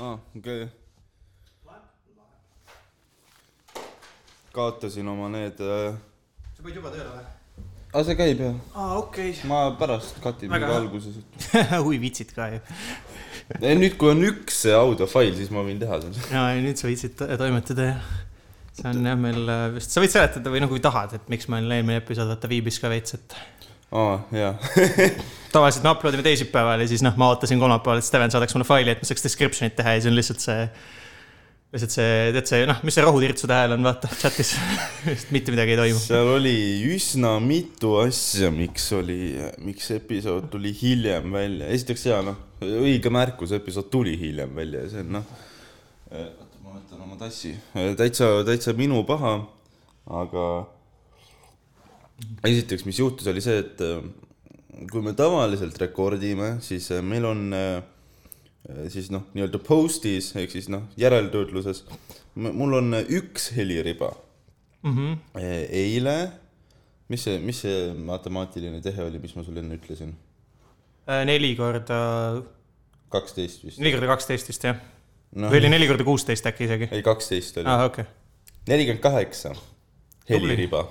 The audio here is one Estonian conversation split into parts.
aa, okei okay.. kaotasin oma need äh.... sa panid juba tööle või? aa, see käib jah. aa, okei ma pärast katin mingi alguses. hui vitsid ka ju. nüüd, kui on üks audiofail, siis ma võin teha seda. ja nüüd sa viitsid to- toimetada ja see on jah meil äh, vist, sa võid seletada või no kui tahad, et miks meil eelmine episood vaata viibis ka veits, et aa, jaa. tavaliselt me upload ime teisipäeval ja siis noh, ma ootasin kolmapäeval, et Steven saadaks mulle faili, et ma saaks description'it teha ja siis on lihtsalt see, lihtsalt see, tead see noh, mis see rohutirtsude hääl on, vaata chat'is, mitte midagi ei toimu. seal oli üsna mitu asja, miks oli, miks episood tuli hiljem välja. esiteks jaa, noh, õige märkus, episood tuli hiljem välja ja see on noh, oota, ma võtan oma tassi, täitsa, täitsa minu paha, aga esiteks, mis juhtus, oli see, et äh, kui me tavaliselt rekordime, siis äh, meil on äh, siis noh, nii-öelda post'is ehk siis noh, järeltöötluses, mul on äh, üks heliriba Mm -hmm. Eile, mis see, mis see matemaatiline tehe oli, mis ma sulle enne ütlesin? Äh, neli korda, kaksteist vist. neli korda kaksteist vist jah noh või, oli neli korda kuusteist äkki isegi? ei kaksteist oli, aa, okei. nelikümmend kaheksa heliriba,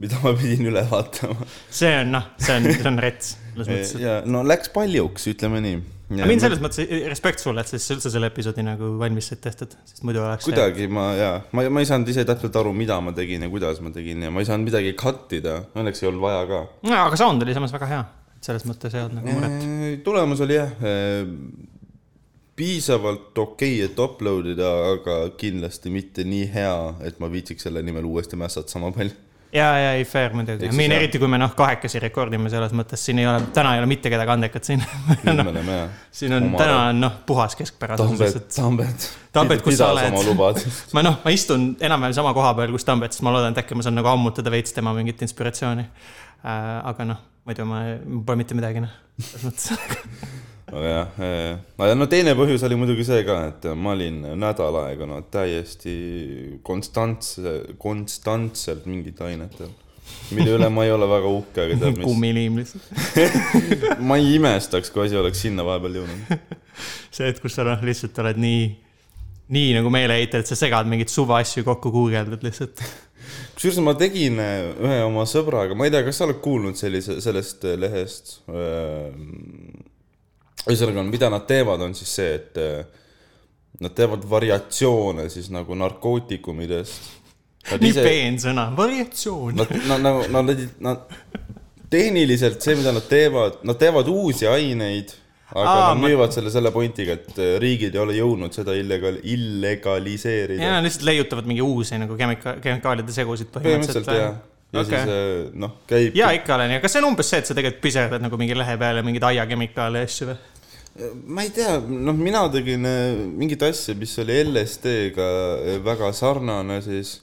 mida ma pidin üle vaatama. see on noh, see on, see on rets, selles mõttes. ja no läks paljuks, ütleme nii. aga mind selles mõttes respekt sulle, et sa siis üldse selle episoodi nagu valmis said tehtud, sest muidu oleks. kuidagi ma jaa, ma, ma ei saanud ise täpselt aru, mida ma tegin ja kuidas ma tegin ja ma ei saanud midagi cut ida, õnneks ei olnud vaja ka. no aga sound oli samas väga hea, et selles mõttes ei olnud nagu muret. tulemus oli jah, piisavalt okei okay,, et upload ida, aga kindlasti mitte nii hea, et ma viitsiks selle nimel uuesti mässata sama palju. ja, ja ei fair muidugi, meil jah. eriti, kui me noh, kahekesi rekordime selles mõttes, siin ei ole, täna ei ole mitte kedagi andekat siin no, siin on, täna on noh, puhas keskpärasus lihtsalt. Tambet. Tambet, kus sa oled? ma noh, ma istun enam-vähem sama koha peal, kus Tambet, siis ma loodan, et äkki ma saan nagu ammutada veits tema mingit inspiratsiooni äh,. aga noh, muidu ma, mul pole mitte midagi noh, selles mõttes. nojah, no teine põhjus oli muidugi see ka, et ma olin nädal aega no täiesti konstantse, konstantselt mingite ainetel, mille üle ma ei ole väga uhke, aga tead mis, kummiliim lihtsalt. ma ei imestaks, kui asi oleks sinna vahepeal jõudnud. see hetk, kus sa noh, lihtsalt oled nii, nii nagu meeleheitel, et sa segad mingeid suva asju kokku, guugeldad lihtsalt. kusjuures ma tegin äh, ühe oma sõbraga, ma ei tea, kas sa oled kuulnud sellise, sellest äh, lehest? ühesõnaga, mida nad teevad, on siis see, et äh, nad teevad variatsioone siis nagu narkootikumidest. nii peensõna, variatsioon. Nad, nad nagu, nad, nad tehniliselt see, mida nad teevad, nad teevad uusi aineid, aga Aa, nad ma- müüvad selle selle pointiga, et äh, riigid ei ole jõudnud seda illegal-, illegaliseerida. ja lihtsalt leiutavad mingi uusi nagu kemika-, kemikaalide segusid põhimõtteliselt põhimõtteliselt. jah. ja okay. siis äh, noh, käib. ja ikka olen ja kas see on umbes see, et sa tegelikult piserdad nagu mingi lehe peale mingeid aiakemikaale ja asju või? Ma ei tea, noh, mina tegin äh, mingit asja, mis oli LSD-ga äh, väga sarnane, siis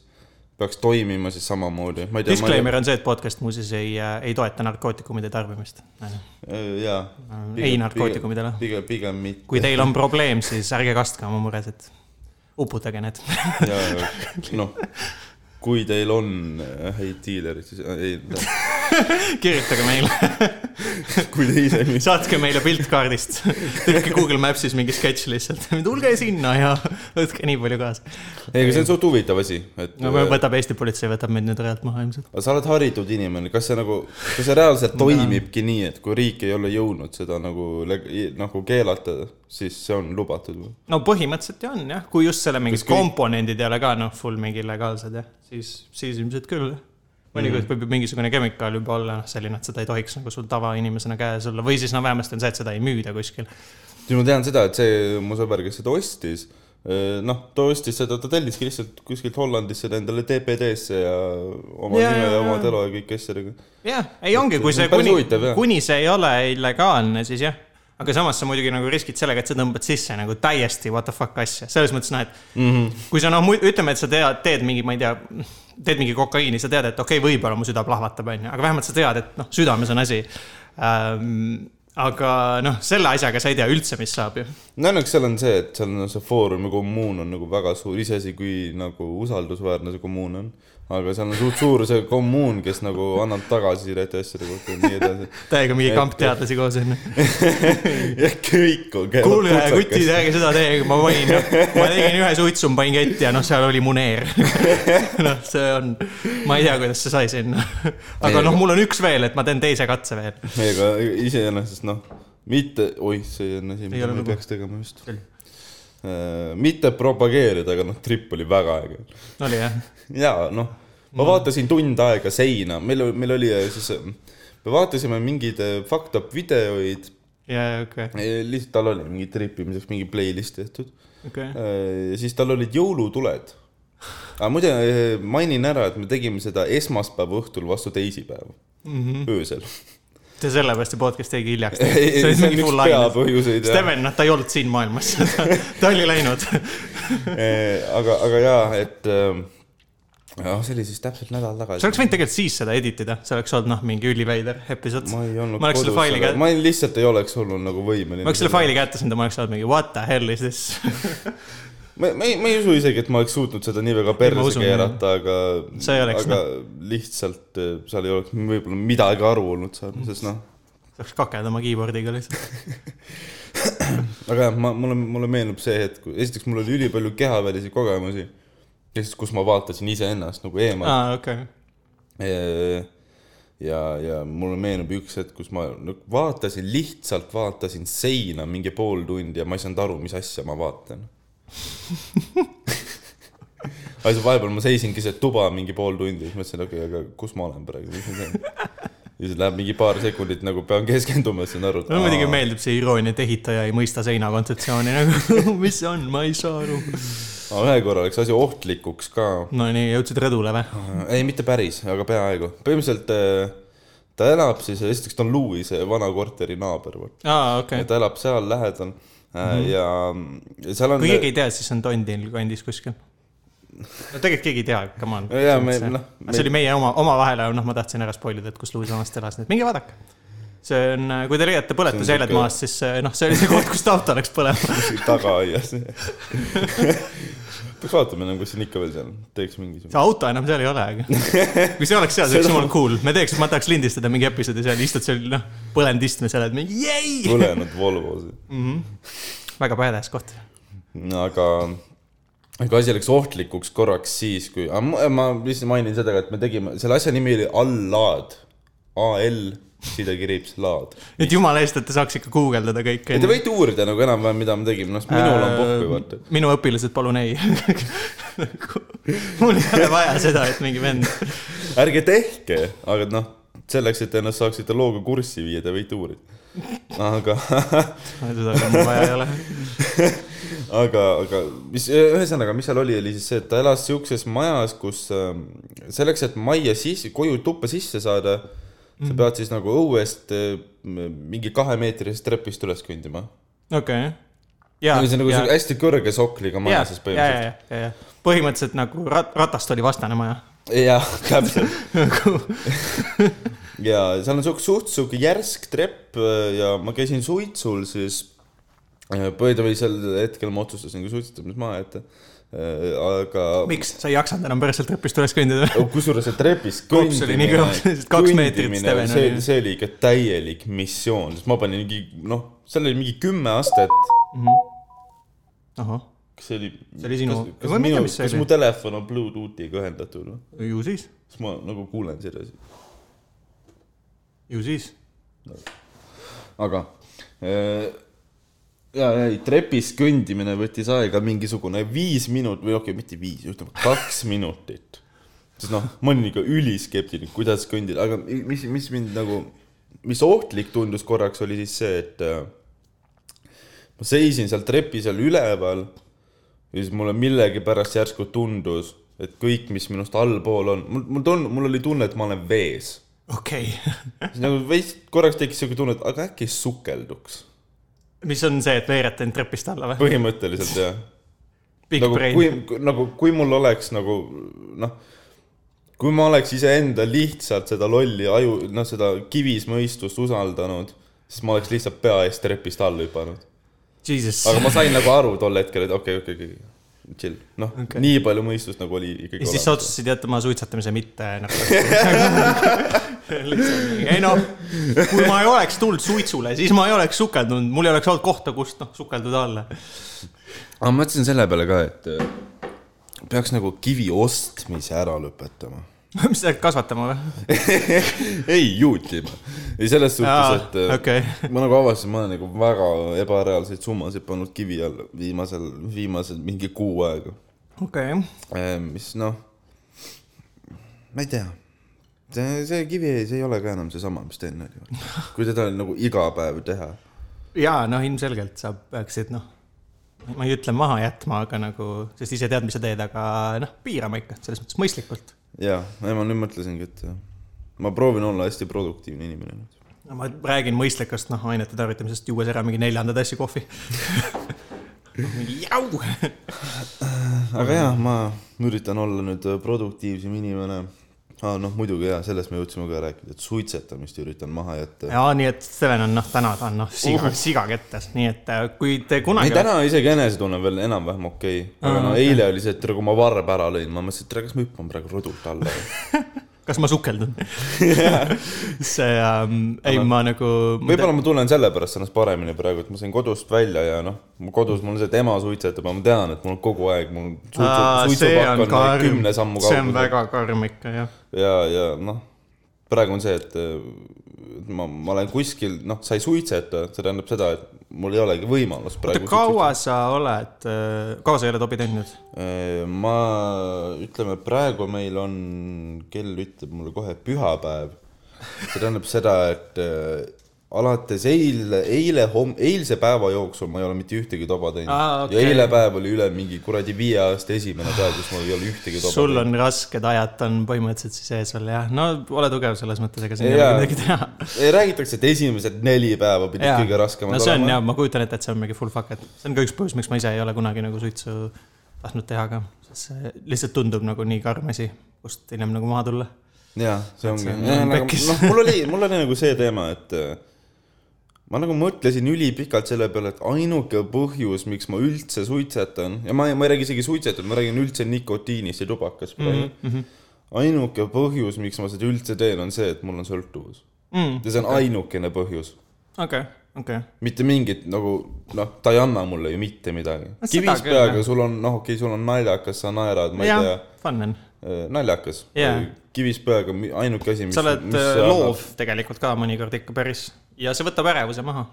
peaks toimima siis samamoodi. ma ei. Disclaimer on see, et podcast muuseas ei, ei toeta narkootikumide tarbimist. jaa. ei narkootikumidele. pigem, pigem mitte. kui teil on probleem, siis ärge kastke oma muresid. uputage need. ja, noh, kui teil on äh, häid diilerid, siis äh, ei, kirjutage meile, kui te ise saatke meile pilt kaardist. tehke Google Maps'is mingi sketš lihtsalt, tulge sinna ja võtke nii palju kaasa. ei, aga see on suht huvitav asi, et no võtab Eesti politsei, võtab meid nüüd realt maha ilmselt. aga sa oled haritud inimene, kas see nagu, kas see reaalselt toimibki nii, et kui riik ei ole jõudnud seda nagu, nagu keelata, siis see on lubatud või? no põhimõtteliselt ju on jah, kui just selle mingid komponendid ei ole ka noh, full mingi legaalsed jah, siis, siis ilmselt küll. Mõnikord võib ju mingisugune kemikaal juba olla noh, selline, et seda ei tohiks nagu sul tavainimesena käes olla või siis no vähemasti on see, et seda ei müüda kuskil. ma tean seda, et see mu sõber, kes seda ostis, noh, ta ostis seda, ta telliski lihtsalt kuskilt Hollandist seda endale DPD-sse ja oma Jaa, nime ja oma telo ja kõik asjadega. jah, ei ongi, kui see, kuni kuni see ei ole illegaalne, siis jah. aga samas sa muidugi nagu riskid sellega, et sa tõmbad sisse nagu täiesti what the fuck asja, selles mõttes noh, et mm -hmm. kui sa noh, ütleme, et sa tead, teed mingi, ma ei tea, teed mingi kokaiini, sa tead, et okei okay,, võib-olla mu süda plahvatab, onju, aga vähemalt sa tead, et noh, südames on asi ähm,. aga noh, selle asjaga sa ei tea üldse, mis saab ju. no õnneks seal on see, et seal on see foorum ja kommuun on nagu väga suur, iseasi kui nagu usaldusväärne see kommuun on. Aga seal on suht suur see kommuun, kes nagu annab tagasisidet asjade kohta ja nii edasi. täiega mingi kamp teadlasi koos onju. ja kõik on kuulge, kutid, ärge seda tehke, ma panin, ma tegin ühe suitsu, ma panin ketti ja noh, seal oli muneer. noh, see on, ma ei tea, kuidas see sai sinna. aga noh, mul on üks veel, et ma teen teise katse veel. ega iseenesest noh, mitte, oih, see on asi, Ei mida me peaks tegema just Küll.. mitte propageerida, aga noh, trip oli väga äge. oli jah? ja noh, ma vaatasin tund aega seina, meil, meil oli äh, siis, me vaatasime mingeid äh, fucked up videoid, ja, ja okei, lihtsalt tal oli mingi tripimiseks mingi playlist tehtud okei. ja siis tal olid jõulutuled. aga muide äh, mainin ära, et me tegime seda esmaspäeva õhtul vastu teisipäeva, öösel. see sellepärast see podcast jäigi hiljaks. See on üks peapõhjuseid, jah. Steven, noh, ta ei olnud siin maailmas, ta oli läinud. aga, aga jaa, et äh, jah, see oli siis täpselt nädal tagasi. sa oleks võinud tegelikult siis seda edit ida, see oleks olnud noh, mingi üliveider episood. ma ei olnud ma faili aga ma ei- lihtsalt ei oleks olnud nagu võimeline. ma oleks selle faili kätte saanud ja ma oleks olnud mingi what the hell is this. ma, ma ei, ma ei usu isegi, et ma oleks suutnud seda nii väga perse keerata, aga, See ei oleks, aga lihtsalt eh, seal ei oleks võib-olla midagi aru olnud saanud, sest noh, saaks kakeda oma keyboard'iga lihtsalt. aga jah, ma, mulle, mulle meenub see hetk, esiteks mul oli ülipalju kehavälisi kogemusi, siis kus ma vaatasin iseennast nagu eemalt aa, okei. ja, ja mulle meenub üks hetk, kus ma nagu vaatasin, lihtsalt vaatasin seina mingi pool tundi ja ma ei saanud aru, mis asja ma vaatan. aga siis vahepeal ma seisingi see tuba mingi pool tundi, siis mõtlesin, okei okay,, aga kus ma olen praegu, mis ma teen. ja siis läheb mingi paar sekundit nagu pean keskenduma, et saan aru. mulle muidugi meeldib see iroonia, et ehitaja ei mõista seina kontseptsiooni nagu, mis see on, ma ei saa aru. Ühe korra läks asi ohtlikuks ka. no nii, jõudsid rõdule või? ei, mitte päris, aga peaaegu. põhimõtteliselt äh, ta elab siis, esiteks ta on Louis'e vana korteri naaber, aa, okei. ta elab seal lähedal mm -hmm. ja seal on. kui keegi ei tea, siis see on Tondil kandis kuskil. no tegelikult keegi ei tea, come on. Jaa, me- noh, me- see oli meie oma, omavahel, noh, ma tahtsin ära spoil ida, et kus Louis vanasti elas, nii et minge vaadake. See on, kui te leiate põletusjäljed maast, siis noh, see oli see koht, kust auto läks põlema. tagaaias. peaks vaatama nagu, kas see on ikka veel seal, teeks mingisugune. see auto enam seal ei ole, aga kui see oleks seal, see oleks jumala cool. me teeks, ma tahaks lindistada mingi episoodi seal, istud seal, noh, põlenud istme seal, et mingi jei. põlenud Volvosid. väga badass koht. aga, aga asi läks ohtlikuks korraks siis, kui, ma lihtsalt mainin seda, et me tegime, selle asja nimi oli All-Laad. A-L, sidekiriips, laad. et jumala eest, et te saaks ikka guugeldada kõike. Te võite uurida nagu enam-vähem, mida me tegime, noh, minul on pohhu, vaata. minu õpilased, palun ei. mul ei ole vaja seda, et mingi vend. ärge tehke, aga noh, selleks, et ennast saaksite looga kurssi viia, te võite uurida. aga, seda mul vaja ei ole. aga, aga mis, ühesõnaga, mis seal oli, oli siis see, et ta elas siukses majas, kus ähm, selleks, et majja sisse, koju tuppa sisse saada, sa pead siis nagu õuest äh, mingi kahemeetrisest trepist üles kõndima. okei. ja, see on nagu ja, hästi kõrge sokliga ja, maja siis ja, põhimõtteliselt. põhimõtteliselt nagu rat-, ratast oli vastane maja. jah, täpselt. ja seal on siuke suht siuke järsk trepp äh, ja ma käisin suitsul siis. põhimõtteliselt sel hetkel ma otsustasin ka suitsetamise maha jätta. Aga miks, sa ei jaksanud enam pärast sealt trepist üles kõndida või? kusjuures see trepis Kops oli nii kõva, kaks meetrit Steven see see oli ikka täielik missioon, sest ma panin mingi noh, seal oli mingi kümme astet. ahah, kas see oli? See oli sinu- kas, kas minu, kas mu telefon on Bluetoothiga ühendatud või? ju siis, siis ma nagu kuulen seda asi. ju siis. aga äh, ja, ei trepis kõndimine võttis aega mingisugune viis minut või okei okay,, mitte viis, ütleme kaks minutit. sest noh, ma olin ikka üliskeptiline, kuidas kõndida, aga mis, mis mind nagu, mis ohtlik tundus korraks, oli siis see, et äh, ma seisin seal trepi seal üleval ja siis mulle millegipärast järsku tundus, et kõik, mis minust allpool on, mul, mul tund-, mul oli tunne, et ma olen vees okei okay.. siis nagu veits korraks tekkis siuke tunne, et aga äkki sukelduks. Mis on see, et veereta end trepist alla või? põhimõtteliselt jah. Nagu brain kui, nagu kui mul oleks nagu noh, kui ma oleks iseenda lihtsalt seda lolli aju, noh, seda kivismõistust usaldanud, siis ma oleks lihtsalt pea eest trepist alla hüpanud. Jesus. aga ma sain nagu aru tol hetkel, et okei okay,, okei okay,, okei, chill, noh okay., nii palju mõistust nagu oli ikkagi ja siis sa otsustasid jätta maha suitsetamise mitte narkootikumid. ei noh, kui ma ei oleks tulnud suitsule, siis ma ei oleks sukeldunud, mul ei oleks olnud kohta, kust noh sukelduda alla. aga ma mõtlesin selle peale ka, et äh, peaks nagu kivi ostmise ära lõpetama. mis sa hakkad kasvatama või? ei, juutima. ei, selles suhtes, et äh, okei, ma nagu avastasin, ma olen nagu väga ebareaalseid summasid pannud kivi alla viimasel, viimasel mingi kuu aega. okei. mis noh, ma ei tea. see, see kivi, see ei ole ka enam seesama, mis ta enne oli. kui teda nagu iga päev teha. jaa, noh, ilmselgelt sa peaksid noh, ma ei ütle maha jätma, aga nagu, sest ise tead, mis sa teed, aga noh, piirama ikka, selles mõttes mõistlikult. ja, ma nüüd mõtlesingi, et ma proovin olla hästi produktiivne inimene nüüd. ma räägin mõistlikust noh, ainete tarvitamisest, juues ära mingi neljanda tassi kohvi. mingi jau. aga jah, ma üritan olla nüüd äh, produktiivsem inimene ah,. noh, muidugi jaa, sellest me jõudsime ka rääkida, et suitsetamist üritan maha jätta. ja nii, et Steven on noh, täna ta on noh, siga, siga kettas, nii et äh, kui te ei, kunagi. täna isegi enesetunne veel enam-vähem okei okay., aga Aa, no okei. eile oli see, et tere, kui ma varba ära lõin, ma mõtlesin, et tere, kas ma hüppan praegu rõdult alla või kas ma sukeldun? see ähm,, ei ma nagu. võib-olla ma tunnen sellepärast ennast paremini praegu, et ma sain kodust välja ja noh, kodus mul on see, et ema suitsetab ja ma tean, et mul kogu aeg mul suitsu, suitsupakk on on, karm kümne, sammu see on kaugusel. väga karm ikka jah. ja, ja noh, praegu on see, et ma, ma olen kuskil, noh, sa ei suitseta, see tähendab seda, et mul ei olegi võimalust oota, praegu. kaua sa oled, kaua sa ei ole tobi teinud? ma, ütleme praegu meil on, kell ütleb mulle kohe pühapäev. see tähendab seda, et äh, alates eile, eile homm-, eilse päeva jooksul ma ei ole mitte ühtegi toba teinud Aa, okei. ja eile päev oli üle mingi kuradi viie aasta esimene päev, kus mul ei ole ühtegi toba sul teinud. on rasked ajad on põhimõtteliselt siis ees veel jah, no ole tugev selles mõttes, ega siin ei ole midagi teha. räägitakse, et esimesed neli päeva pidid kõige raskemad no see on olema jah, ma kujutan ette, et see on mingi full fuck, et see on ka üks põhjus, miks ma ise ei ole kunagi nagu suitsu tahtnud teha ka, sest see lihtsalt tundub nagu nii karm asi, kust hiljem nagu maha tulla. jaa, see ongi on pekkis. noh, mul oli, mul oli nagu see teema, et ma nagu mõtlesin ülipikalt selle peale, et ainuke põhjus, miks ma üldse suitsetan ja ma ma ei räägi isegi suitsetamisest, ma räägin üldse nikotiinist ja tubakast praegu mm. -hmm. ainuke põhjus, miks ma seda üldse teen, on see, et mul on sõltuvus Mm, ja see on ainukene põhjus, okei, okei. mitte mingit nagu noh, ta ei anna mulle ju mitte midagi No. kivis peaga sul on noh, okei okay,, sul on naljakas, sa naerad, ma ei jah tea, fun on. naljakas Jaa. kivis peaga, ainuke asi, mis sa oled mis äh, see annab- loov tegelikult ka mõnikord ikka päris ja see võtab ärevuse maha.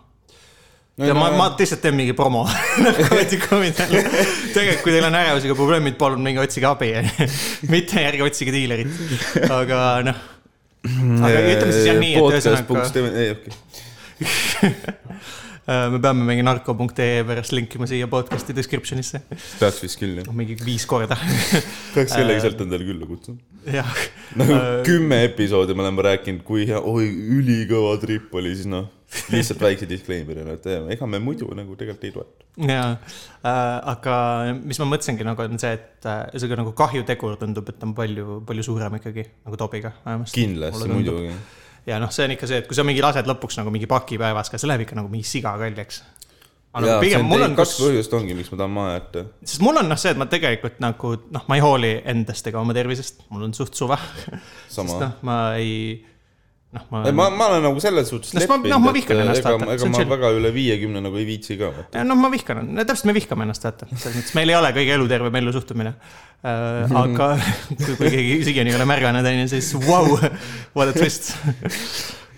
No ja no ma, ma lihtsalt teen mingi promo tegelikult, kui teil on ärevusega probleemid, palun minge otsige abi. mitte ärge otsige diilerit. aga noh, aga ütleme siis jah nii, et ühesõnaga me peame mingi narko.ee pärast linkima siia podcast'i description'isse. peaks vist küll jah, mingi viis korda. peaks kellegi sealt endale külla kutsuma. jah, nagu kümme episoodi me oleme rääkinud, kui hea, oi ülikõva trip oli, siis noh, lihtsalt väikse disclaimer'ina, et ega me muidu nagu tegelikult ei toeta. ja äh, aga mis ma mõtlesingi nagu on see, et äh, ühesõnaga nagu kahjutegur tundub, et on palju, palju suurem ikkagi nagu tobiga vähemasti. kindlasti, muidugi. Ja noh, see on ikka see, et kui sa mingi lased lõpuks nagu mingi paki päevas ka, see läheb ikka nagu mingi siga kaljaks. aga nagu see pigem mul on, kaks kus, põhjust ongi, miks ma tahan maha jätta. sest mul on noh, see, et ma tegelikult nagu noh, ma ei hooli endast ega oma tervisest, mul on suht suva. sest noh, ma ei, noh, ma ma, ma olen nagu selles suhtes ma- noh, ma vihkan ennast, vaata, ega ma väga üle viiekümne nagu ei viitsi ka. Noh, ma vihkan, no täpselt, me vihkame ennast, vaata, selles mõttes meil ei ole kõige elutervem ellusuhtumine äh,. aga kui, kui keegi siiani ei ole märganud, onju, siis vau, what a twist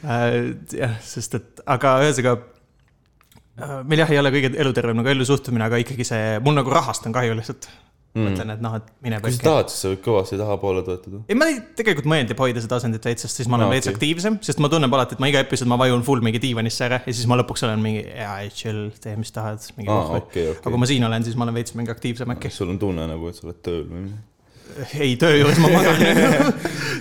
äh,. jah, sest et, aga ühesõnaga äh, meil jah, ei ole kõige elutervem nagu ellusuhtumine, aga ikkagi see, mul nagu rahast on kahju lihtsalt mm.. mõtlen, et noh, et mine kui sa tahad, siis sa võid kõvasti tahapoole toetada. ei, ma ei- tegelikult meeldib hoida seda asendit veits, sest siis ma olen No, no, veits okei. aktiivsem, sest ma tunnen alati, et ma iga episood ma vajun full mingi diivanisse ära ja siis ma lõpuks olen mingi, jaa, chill, tee mis tahad, aa, pohhu. okei, aga kui ma siin olen, siis ma olen veits mingi aktiivsem äkki. sul on tunne nagu, et sa oled tööl või midagi? ei, töö juures ma magan.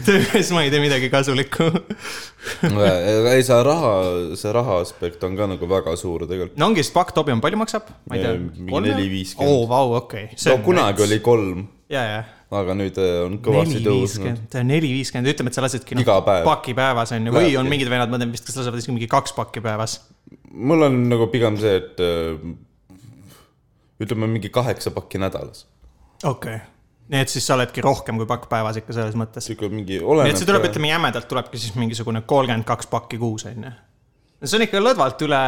töö juures ma ei tee midagi kasulikku. ei, see raha, see raha aspekt on ka nagu väga suur tegelikult. no ongi, sest pakk Tobium palju maksab? ma ei tea mingi. neli viiskümmend. oo, vau, okei. no kunagi oli kolm, ja, ja. aga nüüd eh, on kõvasti tõusnud. neli viiskümmend, ütleme, et sa lasedki noh paki päevas on ju, või on mingid vennad, ma tean vist, kes lasevad isegi mingi kaks pakki päevas. mul on nagu pigem see, et äh, ütleme mingi kaheksa pakki nädalas. okei okay.. Nii et siis sa oledki rohkem kui pakk päevas ikka selles mõttes. sihuke mingi nii oleneb. et see tuleb, ütleme jämedalt tulebki siis mingisugune kolmkümmend kaks pakki kuus on ju. see on ikka lõdvalt üle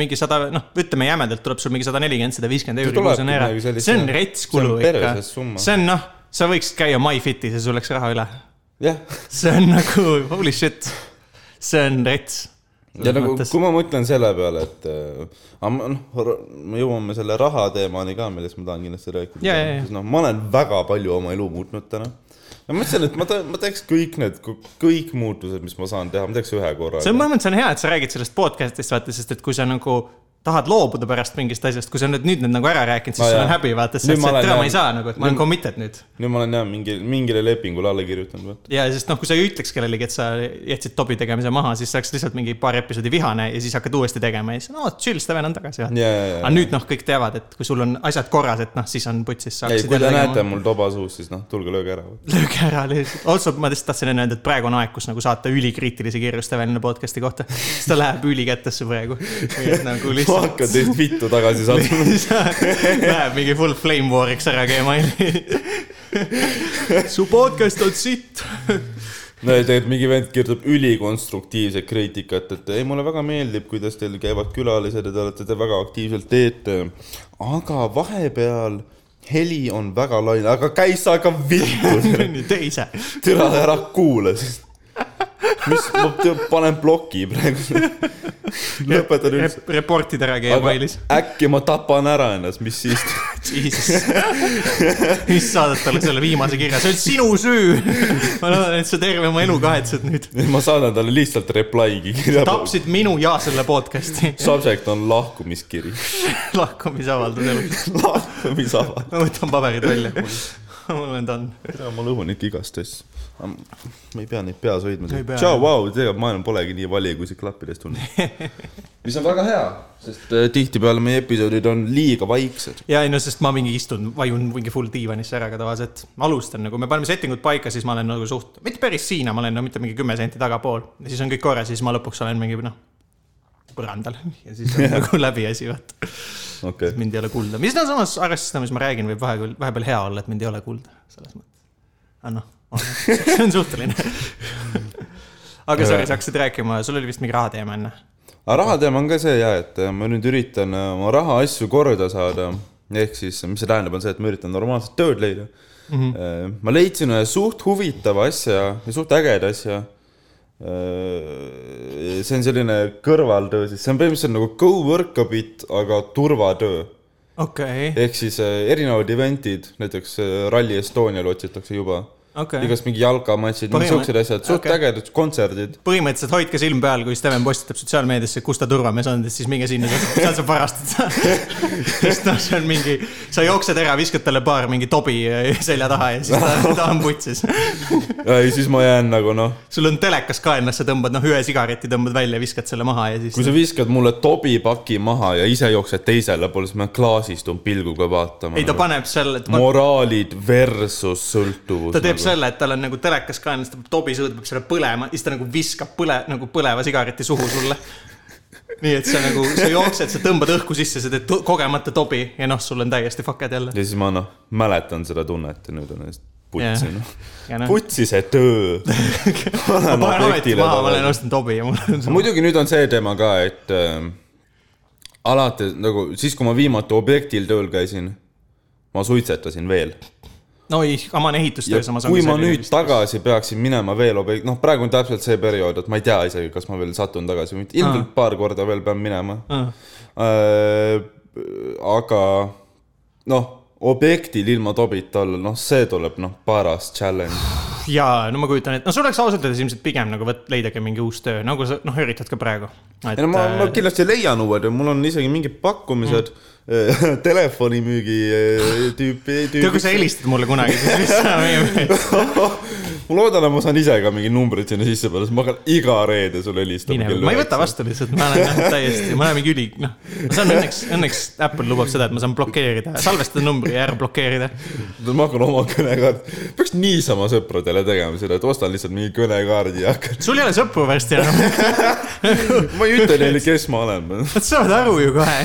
mingi sada, noh, ütleme jämedalt tuleb sul mingi sada nelikümmend, sada viiskümmend euri kuus on ära see on rets kulu ikka see on noh, sa võiksid käia MyFitis ja sul oleks raha üle. jah, see on nagu holy shit, see on rets. Ja nagu, kui ma mõtlen selle peale, et äh, noh, me jõuame selle raha teemani ka, millest ma tahan kindlasti rääkida. Ja. noh, ma olen väga palju oma elu muutnud täna. ja ma mõtlesin, et ma ta-, ma teeks kõik need, kõik muutused, mis ma saan teha, ma teeks ühe korraga. see on, ma mõtlen, see on hea, et sa räägid sellest podcast'ist, vaata, sest et kui sa nagu tahad loobuda pärast mingist asjast, kui sa nüüd nüüd need nagu ära rääkinud, siis No sul on häbi, vaata, sest ma olen täna ma jah- ei saa nagu, et ma olen nüüd- committed nüüd. nüüd ma olen jah mingi, mingile lepingule alla kirjutanud, vaata. ja sest noh, kui sa ei ütleks kellelegi, et sa jätsid Tobi tegemise maha, siis sa oleks lihtsalt mingi paar episoodi vihane ja siis hakkad uuesti tegema ja siis no chill, Steven on tagasi. ja aga. nüüd noh, kõik teavad, et kui sul on asjad korras, et noh, siis on putsis. ei, kui te näete mul toba suus, siis noh, tulge lööge ära. lööge ära lihtsalt. also ma lihtsalt tahtsin enne öelda, et praegu on aeg, kus nagu saata ülikriitilisi kirju Stevenile podcast'i kohta. siis ta läheb ülikätesse praegu. nagu ma lihtsalt. hakkan teist vittu tagasi saatma. Läheb mingi full flame war'iks ära Gmaili. su podcast on sitt. no ja tegelikult mingi vend kirjutab ülikonstruktiivset kriitikat, et ei, mulle väga meeldib, kuidas teil käivad külalised ja te olete te väga aktiivselt teete. aga vahepeal heli on väga laine, aga käi sa ka vittu, tee ise. türa ära kuula siis. mis, ma panen ploki praegu. lõpetan üldse. reportid ära Gmailis. äkki ma tapan ära ennast, mis siis? Jesus. siis saadad talle selle viimase kirja, see on sinu süü. ma loodan, et sa terve oma elu kahetsed nüüd. ma saadan talle lihtsalt reply'gi kirja. tapsid minu ja selle podcast'i. Subject on lahkumiskiri. lahkumisavaldus elus. lahkumisavaldus. ma võtan paberid välja. mul on done. tere, ma lõhun ikka igast asja. ma ei pea neid peas hoidma tšau, vau, tegelikult maailm polegi nii vali, kui see klappides tunneb. mis on väga hea, sest äh, tihtipeale meie episoodid on liiga vaiksed. ja ei no, sest ma mingi istun, vajun mingi full diivanisse ära ka tavaliselt. ma alustan nagu, me paneme settingud paika, siis ma olen nagu suht, mitte päris siin, ma olen no mitte mingi kümme senti tagapool. ja siis on kõik korras siis ma lõpuks olen mingi noh, põrandal ja siis on nagu läbi asi, vaata. okei, mind ei ole kuulda, mis no samas arvestades, mis ma räägin, võib vahepeal, vahepeal hea olla, et mind ei ole kuulda, selles mõttes. aga noh, see on suhteline. aga sorry, sa hakkasid rääkima, sul oli vist mingi rahateema enne. aga rahateema on ka see ja, et äh, ma nüüd üritan äh, oma rahaasju korda saada. ehk siis, mis see tähendab, on see, et ma üritan normaalset tööd leida mm. -hmm. ma leidsin ühe suht huvitava asja ja suht ägeda asja. See on selline kõrvaltöö siis, see on põhimõtteliselt nagu go-work a bit, aga turvatöö. Okei, ehk siis äh, erinevad event'id, näiteks äh, Rally Estonial otsitakse juba okei. igast mingi jalkamatšid, mingi Põhimõ- siuksed asjad, suht okay. ägedad kontserdid. põhimõtteliselt hoidke silm peal, kui Steven postitab sotsiaalmeediasse, kus ta turvamees on, siis minge sinna, sealt saab varastada. sest noh, see on mingi, sa jooksed ära, viskad talle paar mingi tobi selja taha ja siis ta, ta on putsis. ja siis ma jään nagu noh, sul on telekas ka ennast, sa tõmbad noh, ühe sigareti tõmbad välja, viskad selle maha ja siis kui. sa viskad mulle tobipaki maha ja ise jooksed teisele poole, siis ma klaasistun pilguga vaatama. ei, ta paneb selle, moraalid versus sõltuvus. ta teeb selle, et tal on nagu telekas ka ennast, tobi sõõd peab selle põlema, siis ta nagu viskab põle, nagu põleva sigareti suhu sulle. nii et sa nagu, sa jooksed, sa tõmbad õhku sisse, sa teed kogemata tobi ja noh, sul on täiesti fucked jälle. ja siis ma noh, mäletan seda tunnet ja nüüd on ennast putsi noh. noh, putsi see töö. ma panen ometi maha, ma olen ostnud tobi ja mul on muidugi nüüd on see teema ka, et äh, alati nagu siis, kui ma viimati objektil tööl käisin, ma suitsetasin veel. No ei, ma olen ehitustöös, kui ma nüüd. tagasi peaksin minema veel objekt-, noh, praegu on täpselt see periood, et ma ei tea isegi, kas ma veel satun tagasi või mitte, ilmselt paar korda veel pean minema äh,. aga noh, objektil ilma tobita olla, noh, see tuleb noh, paras challenge. jaa, no ma kujutan ette, no sul oleks ausalt öeldes ilmselt pigem nagu võt-, leidagi mingi uus töö, nagu sa noh, üritad ka praegu. ei no ma, ma kindlasti leian uued ja mul on isegi mingid pakkumised mm., telefonimüügi äh, tüüpi, tead, kui sa tüüpi. helistad mulle kunagi, siis lihtsalt meie mees. ma loodan, et ma saan ise ka mingi numbrid sinna sisse panna, sest ma hakkan iga reede sulle helistama. ma ei võta. vastu lihtsalt, ma olen jah, täiesti, ma olen mingi üli, noh. ma saan õnneks, õnneks Apple lubab seda, et ma saan blokeerida, salvestada numbri ja ära blokeerida. ma hakkan oma kõnekaart, peaks niisama sõpradele tegema seda, et ostan lihtsalt mingi kõnekaardi ja hakkan. sul ei ole sõpru varsti enam. ma ei ütle neile, kes ma olen. Nad saavad aru ju kohe,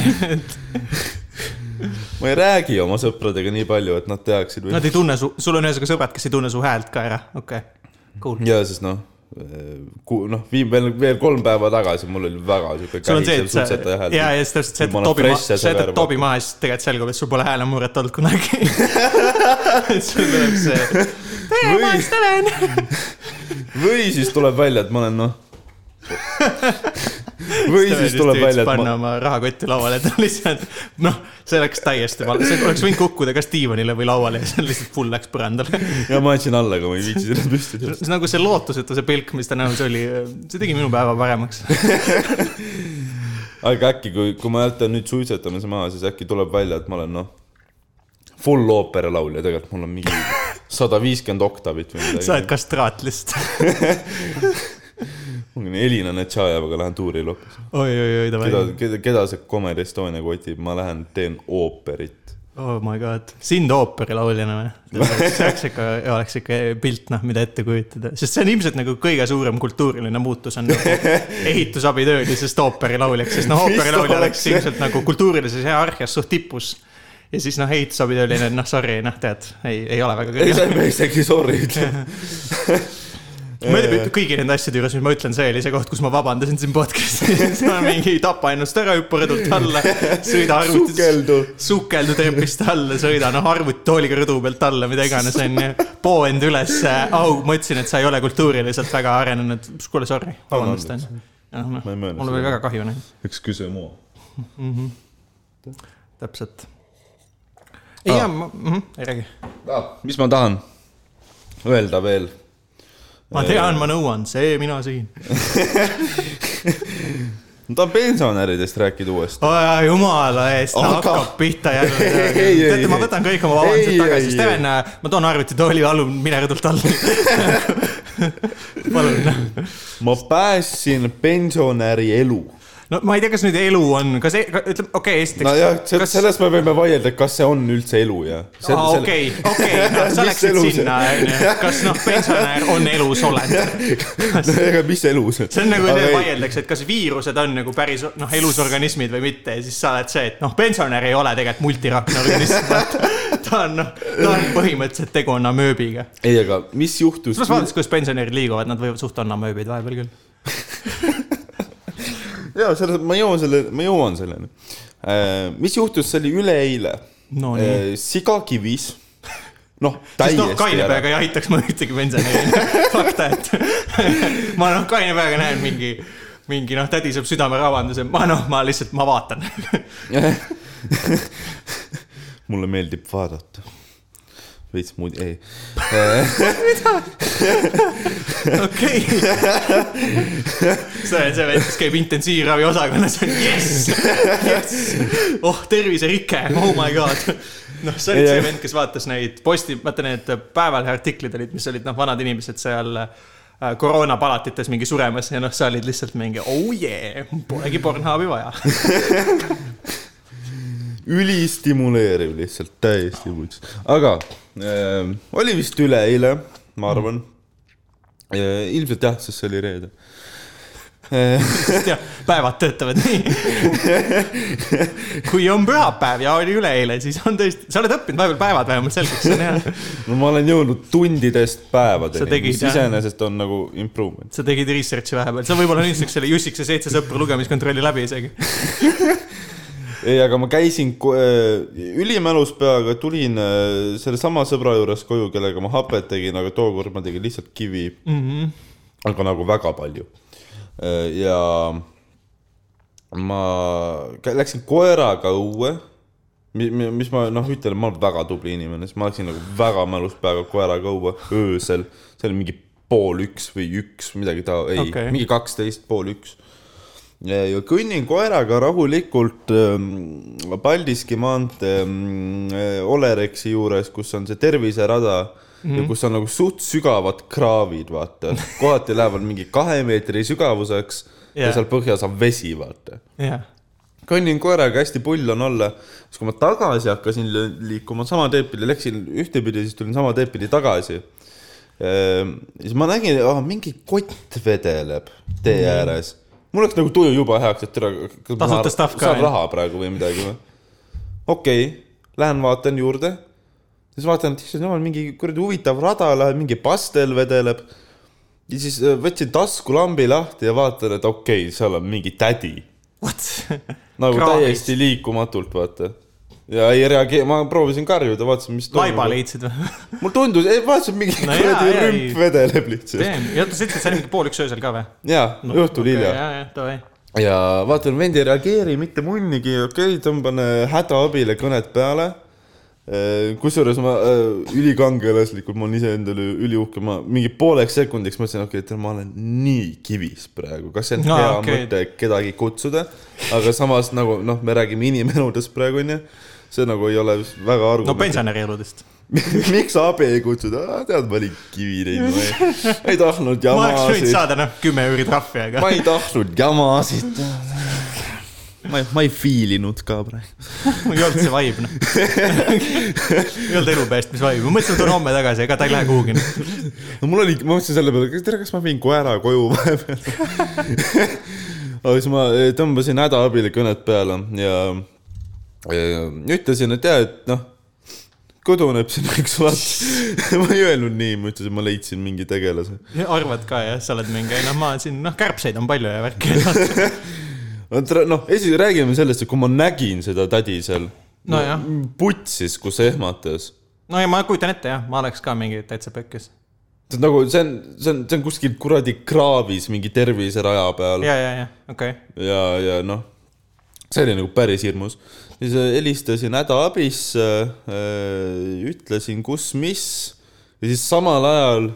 ma ei räägi oma sõpradega nii palju, et nad teaksid või Nad ei tunne su, sul on ühesõnaga sõbrad, kes ei tunne su häält ka ära, okei okay., cool. ja siis noh, noh, viim-, veel, veel kolm päeva tagasi mul oli väga siuke sul on see, et sa ja, ja siis täpselt see, et Tobi maha, see, et Tobi maha ja siis tegelikult selgub, et sul pole häälemuret olnud kunagi. sul tuleb see, tere, ma olen Steven. või siis tuleb välja, et ma olen noh. või siis tuleb välja, et panna ma, oma rahakotti lauale, et lihtsalt noh, see läks täiesti, see oleks võinud kukkuda kas diivanile või lauale ja see lihtsalt full läks põrandale. ja ma andsin alla, aga ma ei viitsi seda püsti see nagu see lootusetu, see pilk, mis ta näos oli, see tegi minu päeva paremaks. aga äkki, kui, kui ma jätan nüüd suitsetamise maha, siis äkki tuleb välja, et ma olen noh, full ooperalaulja, tegelikult mul on mingi sada viiskümmend oktavit või midagi. sa oled kastraat lihtsalt. Elina Netšajevaga lähen tuurile hoopis. oi, oi, oi, keda davai., keda, keda see Comedy Estonia kotib, ma lähen teen ooperit. oh my god, sind ooperilauljana või? see oleks ikka, oleks ikka pilt, noh, mida ette kujutada, sest see on ilmselt nagu kõige suurem kultuuriline muutus on nagu ehitusabitöölisest ooperilauljaks, sest noh, ooperilaulja oleks ilmselt nagu kultuurilises hierarhias suht tipus. ja siis noh, ehitusabitööline, noh, sorry, noh, tead, ei, ei ole väga ei, sa kõrge. ei pea isegi sorry ütlema. tea, kõigi nende asjade juures, mis ma ütlen, see oli see koht, kus ma vabandasin siin podcast'is, ma mingi tapa ennast ära, hüppa rõdult alla, sõida arvutis sukeldu. sukeldu trepist alla, sõida noh arvutitooliga rõdu pealt alla, mida iganes onju. poo end üles, au, ma ütlesin, et sa ei ole kultuuriliselt väga arenenud, kuule sorry, vabandust onju. noh, mul oli väga kahju noh, üks küse mua. täpselt. ei Aa. jaa, ma, ei räägi. mis ma tahan öelda veel? Ma tean, ma nõuan, see mina siin. ma tahan pensionäridest rääkida uuesti. jumala eest, Aga- hakkab pihta jälle. Teate, ma võtan kõik oma vabandused tagasi, Steven, ma toon arvutitooli, palun mine rõdult alla. palun ma päästsin pensionäri elu. No ma ei tea, kas nüüd elu on, kas, ütleme, okei okay,, esiteks. nojah, kas- sellest me võime vaielda, kas see on üldse elu ja. okei, okei, sa läksid sinna, onju. kas noh, pensionär on elus olend? no ega mis elu see. on nagu, vaieldakse, et kas viirused on nagu päris noh, elus organismid või mitte ja siis sa oled see, et noh, pensionär ei ole tegelikult multirakne organism, ta on noh, ta on põhimõtteliselt tegu on amööbiga. ei, aga mis juhtus? samas vaadates, kuidas pensionärid liiguvad, nad võivad suht on amööbid vahepeal küll. Ja selles, ma jõuan selle, ma jõuan selleni. mis juhtus, see oli üleeile. no nii. siga kivis. noh, noh, täiesti kaine ära. peaga ei aitaks ma ühtegi pensionäri. fakta, et ma noh, kaine peaga näen mingi, mingi noh, tädi saab südamerabanduse, ma noh, ma lihtsalt, ma vaatan. mulle meeldib vaadata. Veits muud, ei. okei. see on see vend, kes käib intensiivravi osakonnas, jess, jess. oh, terviserike, oh my god. noh, sa olid see vend, kes vaatas neid posti, vaata need Päevalehe artiklid olid, mis olid noh, vanad inimesed seal äh, koroonapalatites mingi suremas ja noh, sa olid lihtsalt mingi oh yeah, polegi Pornhubi vaja. ülistimuleeriv lihtsalt, täiesti vuts. aga äh, oli vist üleeile, ma arvan äh,. ilmselt jah, sest see oli reede jah, päevad töötavad nii. kui on pühapäev ja oli üleeile, siis on tõesti, sa oled õppinud vahepeal päevad vähemalt selgeks, see on hea. no ma olen jõudnud tundidest päevadeni, tegid, mis iseenesest on nagu improvement. sa tegid research'i vahepeal, sa võib-olla nüüdseks selle Jussiks ja seitse sõpra lugemiskontrolli läbi isegi. ei, aga ma käisin äh, ülimälus peaga, tulin äh, sellesama sõbra juures koju, kellega ma hapet tegin, aga tookord ma tegin lihtsalt kivi mm. -hmm. aga nagu väga palju. ja ma läksin koeraga õue, mis ma noh, ütlen, ma olen väga tubli inimene, siis ma läksin nagu väga mälus peaga koeraga õue öösel, see oli mingi pool üks või üks, midagi ta, ei okay., mingi kaksteist, pool üks. Ja, kõnnin koeraga rahulikult ähm, Paldiski maantee ähm, Olerexi juures, kus on see terviserada mm -hmm. ja kus on nagu suht sügavad kraavid, vaata, kohati lähevad mingi kahe meetri sügavuseks yeah. Ja seal põhjas on vesi, vaata jah, kõnnin koeraga, hästi pull on olla, siis kui ma tagasi hakkasin li- liikuma sama teed pidi, läksin ühtepidi, siis tulin sama teed pidi tagasi. siis ma nägin, mingi kott vedeleb tee ääres. Mul läks nagu tuju juba heaks, et tere, Tasuta stuff ka, saan jah? raha praegu või midagi või? okei okay., Lähen vaatan juurde, siis vaatan, et issand jumal, mingi kuradi huvitav rada läheb, mingi pastel vedeleb. ja siis äh, võtsin taskulambi lahti ja vaatan, et okei okay,, seal on mingi tädi What? nagu Kraavis. täiesti liikumatult, vaata. Ja ei reageeri, ma proovisin karjuda, vaatasin, mis laiba. leidsid või? mul tundus, vaatasin mingi No no, kuradi rümp vedeleb lihtsalt. ja oota, sa ütlesid, et see oli mingi pool üks öösel ka või jaa, õhtul hilja. ja, ja, davai. ja vaatan, vend ei reageeri mitte munnigi, okei okay,, tõmban äh, hädaabile kõned peale. kusjuures ma äh, ülikangelaslikult, ma olen iseendale üliuhke, ma mingi pooleks sekundiks mõtlesin, okei okay,, ma olen nii kivis praegu, kas see on No, no, hea okay. mõte kedagi kutsuda. aga samas nagu noh, me räägime inimeludest praegu onju, see nagu ei ole väga no argument. pensionäri eludest. miks abi ei kutsuda, tead, ma olin kivi teinud, ma ei, ei tahtnud ma oleks võinud jamasid, saada noh, kümme euri trahvi, aga ma ei tahtnud jamasid. ma ei, ma ei feel inud ka praegu. ei olnud see vibe noh. ei olnud elu päästmis vibe, ma mõtlesin, et tulen homme tagasi, ega ta ei lähe kuhugi. no mul oli, ma mõtlesin selle peale, tere, kas ma viin koera koju vahepeal. aga siis ma tõmbasin hädaabile kõned peale ja ütlesin, et jaa, et noh, koduneb siin üks laps. ma ei öelnud nii, ma ütlesin, ma leidsin mingi tegelase. arvad ka jah, sa oled mingi, noh, ma siin, noh, kärbseid on palju ja värki. noh, esi-, räägime sellest, et kui ma nägin seda tädi seal Nojah. putsis, kus ehmatas. no ja ma kujutan ette jah, ma oleks ka mingi täitsa pekkis. see on nagu, see on, see on, see on kuskil kuradi kraavis mingi terviseraja peal ja, ja, ja okei okay.. ja, ja noh, see oli nagu päris hirmus. Siis äh, helistasin hädaabisse, ütlesin, kus, mis ja siis samal ajal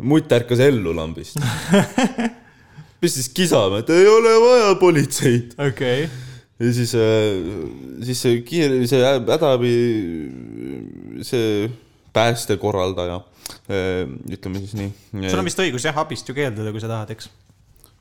mutt ärkas ellu lambist. pistis kisama, et ei ole vaja politseid. okei okay.. ja siis, siis see kiire, see hä- hädaabi, see päästekorraldaja, ütleme siis nii. sul on vist õigus jah, abist ju keelduda, kui sa tahad, eks?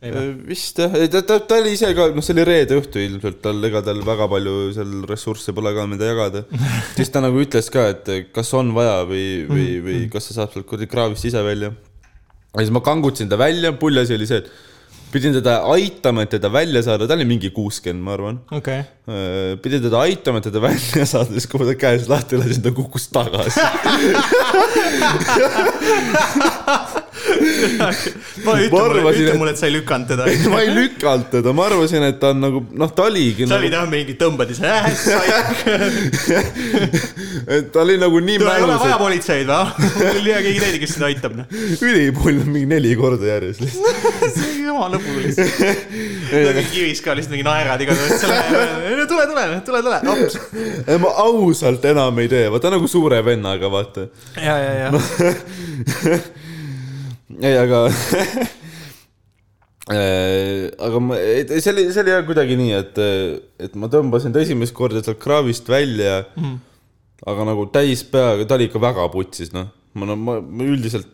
või? vist jah, ta, ta, ta oli ise ka, noh, see oli reede õhtu ilmselt, tal, ega tal väga palju seal ressursse pole ka, mida jagada. siis ta nagu ütles ka, et kas on vaja või, või, või kas ta saab sealt kuradi kraavist ise välja. ja siis ma kangutasin ta välja, pull asi oli see, et pidin teda aitama, et teda välja saada, ta oli mingi kuuskümmend, ma arvan. okei okay.. pidin teda aitama, et teda välja saada, siis kui ma ta käest lahti lasin, ta kukkus tagasi. ma ütle Ma mulle, arvasin, ütle mulle, et sa ei lükanud teda. ma ei lükanud teda, ma arvasin, et ta on nagu, noh, ta oligi sa olid nagu, jah mingi, tõmbad ise, äh, sa et ta oli nagu nii ei ole mälus, vaja politseid või? mul ei tea keegi teine, kes sind aitab, noh. ülipull mingi neli korda järjest lihtsalt. see on jama lõbu lihtsalt. mingi kivis ka lihtsalt mingi naerad igatahes, tule, tule, tule, tule, tule, hops. ma ausalt enam ei tee, vaata nagu suure vennaga, vaata. ja, ja, ja. ei, aga Äh, aga ma, see oli, see oli jah kuidagi nii, et, et ma tõmbasin ta esimest korda sealt kraavist välja mm.. aga nagu täis peaga, ta oli ikka väga putsis, noh. ma, no ma, ma üldiselt,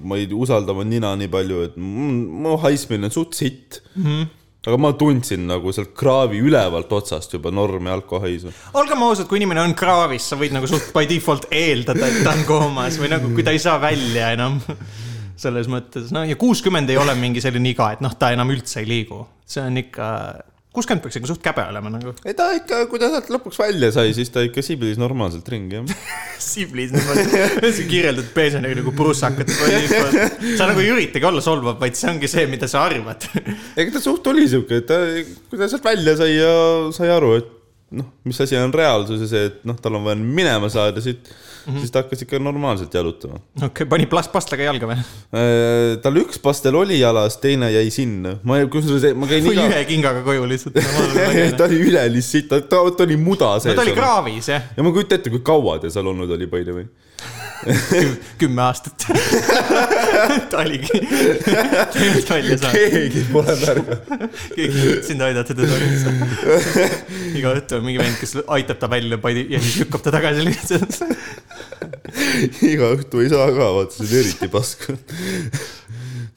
ma ei usalda oma nina nii palju, et mu mu haismine on suht sitt mm. -hmm. Aga ma tundsin nagu sealt kraavi ülevalt otsast juba normi alkohaisu. olgem ausad, kui inimene on kraavis, sa võid nagu suht by default eeldada, et ta on koomas või nagu, kui ta ei saa välja enam. selles mõttes, no ja kuuskümmend ei ole mingi selline iga, et noh, ta enam üldse ei liigu. see on ikka, kuuskümmend peaks ikka suht käbe olema nagu. ei ta ikka, kui ta sealt lõpuks välja sai, siis ta ikka siblis normaalselt ringi, jah. Siblis niimoodi, sa kirjeldad pensionäri nagu prussakat. sa nagu ei üritagi olla solvav, vaid see ongi see, mida sa arvad. ega ta suht oli siuke, et ta, kui ta sealt välja sai ja sai aru, et noh, mis asi on reaalsus ja see, et noh, tal on vaja minema saada siit mm, -hmm. siis ta hakkas ikka normaalselt jalutama. okei, pani plas-, pastlaga jalga või? tal üks pastel oli jalas, teine jäi sinna, ma, kusjuures ma käin iga, ühe kingaga koju lihtsalt. ta oli ülelis siit, ta, ta, oli muda no sees ta oli. kraavis jah, ja ma kujutan ette, kui kaua ta seal olnud oli, by the way. Kümme aastat. ta oligi, teenust välja saanud. keegi pole märganud. keegi ei sind aidata teda lihtsalt. iga õhtu on mingi vend, kes aitab ta välja ja siis lükkab ta tagasi lihtsalt. iga õhtu ei saa ka, vaata, see on eriti pask.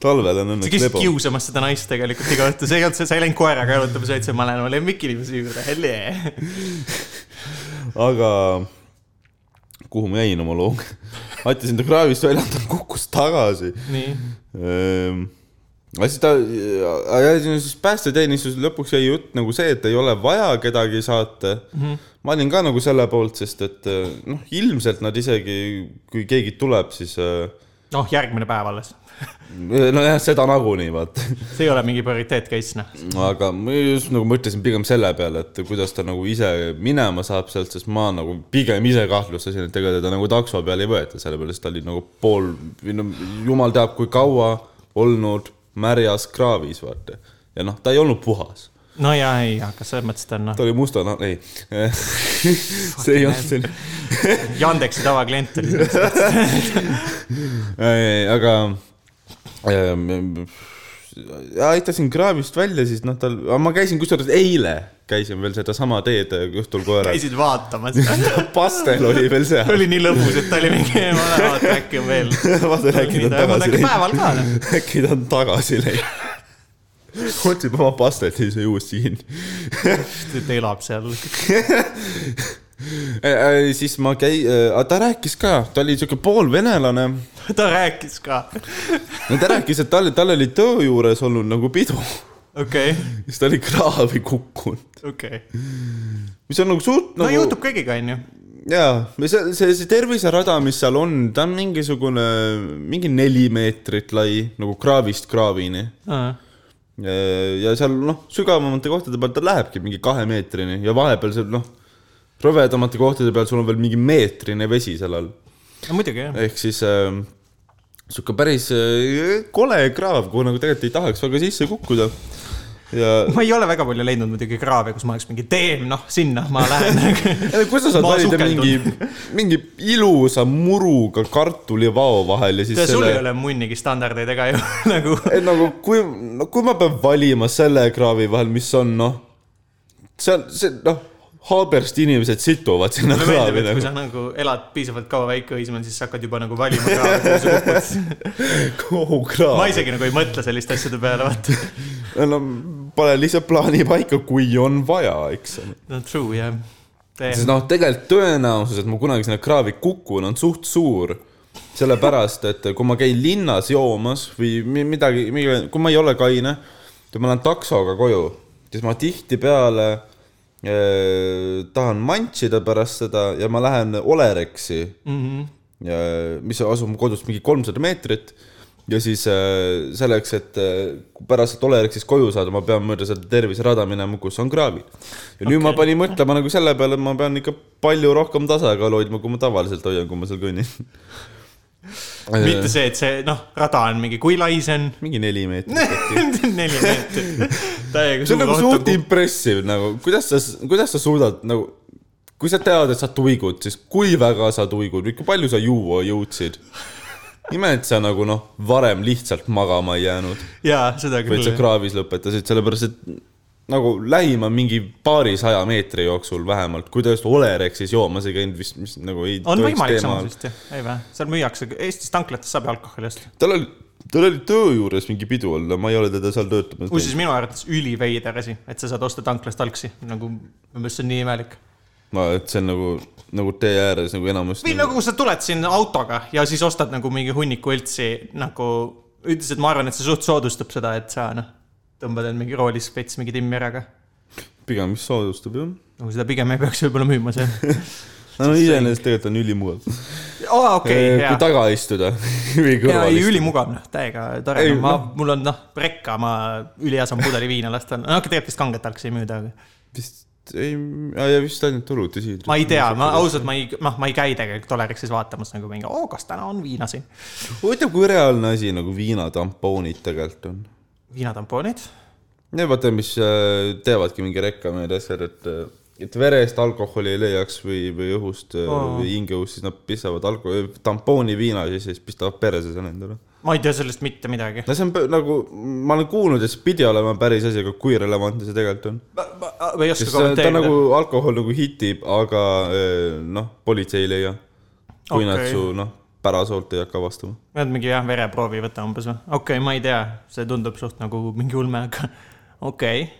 talvel on sa õnneks käisid lebo. kiusamas seda naist tegelikult iga õhtu, see ei olnud sa ei läinud koeraga jalutamas, vaid sa, ma lähen oma lemmikinimese juurde, helle. aga kuhu ma jäin oma looga? aitasin ta kraavist välja, ta kukkus tagasi. nii, aga siis ta, siis päästeteenistus lõpuks jäi jutt nagu see, et ei ole vaja kedagi saata mm. -hmm. ma olin ka nagu selle poolt, sest et noh, ilmselt nad isegi, kui keegi tuleb, siis äh, noh, järgmine päev alles. nojah, seda nagunii vaata. see ei ole mingi prioriteet case, noh. aga ma just nagu mõtlesin pigem selle peale, et kuidas ta nagu ise minema saab sealt, sest ma nagu pigem ise kahtlustasin, et ega teda nagu takso peale ei võeta, sellepärast ta oli nagu pool, või no jumal teab, kui kaua olnud märjas kraavis, vaata. ja noh, ta ei olnud puhas, no ja ei, aga selles mõttes ta on noh, ta oli musta, noh ei. see ei olnud selline, Yandeksi tavaklient oli. aga ähm, ja aitasin kraavist välja, siis noh, tal, ma käisin kusjuures eile käisin veel sedasama teed õhtul koera. käisid vaatamas. pastel oli veel seal. oli nii lõbus, et ta oli mingi, ma lähen vaatan, äkki on veel. vaata, äkki ta on tagasi läinud. päeval ka, noh. äkki ta on tagasi läinud. otsib oma pastet ja siis uuesti kinni. ta elab seal. Siis ma käi-, ta rääkis ka, ta oli siuke poolvenelane. ta rääkis ka. ta rääkis, et tal, tal oli töö juures olnud nagu pidu. okei, siis ta oli kraavi kukkunud. okei. mis on nagu suht no nagu juhtub kõigiga, onju. jaa, see, see, see terviserada, mis seal on, ta on mingisugune, mingi neli meetrit lai nagu kraavist kraavini. ja seal noh, sügavamate kohtade peal ta lähebki mingi kahe meetrini ja vahepeal seal noh, rõvedamate kohtade peal sul on veel mingi meetrine vesi seal all. no muidugi jah. ehk siis äh, sihuke päris äh, kole kraav, kuhu nagu tegelikult ei tahaks väga sisse kukkuda. ja ma ei ole väga palju leidnud muidugi kraave, kus ma oleks mingi teem, noh, sinna ma lähen. Kuidas sa saad valida mingi, mingi ilusa muruga kartulivao vahel ja siis sul selle ei ole munnigi standardeid ega ju nagu. et nagu kui no,, kui ma pean valima selle kraavi vahel, mis on noh, see on see noh, Haabersti inimesed situvad sinna meeldib, kraavi et kui nagu sa nagu elad piisavalt kaua Väike-Õismäel, siis sa hakkad juba nagu valima kraave, kuhu kraav. ma isegi nagu ei mõtle selliste asjade peale, vaata. no pane lihtsalt plaani paika, kui on vaja, eks no true, jah. sest noh, tegelikult tõenäosus, et ma kunagi sinna kraavi kukun, on suht suur. sellepärast, et kui ma käin linnas joomas või mi- midagi, kui ma ei ole kaine ja ma lähen taksoga koju, siis ma tihtipeale tahan mantšida pärast seda ja ma lähen Olerexi mm. -hmm. ja mis asub mu kodust mingi kolmsada meetrit ja siis äh, selleks, et äh, pärast Olerexist koju saada, ma pean mööda seda terviserada minema, kus on kraavid. ja nüüd Okei. ma panin mõtlema nagu selle peale, et ma pean ikka palju rohkem tasakaalu hoidma, kui ma tavaliselt hoian, kui ma seal kõnnin. mitte see, et see, noh, rada on mingi, kui lai see on? mingi neli meetrit neli meetrit. see on nagu suht impressive nagu, kuidas sa, kuidas sa suudad nagu, kui sa tead, et sa tuigud, siis kui väga sa tuigud kui palju sa juua jõudsid. ime, et sa nagu noh, varem lihtsalt magama ei jäänud jaa, seda või et küll sa. kraavis lõpetasid, sellepärast et nagu lähima mingi paarisaja meetri jooksul vähemalt, kui ta just Olerexis joomas ei käinud, mis, mis nagu ei on võimalik samas vist jah, ei vä? seal müüakse, Eestis tanklates saab alkoholi osta. tal oli, tal oli töö juures mingi pidu olla, ma ei ole teda seal töötamas kusjuures minu arvates üliveider asi, et sa saad osta tanklast algsi, nagu minu meelest see on nii imelik. ma, et see on nagu, nagu tee ääres nagu enamus. või nagu sa tuled siin autoga ja siis ostad nagu mingi hunniku õltsi nagu, üldiselt ma arvan, et see suht soodustab seda, et sa noh, tõmbad end mingi roolis veits mingi timmi ära ka. pigem, mis soodustab jah. nagu seda pigem ei peaks võib-olla müüma see. no iseenesest tegelikult on ülimugav. aa, okei, kui hea. taga istuda või kõrval ei istuda. ülimugav, noh, täiega tore Ei,, ma noh., mul on noh, rekka, ma ülihea saan pudeli viina lasta, no tegelikult vist kanget algsi ei müüda, aga vist ei, ja vist ainult õlut ja siidrit. ma ei tea, ma ausalt, ma ei, noh, ma ei käi tegelikult Olerexis vaatamas nagu mingi, oo, kas täna on viina siin. huvitav, kui reaalne asi nagu viinatampoonid tegelikult on viinatampoonid, Need vaata, mis äh, teevadki mingi rekka need asjad, et, et verest alkoholi ei leiaks või, või õhust oh. või hingeõhust, siis nad pistavad alko-, tampooni viina sisse siis pistavad perse selle endale. ma ei tea sellest mitte midagi. no see on nagu, ma olen kuulnud, et see pidi olema päris asi, aga kui relevantne see tegelikult on. ma ei oska sest ta, kommenteerida nagu, alkohol nagu hitib, aga noh, politsei ei leia. kui okay. nad su noh, pärasoolt ei hakka avastama. pead mingi jah, vereproovi võtta umbes või? okei okay,, ma ei tea, see tundub suht nagu mingi ulme, aga okei okay.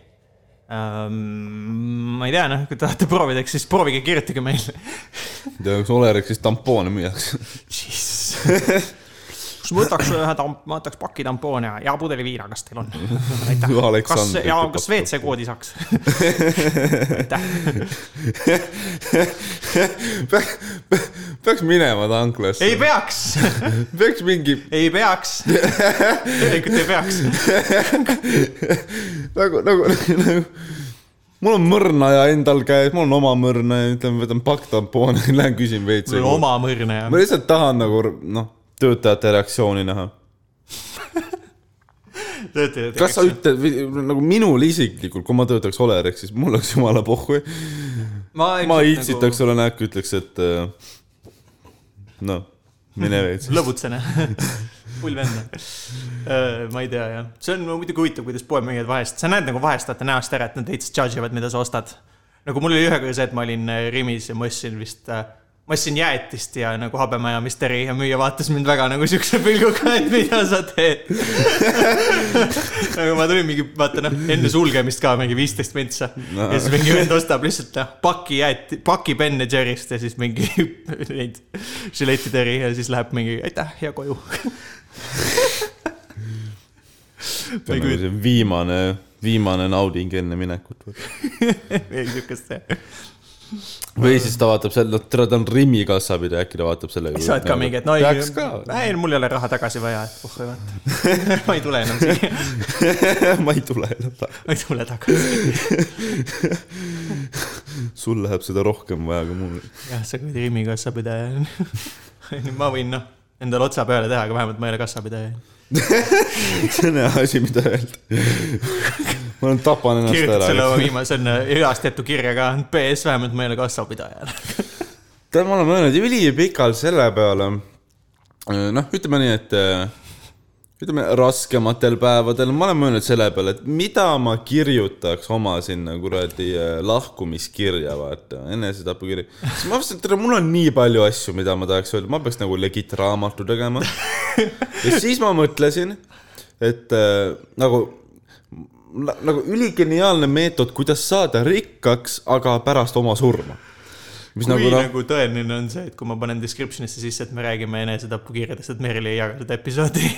um,. ma ei tea, noh, kui tahate proovida, eks siis proovige, kirjutage meile. ja kas Olerexis tampoone müüakse? Kas ma võtaks ühe tamp-, ma võtaks paki tampoone ja, ja pudeli viina, kas teil on? aitäh. kas ja kas. WC koodi saaks? aitäh. peaks minema tanklasse ei. peaks, peaks mingi ei peaks. tegelikult ei peaks. nagu, nagu, nagu mul on mõrnaja endal käes, mul on oma mõrna ja ütleme, võtan pakk tampoone, lähen küsin WC mul on. oma mõrne ja ma lihtsalt tahan nagu noh, töötajate reaktsiooni näha. töötajad. kas sa ütled nagu minul isiklikult, kui ma töötaks Olerex, siis mul oleks jumala pohhu. ma, ma itsitaks sulle näkku, ütleks, et äh, noh, mine veits. lõbutsene. pull vend. ma ei tea jah, see on muidugi huvitav, kuidas poemüüjad vahest, sa näed nagu vahest vaata näost ära, et nad veits judge ivad, mida sa ostad. nagu mul oli ühe korra see, et ma olin äh, Rimis ja ma ostsin vist äh, ma ostsin jäätist ja nagu habemaja misteri ja müüja vaatas mind väga nagu siukse pilguga, et mida sa teed. nagu ma tulin mingi, vaata noh, enne sulgemist ka mingi viisteist mentsa no.. ja siis mingi vend ostab lihtsalt noh, paki jääti, paki Ben Jerry'st ja siis mingi neid žiletiteri ja siis läheb mingi aitäh ja koju. ma ei kujuta, see viimane, viimane nauding enne minekut. midagi siukest jah. Või siis ta vaatab selle, noh, ta on Rimi kassapidaja, äkki ta vaatab sellega. sa oled ka mingi, et no ei ei, mul ei ole raha tagasi vaja, et puhku vaata. ma ei tule enam siia, ma ei tule enam tagasi. ma ei tule tagasi. sul läheb seda rohkem vaja kui mul. jah, sa kuradi Rimi kassapidaja. ma võin noh, endale otsa peale teha, aga vähemalt ma ei ole kassapidaja. see on hea asi, mida öelda. Ma olen tapan ennast selle oma ära. viimase, on ühast tehtud kirja ka, PS vähemalt ma ei ole kassapidaja. tead, ma olen mõelnud ülipikalt selle peale. noh, ütleme nii, et äh, ütleme raskematel päevadel ma olen mõelnud selle peale, et mida ma kirjutaks oma sinna kuradi äh, lahkumiskirja, vaata, enesetapukiri. siis ma mõtlesin, et tere, mul on nii palju asju, mida ma tahaks öelda, ma peaks nagu legit raamatu tegema. ja siis ma mõtlesin, et äh, nagu nagu üligeniaalne meetod, kuidas saada rikkaks, aga pärast oma surma. mis kui nagu nagu, nagu tõeline on see, et kui ma panen description'isse sisse, et me räägime enesetapukirjadest, et Merile ei jaga seda episoodi.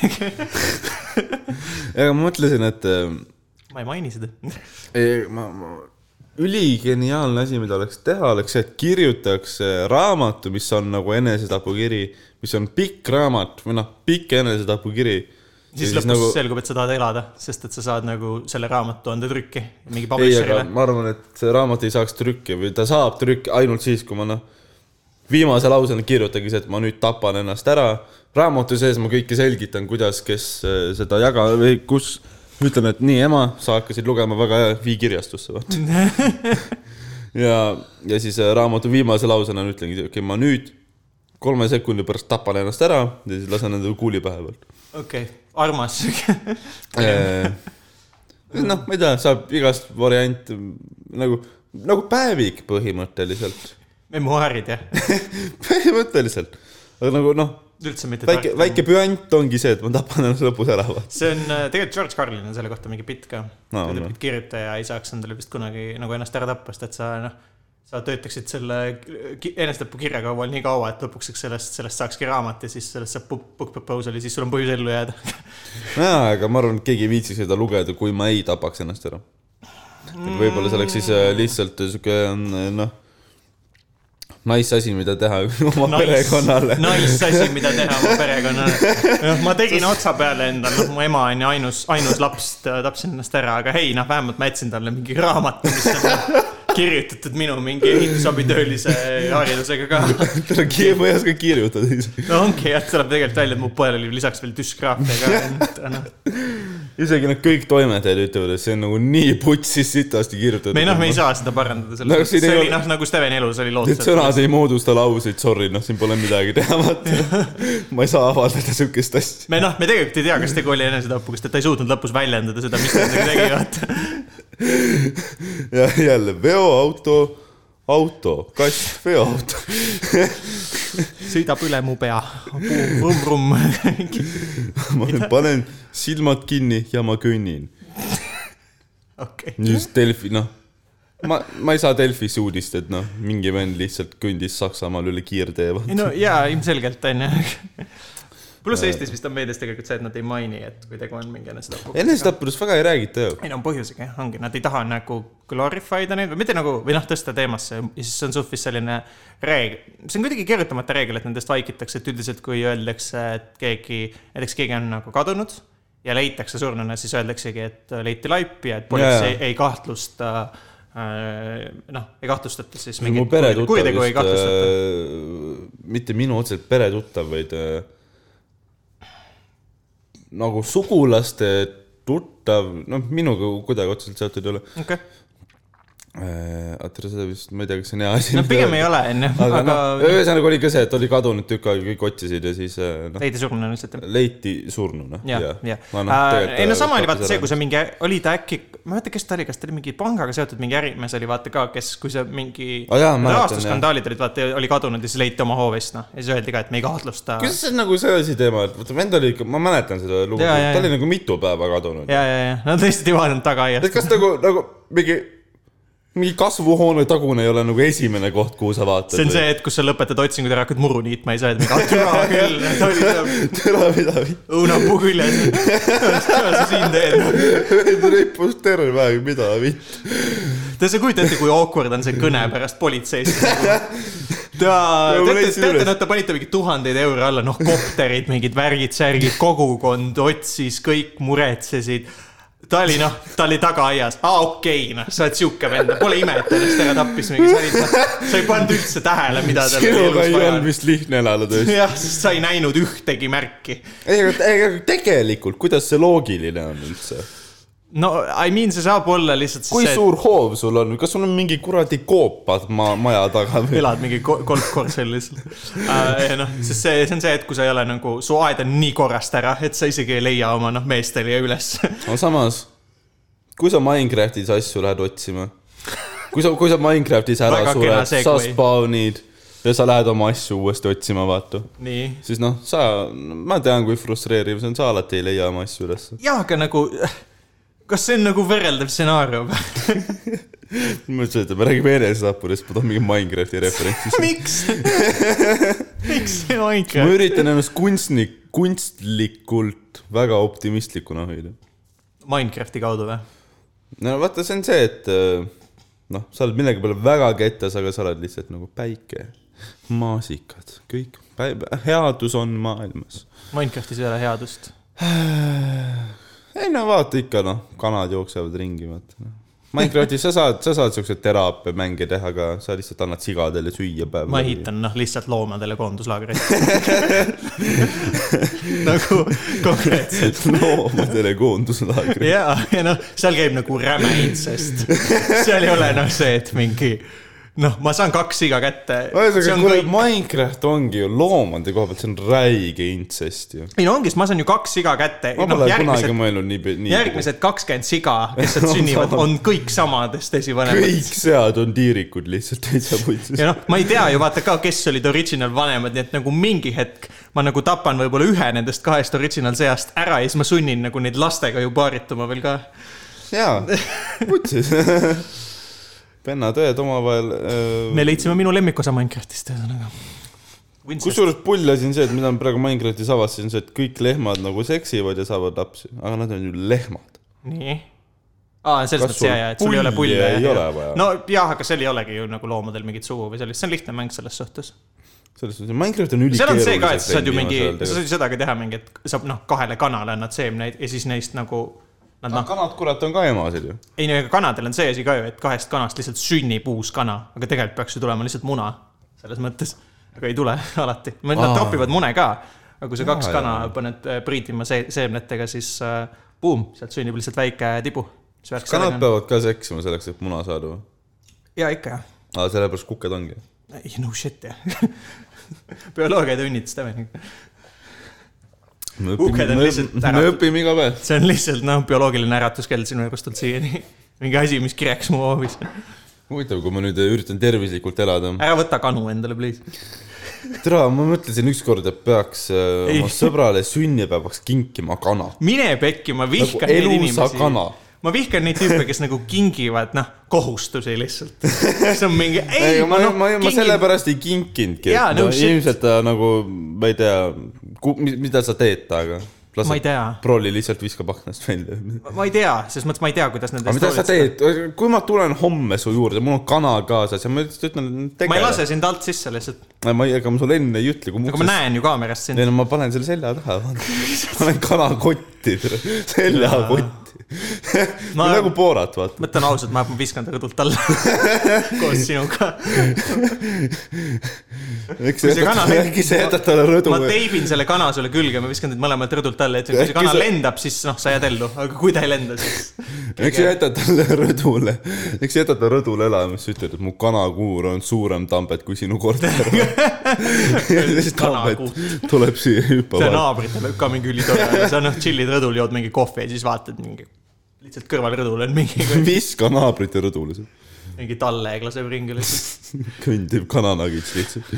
aga ma mõtlesin, et äh, ma ei maini seda. ei, ma, ma, üligeniaalne asi, mida oleks teha, oleks see, et kirjutaks äh, raamatu, mis on nagu enesetapukiri, mis on pikk raamat või noh, pikk enesetapukiri. Siis lõpus nagu... selgub, et sa tahad elada, sest et sa saad nagu selle raamatu anda trükki mingi publisher'ile. ma arvan, et see raamat ei saaks trükki või ta saab trükki ainult siis, kui ma noh, viimase lausena kirjutangi see, et ma nüüd tapan ennast ära. raamatu sees ma kõike selgitan, kuidas, kes äh, seda jaga- või kus, ütlen, et nii, ema, sa hakkasid lugema väga hea, vii kirjastusse, vaata. ja, ja siis äh, raamatu viimase lausena ütlengi, okei okay,, ma nüüd kolme sekundi pärast tapan ennast ära ja siis lasen endale kuuli pähe pealt. okei, armas. noh, ma ei tea, saab igast variant nagu, nagu päevik põhimõtteliselt. memuaarid jah, põhimõtteliselt, aga nagu noh, üldse mitte. väike, väike püant ongi see, et ma tapan ennast lõpus ära. see on äh, tegelikult George Carlin on selle kohta mingi bitt ka No, no,. no. et kirjutaja ei saaks endale vist kunagi nagu ennast ära tappa, sest et sa noh, sa töötaksid selle ki- enesetapukirja kaual nii kaua, et lõpuks sellest, sellest saakski raamat ja siis sellest saab book, book proposal ja siis sul on põhjus ellu jääda. jaa, aga ma arvan, et keegi ei viitsiks seda lugeda, kui ma ei tapaks ennast ära. et võib-olla see oleks siis äh, lihtsalt sihuke noh, nice asi, mida teha oma nice. perekonnale. Nice asi, mida teha oma perekonnale. noh, ma tegin otsa peale endale, noh, mu ema on ju ainus, ainus laps, tapsin ennast ära, aga hei, noh, vähemalt ma jätsin talle mingi raamatu, mis on kirjutatud minu mingi ehitusabitöölise haridusega ka. tere, ma ei oska kirjutada no ongi jah, tuleb tegelikult välja, et mu poel oli lisaks veel düsgraafia ka, noh. Isegi need kõik toimetajad ütlevad, et see on nagu nii putsis sitasti kirjutatud. me noh, me ei saa seda parandada, No selles mõttes, ei see oli noh, nagu Steveni elus oli lood. Need sõnad ei moodusta lauseid, sorry, noh, siin pole midagi teha, vaata. ma ei saa avaldada siukest asja. me noh, me tegelikult ei tea, kas tegu oli enesetapuga, sest et ta ei suutnud lõpus väljendada seda, mis ta nendega tegi, vaata. ja jälle veoauto, auto, kass, veoauto. sõidab üle mu pea, vumm-vumm. ma panen silmad kinni ja ma kõnnin. okei, nüüd Delfi, noh, ma, ma ei saa Delfisse uudist, et noh, mingi vend lihtsalt kõndis Saksamaal üle kiirtee. no jaa, ilmselgelt on ju. Pluss Eestis vist on meedias tegelikult see, et nad ei maini, et kui tegu on mingi enesetapuga. enesetappudest väga ei räägita ju. ei no põhjusega jah, ongi, nad ei taha nagu glorify ida neid või mitte nagu, või noh, tõsta teemasse ja siis on suht vist selline reegel, see on kuidagi kirjutamata reegel, et nendest vaikitakse, et üldiselt kui öeldakse, et keegi, näiteks keegi on nagu kadunud ja leitakse surnuna, siis öeldaksegi, et leiti laip ja et politsei Jaa. ei kahtlusta äh, noh, ei kahtlustata siis mingit kuritegu ei kahtlustata. äh,, mitte minu otseselt peretuttav, vaid äh, nagu sugulaste tuttav, noh, minuga kuidagi otseselt seotud ei ole äh,. oota, seda vist, ma ei tea, kas see on hea asi. no pigem ei ole, onju, aga aga noh, ühesõnaga oli ka see, et oli kadunud tükk aega, kõik otsisid ja siis äh, noh, leidi surnuna lihtsalt leiti surnuna. jah, jah. noh, ei no sama oli vaata see, kui see mingi, oli ta äkki, ma ei mäleta, kes ta oli, kas ta oli mingi pangaga seotud mingi ärimees oli vaata ka, kes, kui see mingi Aa, jaa, mäletan, rahastusskandaalid olid, vaata oli kadunud ja siis leiti oma hoovist noh, ja siis öeldi ka, et me ei kahtlusta. kuidas see on nagu see asi teema, et vaata vend oli ikka, ma mäletan seda lugu, ta oli nagu mitu päeva kadunud. ja, ja, ja nad lihtsalt ei vaadanud tagaaiast kas nagu, nagu mingi, mingi kasvuhoone tagune ei ole nagu esimene koht, kuhu sa vaatad. see on see, et kus sa lõpetad otsingud ja hakkad muru niitma, ei saa öelda mingi, türa küll, tere, mida, õunapuu küljes. mis sa siin teed? rippus terve aeg, mida vitt. Te sa kujuta ette, kui awkward on see kõne pärast politseist. ta, teate, teate, nad ta panite mingi tuhandeid eure alla, noh, kopterid, mingid värgid, särgid, kogukond otsis, kõik muretsesid. Ta oli noh, ta oli tagaaias, aa okei okay,, noh, sa oled sihuke vend, pole ime, et ennast ära tappis mingi, sa olid, sa ei pannud üldse tähele, mida tal oli sinuga elus ei vaja olnud. vist lihtne elada tõesti. jah, sest sa ei näinud ühtegi märki. ei, aga tegelikult, kuidas see loogiline on üldse? No I mean, see saab olla lihtsalt siis kui see, suur hoov sul on, kas sul on mingi kuradi koopad maa, maja taga või? elad mingi ko- golfkortsellis uh,. noh, sest see, see on see, et kui sa ei ole nagu, su aed on nii korrast ära, et sa isegi ei leia oma noh, meestele üles. no samas, kui sa Minecraftis asju lähed otsima, kui sa, kui sa Minecraftis ära sured, sa spawn'id ja sa lähed oma asju uuesti otsima, vaata. nii. siis noh, sa, ma tean, kui frustreeriv see on, sa alati ei leia oma asju ülesse. jaa, aga nagu, kas see on nagu võrreldav stsenaarium? ma mõtlesin, et me räägime enesetapudest, ma toon mingi Minecrafti referentsi. miks? miks see ma Minecraft? üritan ennast kunstnik, kunstlikult väga optimistlikuna hoida. Minecrafti kaudu või? no vaata, see on see, et äh, noh, sa oled millegi peale väga kettas, aga sa oled lihtsalt nagu päike, maasikad, kõik, headus on maailmas. Minecraftis ei ole headust. ei no vaata ikka noh, kanad jooksevad ringi, vaata noh. Minecraftis sa saad, sa saad siukseid teraapiamänge teha ka, sa lihtsalt annad sigadele süüa päev ma. ehitan noh, lihtsalt loomadele koonduslaagreid. nagu konkreetselt. loomadele koonduslaagri. ja, ja noh, seal käib nagu räme intsest. seal ei ole noh see, et mingi noh, ma saan kaks siga kätte. ühesõnaga, kuule, Minecraft ongi ju loomade koha pealt, see on räige intsest ju. ei no ongi, sest ma saan ju kaks siga kätte. ma noh, pole kunagi järgmised, mõelnud nii, nii. järgmised kakskümmend siga, kes sealt sünnivad, on kõik samadest esivanemad kõik sead on tiirikud lihtsalt täitsa putsis. ja noh, ma ei tea ju vaata ka, kes olid original vanemad, nii et nagu mingi hetk ma nagu tapan võib-olla ühe nendest kahest original seast ära ja siis ma sunnin nagu neid lastega ju paarituma veel ka. jaa, putsis. vennad-õed omavahel äh, me. leidsime minu lemmikosa Minecraftist ühesõnaga. kusjuures pull asi on see, et mida ma praegu Minecraftis avastasin, see, et kõik lehmad nagu seksivad ja saavad lapsi, aga nad on ju lehmad. nii. aa, selles Kas mõttes ja, ja, et sul ei ole pulli pulle. ei ole vaja? no jah, aga seal ei olegi ju nagu loomadel mingit sugu või sellist, see on lihtne mäng selles suhtes. selles suhtes, Minecraft on seal on see ka, et sa saad ju mingi, sa saad ju seda ka teha mingi, et saab noh, kahele kanale annad seemneid ja siis neist nagu nad noh, kanad, kurat, on ka emased ju. ei no ega kanadel on see asi ka ju, et kahest kanast lihtsalt sünnib uus kana, aga tegelikult peaks ju tulema lihtsalt muna selles mõttes, aga ei tule alati, nad Aa. tropivad mune ka, aga kui sa kaks kana paned äh, priitima see, seemnetega, siis äh, buum, sealt sünnib lihtsalt väike tibu. kanad peavad ka seksima selleks, et muna saada või? ja ikka jah, aa, sellepärast kuked ongi. ei no shit jah bioloogiatunnid, Steven. me Kuked on lihtsalt me, ära- me õpime iga päev. see on lihtsalt noh, bioloogiline äratuskell sinu elust olnud siiani. mingi asi, mis kireks mu hoovis. huvitav, kui ma nüüd üritan tervislikult elada. ära võta kanu endale, please. tere, ma mõtlesin ükskord, et peaks äh, Ei. oma sõbrale sünnipäevaks kinkima kana. mine pekki, ma nagu vihkan neid elusa inimesi. ma vihkan neid tüüpe, kes nagu kingivad, noh, kohustusi lihtsalt. see on mingi, ei, ei, ma, ma ma, noh ma, ma, sellepärast ei kinkinudki. No shit. ilmselt ta nagu, ma ei tea, mida sa teed temaga? ma ei tea, Broly lihtsalt viskab aknast välja. ma ei tea, selles mõttes ma ei tea, kuidas nendest mida sa teed, kui ma tulen homme su juurde, mul on kana kaasas ja ma lihtsalt ütlen, ma ei lase sind alt sisse lihtsalt, ma ei, ega ma sulle enne ei ütle, kui aga ma näen ju kaamerast sind. ei no ma panen selle selja taha, panen kanakotti, seljakotti. Ma- nagu Borat, vaata. ma ütlen ausalt, ma viskan ta rõdult alla koos sinuga. eks see kana jätad, lend- äkki sa jätad talle rõdu ma. teibin selle kana sulle külge, ma viskan teid mõlemad rõdult alla, et kui see kana sa- lendab, siis noh, sa jääd ellu, aga kui ta ei lenda, siis. eks sa jätad talle rõdule, eks sa jätad ta rõdule elama, siis ütled, et mu kanakuur on suurem Tambet kui sinu korter. siis Tambet tuleb siia see hüppama. naabritel võib ka mingi ülitore sa noh, chill'id rõdul, jood mingi kohvi ja siis vaatad mingi, lihtsalt kõrval rõdul on mingi, viska naabrite rõdule, mingi talleg laseb ringi lihtsalt. kõndib kananagits lihtsalt.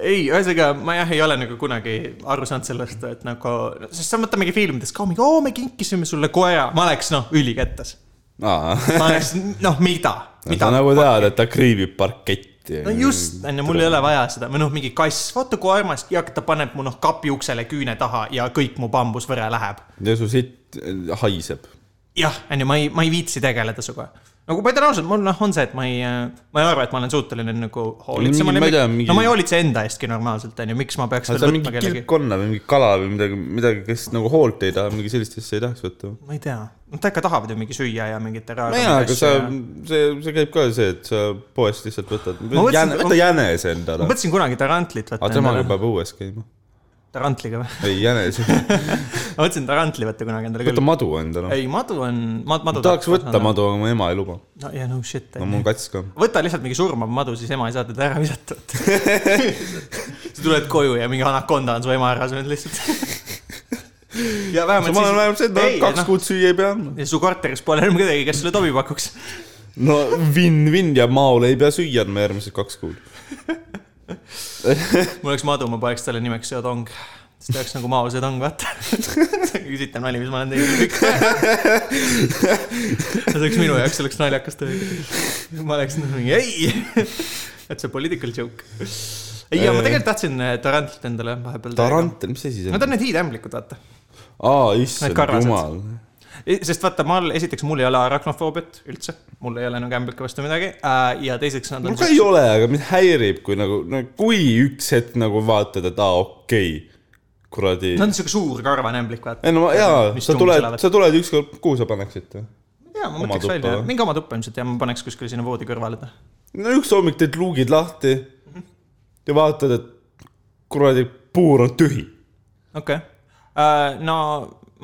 ei, ühesõnaga ma jah, ei ole nagu kunagi aru saanud sellest, et nagu, sest sa mõtled mingi filmides ka mingi, oo, me kinkisime sulle koera, ma oleks noh, ülikettas. aa, ma oleks, noh, mida, sa mida. nagu tead, et ta kriibib parketti. no just, onju, mul ei ole vaja seda või noh, mingi kass, vaata kui armas ja ta paneb mu noh kapi uksele küüne taha ja kõik mu bambusvõre läheb. ja su sitt haiseb. jah, onju, ma ei, ma ei viitsi tegeleda sinuga. nagu ma ütlen ausalt, mul noh, on see, et ma ei, ma ei arva, et ma olen suuteline nagu hoolitsema Mingi- ma no ma ei hoolitse enda eestki normaalselt, onju, miks ma peaks sa võtma mingi kellegi, kilpkonna või mingi kala või midagi, midagi, kes nagu hoolt ei taha, mingi sellist asja ei tahaks võtta. ma ei tea, nad ikka tahavad ju mingi süüa ja mingit no jaa, aga sa, see, see käib ka see, et sa poest lihtsalt võtad, võta jänese ma endale. mõtlesin kunagi tarantlit võtta aga temaga. peab õues käima. tarantliga või? ei, jänese, ma mõtlesin tarantli võtta kunagi endale võta küll. madu endale. ei, madu on, madu. tahaks võtta. madu, aga mu ema ei luba. no yeah, no shit. no mul on kats ka. võta lihtsalt mingi surmav madu, siis ema ei saa teda ära visata. sa tuled koju ja mingi anakonda on su ema ära söönud lihtsalt. ja vähemalt ma olen vähemalt see, et Ei, no kaks noh. kuud süüa ei pea andma. ja su korteris pole enam kedagi, kes sulle tobi pakuks. no vinn-vinn ja maole ei pea süüa andma järgmised kaks kuud. mul oleks madu, ma paneks talle nimeks Seotong. Siis ta oleks nagu Mao Zedong, vaata. küsitav nali, mis ma olen teinud kõik. see oleks minu jaoks, see oleks naljakas tõesti. ma oleks nagu mingi ei, that's a political joke. ei, ja ma tegelikult tahtsin eh, Tarantlit endale vahepeal. Tarant, mis asi see on? on need hiitämblikud, vaata. aa, Need issand jumal. sest vaata, ma, esiteks mul ei ole arachnofoobiat üldse, mul ei ole nagu ämblike vastu midagi äh, ja teiseks nad on mul ka ei ole, aga mind häirib, kui nagu, no kui üks hetk nagu vaatad, et aa, okei okay., kuradi. Nad on siuke suur karvane ämblik, vaata. ei no jaa, sa tuled sa tuled ükskord, kuhu sa paneksid? jaa, ma mõtleks välja või?, mingi oma tuppa ilmselt ja ma paneks kuskile sinna voodi kõrvale ta. no üks hommik teed luugid lahti ja vaatad, et kuradi puur on tühi. okei okay., no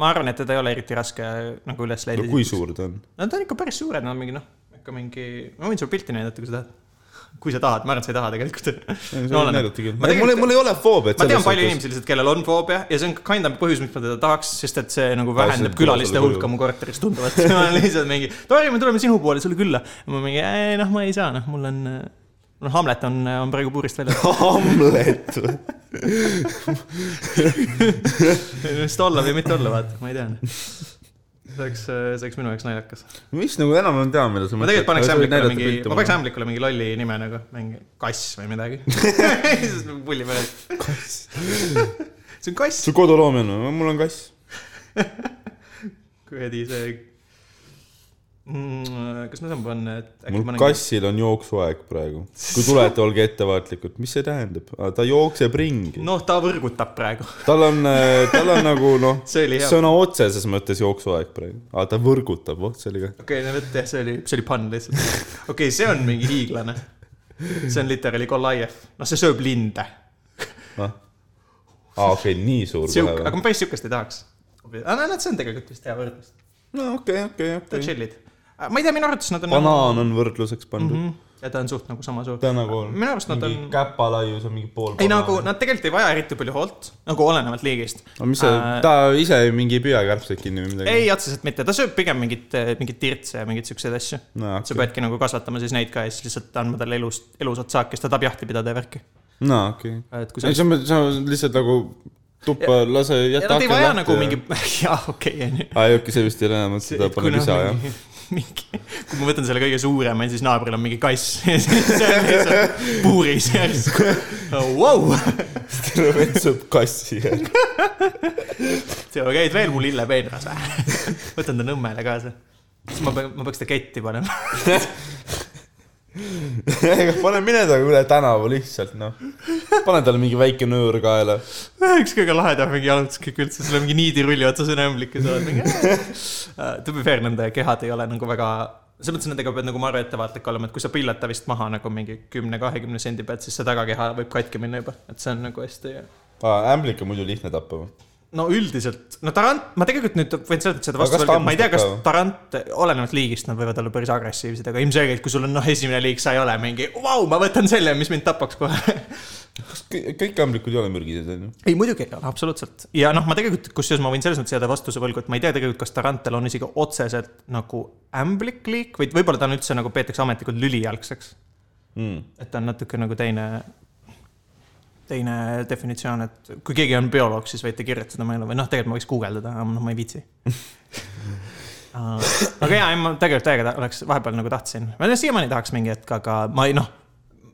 ma arvan, et teda ei ole eriti raske nagu üles leida no. kui suur ta on? no ta on ikka päris suured, nad on mingi noh, ikka mingi, ma võin sulle pilti näidata, kui sa tahad. Kui sa tahad, ma arvan, et sa ei taha tegelikult. No, mul mul ei ole foobiat. ma tean palju inimesi lihtsalt, kellel on foobia ja see on kind of põhjus, miks ma teda tahaks, sest et see nagu vähendab külaliste hulka mu korteris tunduvalt. ma olen lihtsalt mingi, Tori, me tuleme sinu poole sulle külla. ma mingi, noh, ma ei saa, noh, mul on, noh, Hamlet on, on praegu puurist väljas. Hamlet vist olla või mitte olla, vaata, ma ei tea. See oleks, see oleks minu jaoks naljakas. mis nagu enam-vähem tean, mida sa ma tegelikult paneks ämblikule mingi, ma paneks ämblikule mingi lolli nime nagu, mingi kass või midagi. siis nagu pulli peale. see on kass, su koduloom on, mul on kass. kuradi see mm,. kas ma saan panna, et äkki mul panen kassil on jooksuaeg praegu. kui tulete, olge ettevaatlikud, mis see tähendab? ta jookseb ringi. noh, ta võrgutab praegu. tal on, tal on nagu noh, sõna otseses mõttes jooksuaeg praegu. aa, ta võrgutab, voh, see oli ka. okei okay,, no vot jah, see oli, see oli pann lihtsalt. okei okay,, see on mingi hiiglane. see on literaali Goliath, noh, see sööb linde. aa, okei, nii suur sihuke, kohe aga või? ma päris sihukest ei tahaks. aga näed, see on tegelikult vist hea võrdlus. no okei, okei, ta okei. chill'id. Ma ei tea, minu arvates nad on banaan on võrdluseks pandud. mm. -hmm. ja ta on suht nagu sama suur. ta nagu on. minu arust nad on, käpalaius on mingi pool ei nagu nad tegelikult ei vaja eriti palju hoolt, nagu olenevalt liigist. aga mis see Äh,, ta ise mingi ei püha kärbseid kinni või midagi? ei, otseselt mitte, ta sööb pigem mingit, mingit tirtse ja mingeid siukseid asju. no sa peadki nagu kasvatama siis neid ka ja siis lihtsalt andma talle elus, elusat saaki, siis ta tahab jahti pidada ja värki. no okei. sa ei, sa, sa lihtsalt nagu tuppa lase, ja jäta nad ei vaja nagu mingi, jaa, okei, onju. aa, ei okei, see vist ei ole enam, ta paneb ise jah. mingi, kui ma võtan selle kõige suurema siis naabril on mingi kass ja siis see on lihtsalt puuris järsku wow.. terve vend sööb kassi. sa käid veel mu lillepeenras või? võtan ta Nõmmele kaasa. siis ma pean, ma peaks ta ketti panema. pane mine temaga üle tänava lihtsalt noh. pane talle mingi väike nöör kaela. üks kõige lahedam mingi jalutuskäik üldse, sul on mingi niidirulli otsas on ämblik ja sa oled mingi. To be fair, nende kehad ei ole nagu väga, selles mõttes nendega pead nagu maru ettevaatlik olema, et kui sa pillad ta vist maha nagu mingi kümne-kahekümne sendi pealt, siis see tagakeha võib katki minna juba, et see on nagu hästi. ämblik on muidu lihtne tappa või? No üldiselt, no tarant, ma tegelikult nüüd võin selles mõttes seda vastu öelda, ma ei tea, kas tarant, olenevalt liigist nad võivad olla päris agressiivsed, aga ilmselgelt, kui sul on noh, esimene liig, sa ei ole mingi, vau, ma võtan selle, mis mind tapaks kohe kas kõ- kõik ämblikud ei ole mürgised onju? ei, muidugi ei ole, absoluutselt. ja noh, ma tegelikult, kusjuures ma võin selles mõttes jääda vastuse võlgu, et ma ei tea tegelikult, kas Tarantel on isegi otseselt nagu ämblik liik või võib-olla ta on üldse nagu peetakse ametlikult lülijalgseks. Mm. et ta on natuke nagu teine, teine definitsioon, et kui keegi on bioloog, siis võite kirjutada meile või noh, tegelikult ma võiks guugeldada, aga noh, ma ei viitsi. aga jaa, ma tegelikult täiega oleks vahepeal nagu tahtsin, ma siiamaani tahaks mingi hetk, aga ma ei noh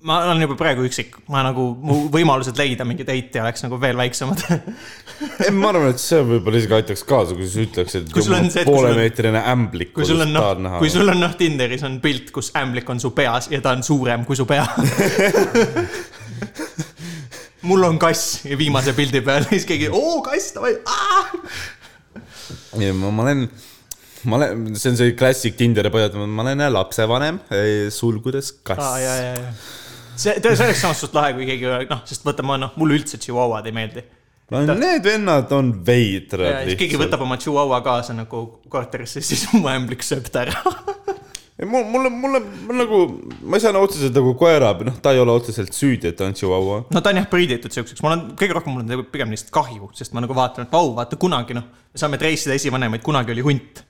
ma olen juba praegu üksik, ma nagu, mu võimalused leida mingeid eiti oleks nagu veel väiksemad. ei, ma arvan, et see võib-olla isegi aitaks kaasa, kui sa ütleks, et poolemeetrine ämblik. kui sul on noh, kui sul on noh, Tinderis on pilt, kus ämblik on su peas ja ta on suurem kui su pea. mul on kass ja viimase pildi peal, siis keegi, oo kass, davai, ei, ma, ma olen, ma olen, see on see klassik Tinderi pojad, ma olen lapsevanem, sulgudes kass ja, ja, ja. see, see oleks samas suht lahe, kui keegi noh, sest vaata, ma noh, mulle üldse tšihuahuad ei meeldi. no need vennad on veidrad ja keegi võtab oma tšihuahua kaasa nagu korterisse, siis mu ämblik sööb ta ära. mul, mulle, mulle, mul nagu, ma ei saa otseselt nagu koera, noh, ta ei ole otseselt süüdi, et ta on chihuahua. no ta on jah priiditud siukseks, mul on kõige rohkem mul on pigem lihtsalt kahju, sest ma nagu vaatan, et vau, vaata kunagi noh, me saame treissida esivanemaid, kunagi oli hunt.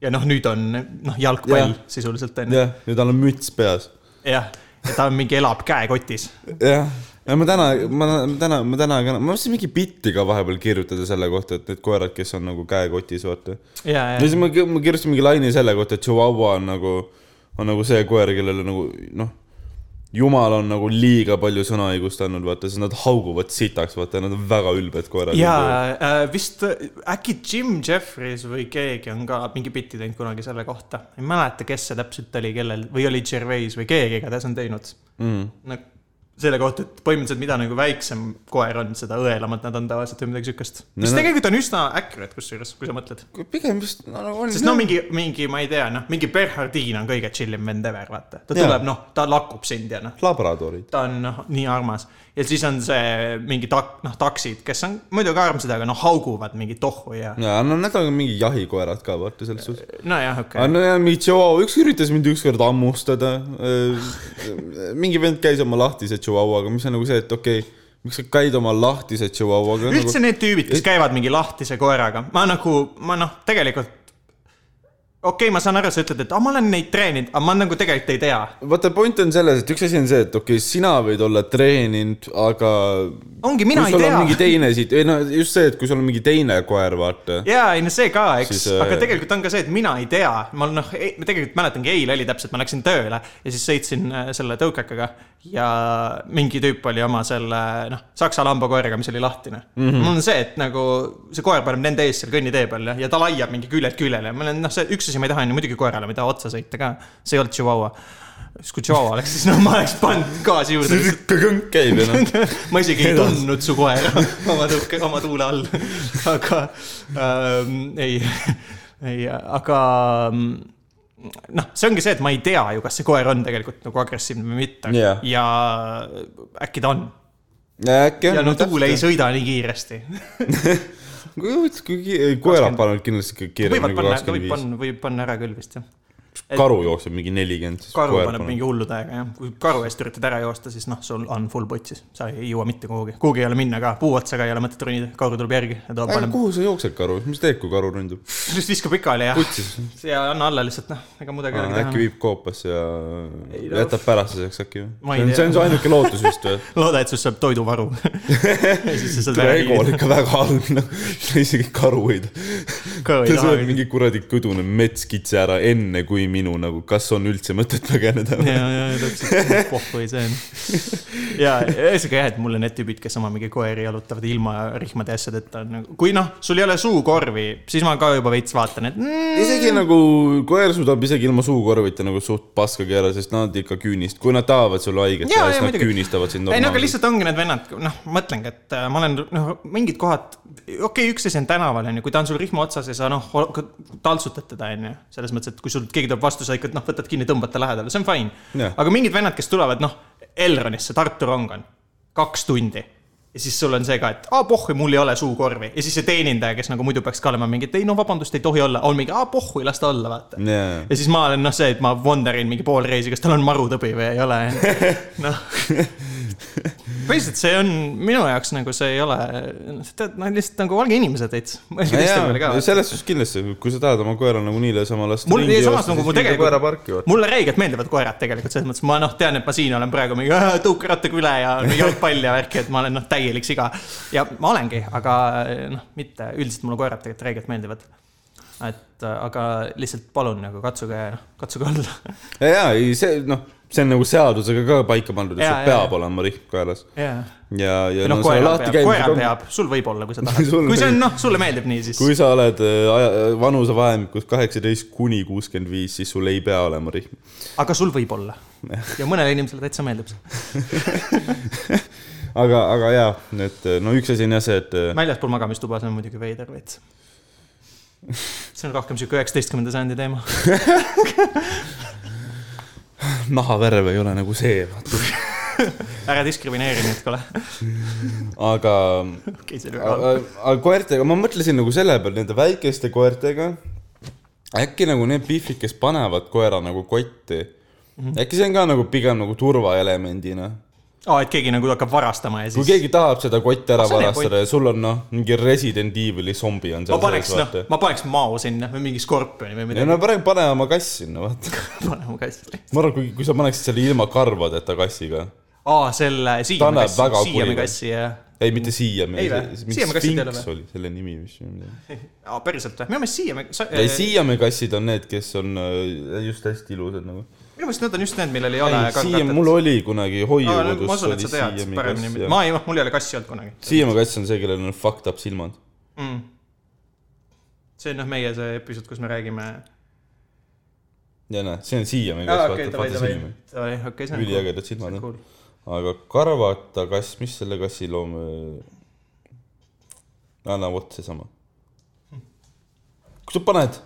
ja noh, nüüd on noh, jalgpall Jah. sisuliselt on ju. jah, ja tal on müts peas. jah, ja ta mingi elab käekotis. jah, ja ma täna, ma täna, ma täna ka, ma mõtlesin mingi bitti ka vahepeal kirjutada selle kohta, et need koerad, kes on nagu käekotis, vaata. ja, siis, ma, ma kirjutasin mingi laine selle kohta, et Chihuahua on nagu, on nagu see koer, kellele nagu noh, jumal on nagu liiga palju sõnaõigust andnud, vaata, sest nad hauguvad sitaks, vaata, nad on väga ülbed koerad. ja äh, vist äh, äkki Jim Jeffries või keegi on ka mingi bitti teinud kunagi selle kohta. ei mäleta, kes see täpselt oli, kellel või oli Gervais või keegi igatahes on teinud mm.. nagu selle kohta, et põhimõtteliselt mida nagu väiksem koer on, seda õelamad nad on tavaliselt või midagi siukest. mis No, no- tegelikult on üsna accurate kusjuures, kui sa mõtled. pigem vist no, on. sest no mingi, mingi, ma ei tea, noh, mingi Bernhardin on kõige chill im vend ever, vaata. ta Jaa. tuleb, noh, ta lakub sind ja noh, labradorid. ta on noh, nii armas. Ja siis on see mingi tak-, noh, taksid, kes on muidugi armsad, aga noh, hauguvad mingi tohhu ja. ja no need on mingi jahikoerad ka, vaata selles suhtes. nojah, okei okay.. no ja mingi Chihuahua, üks üritas mind ükskord hammustada. mingi vend käis oma lahtise Chihuahuaga, mis on nagu see, et okei okay,, miks sa käid oma lahtise Chihuahuaga üldse nagu...? need tüübid, kes käivad mingi lahtise koeraga, ma nagu, ma noh, tegelikult okei okay,, ma saan aru, sa ütled, et ah, ma olen neid treeninud, aga ma nagu tegelikult ei tea. vaata, point on selles, et üks asi on see, et okei okay,, sina võid olla treeninud, aga ongi, mina ei tea mingi teine siit, ei no just see, et kui sul on mingi teine koer, vaata. jaa, ei no see ka, eks Siis,, aga äh, tegelikult on ka see, et mina ei tea, ma noh, ma tegelikult mäletangi, eile oli täpselt, ma läksin tööle ja siis sõitsin äh, selle tõukekaga ja mingi tüüp oli oma selle noh, saksa lambakoeraga, mis oli lahtine mm. -hmm. mul on see, et nagu see koer paneb nende ees seal kõnnitee peal ja, ja ta laiab mingi küljelt küljele ja ma olen noh, see üks asi, ma ei taha on ju muidugi koerale, ma ei taha otsa sõita ka. see ei olnud chihuahua. siis kui chihuahua oleks, siis no ma oleks pannud gaasi juurde käib ja noh. ma isegi ei tundnud su koera oma tõuke, oma tuule all. aga ähm, ei, ei, aga mm, noh, see ongi see, et ma ei tea ju, kas see koer on tegelikult nagu agressiivne või mitte Jah. ja äkki ta on äkki ja on. no tuul ei sõida nii kiiresti. Koerad panevad kindlasti võivad kui panna, võib panna, võib panna ära küll vist jah. Karu jookseb mingi nelikümmend, siis karu paneb mingi hullu täiega jah, kui karu eest üritad ära joosta, siis noh, sul on full putsis, sa ei jõua mitte kuhugi, kuhugi ei ole minna ka, puu otsaga ei ole mõtet ronida, karu tuleb järgi aga paneb, kuhu sa jooksed, karu, mis teed, kui karu ründab? lihtsalt viskab pikali ja ja anna alla lihtsalt noh, ega midagi ei olegi äkki teha. viib koopasse ja Ei, no- jätab pärastuseks äkki või? ei see on, su ainuke lootus vist või? looda, et sinust saab toiduvaru. siis sa ego on ikka väga halb, noh. isegi karu ei, taha sööb mingi kuradi kõdune metskitse ära enne, kui minu nagu, kas on üldse mõtet põgeneda ja, ja, ja täpselt, pohhu ei on. ja ühesõnaga jah, et mulle need tüübid, kes oma mingi koeri jalutavad ilma rihmade ja asjadeta on nagu, kui noh, sul ei ole suukorvi, siis ma ka juba veits vaatan, et mm, isegi nagu koer suudab isegi ilma suukorvita nagu suht paska keerata, sest nad ikka küünist, kui nad tahavad sulle haiget teha, siis nad muidugi. küünistavad sind ei no aga lihtsalt ongi need vennad, noh, mõtlengi, et äh, ma olen, noh, mingid kohad, okei okay,, üks asi on tänaval, onju, kui ta on sul rihma otsas ja sa noh, taltsutad teda, onju. selles mõttes, et kui sul keegi tuleb vastu, sa ikka noh, võtad kinni, tõmbad ta lähedale, see on fine. Jah. aga mingid vennad, kes tulevad, noh, Elronisse, Tartu rong on, kaks tundi. ja siis sul on see ka, et aa pohhui, mul ei ole suukorvi ja siis see teenindaja, kes nagu muidu peaks ka olema mingi, et ei no vabandust, ei tohi olla, on mingi aa pohhui, las ta olla, vaata jaa, ja siis ma olen noh, see, et ma wonderin mingi pool reisi, kas tal on marutõbi või ei ole. noh põhiliselt see on minu jaoks nagu see ei ole, tead, noh lihtsalt nagu olge inimesed veits. jaa, selles suhtes kindlasti, kui sa tahad oma koera nagu niisama lasta mul, samas nagu tegelikult, mulle räigelt meeldivad koerad tegelikult selles mõttes, ma noh, tean, et ma siin olen praegu mingi tõukerattaga üle ja jalgpall ja värki, et ma olen noh, täielik siga. ja ma olengi, aga noh, mitte üldiselt mulle koerad tegelikult räigelt meeldivad. et aga lihtsalt palun nagu katsuge, katsuge olla. ja, ja ei see noh, see on nagu seadusega ka paika pandud, et sul peab olema rihm koeras jaa ja, ja noh, no, selle koeral lahti peab, koeral on- peab, sul võib olla, kui sa tahad. Kui see on noh, sulle meeldib nii, siis. kui sa oled äh, aja, vanusevahemikus kaheksateist kuni kuuskümmend viis, siis sul ei pea olema rihm. aga sul võib olla. ja mõnele inimesele täitsa meeldib see. aga, aga jaa, et no üks asi on jah see, et äh, väljaspool magamistuba, see on muidugi veider veits. see on rohkem sihuke üheksateistkümnenda sajandi teema. nahavärv ei ole nagu see, ära diskrimineeri nüüd, kuule. aga halb. aga aga koertega, ma mõtlesin nagu selle peale, nende väikeste koertega. äkki nagu need pihvid, kes panevad koera nagu kotti mm, -hmm. äkki see on ka nagu pigem nagu turvaelemendina. aa, et keegi nagu hakkab varastama ja kui siis. keegi tahab seda kotti ära varastada ja sul on noh, mingi Resident Evil'i zombi on ma seal paneks, noh, ma paneks mao sinna või mingi skorpioni või midagi. no pane, pane oma kass sinna, vaata. paneme kassi. ma arvan, kui, kui sa paneksid selle ilma karvadeta kassiga. aa, selle Siiame kassi, Siiame kassi ja. ei, mitte? Siiame või? oli selle nimi vist. aa, päriselt või? minu meelest Siiame, ei, Siiami kassid on need, kes on äh, just hästi ilusad nagu. Minu meelest need on just need, millel ei ole ei, Siiam, mul oli kunagi ma hoiukodus usun, et sa tead paremini ma ei, mul ei ole kassi olnud kunagi Siiami kass on see, kellel on fucked up silmad. mm.. see on noh, meie see episood, kus me räägime. ja näe, see on Siiami kass, vaata, vaata silmi., üliägedad silmad, jah. aga karvata kass, mis selle kassi loom? anna vot seesama. kui sa paned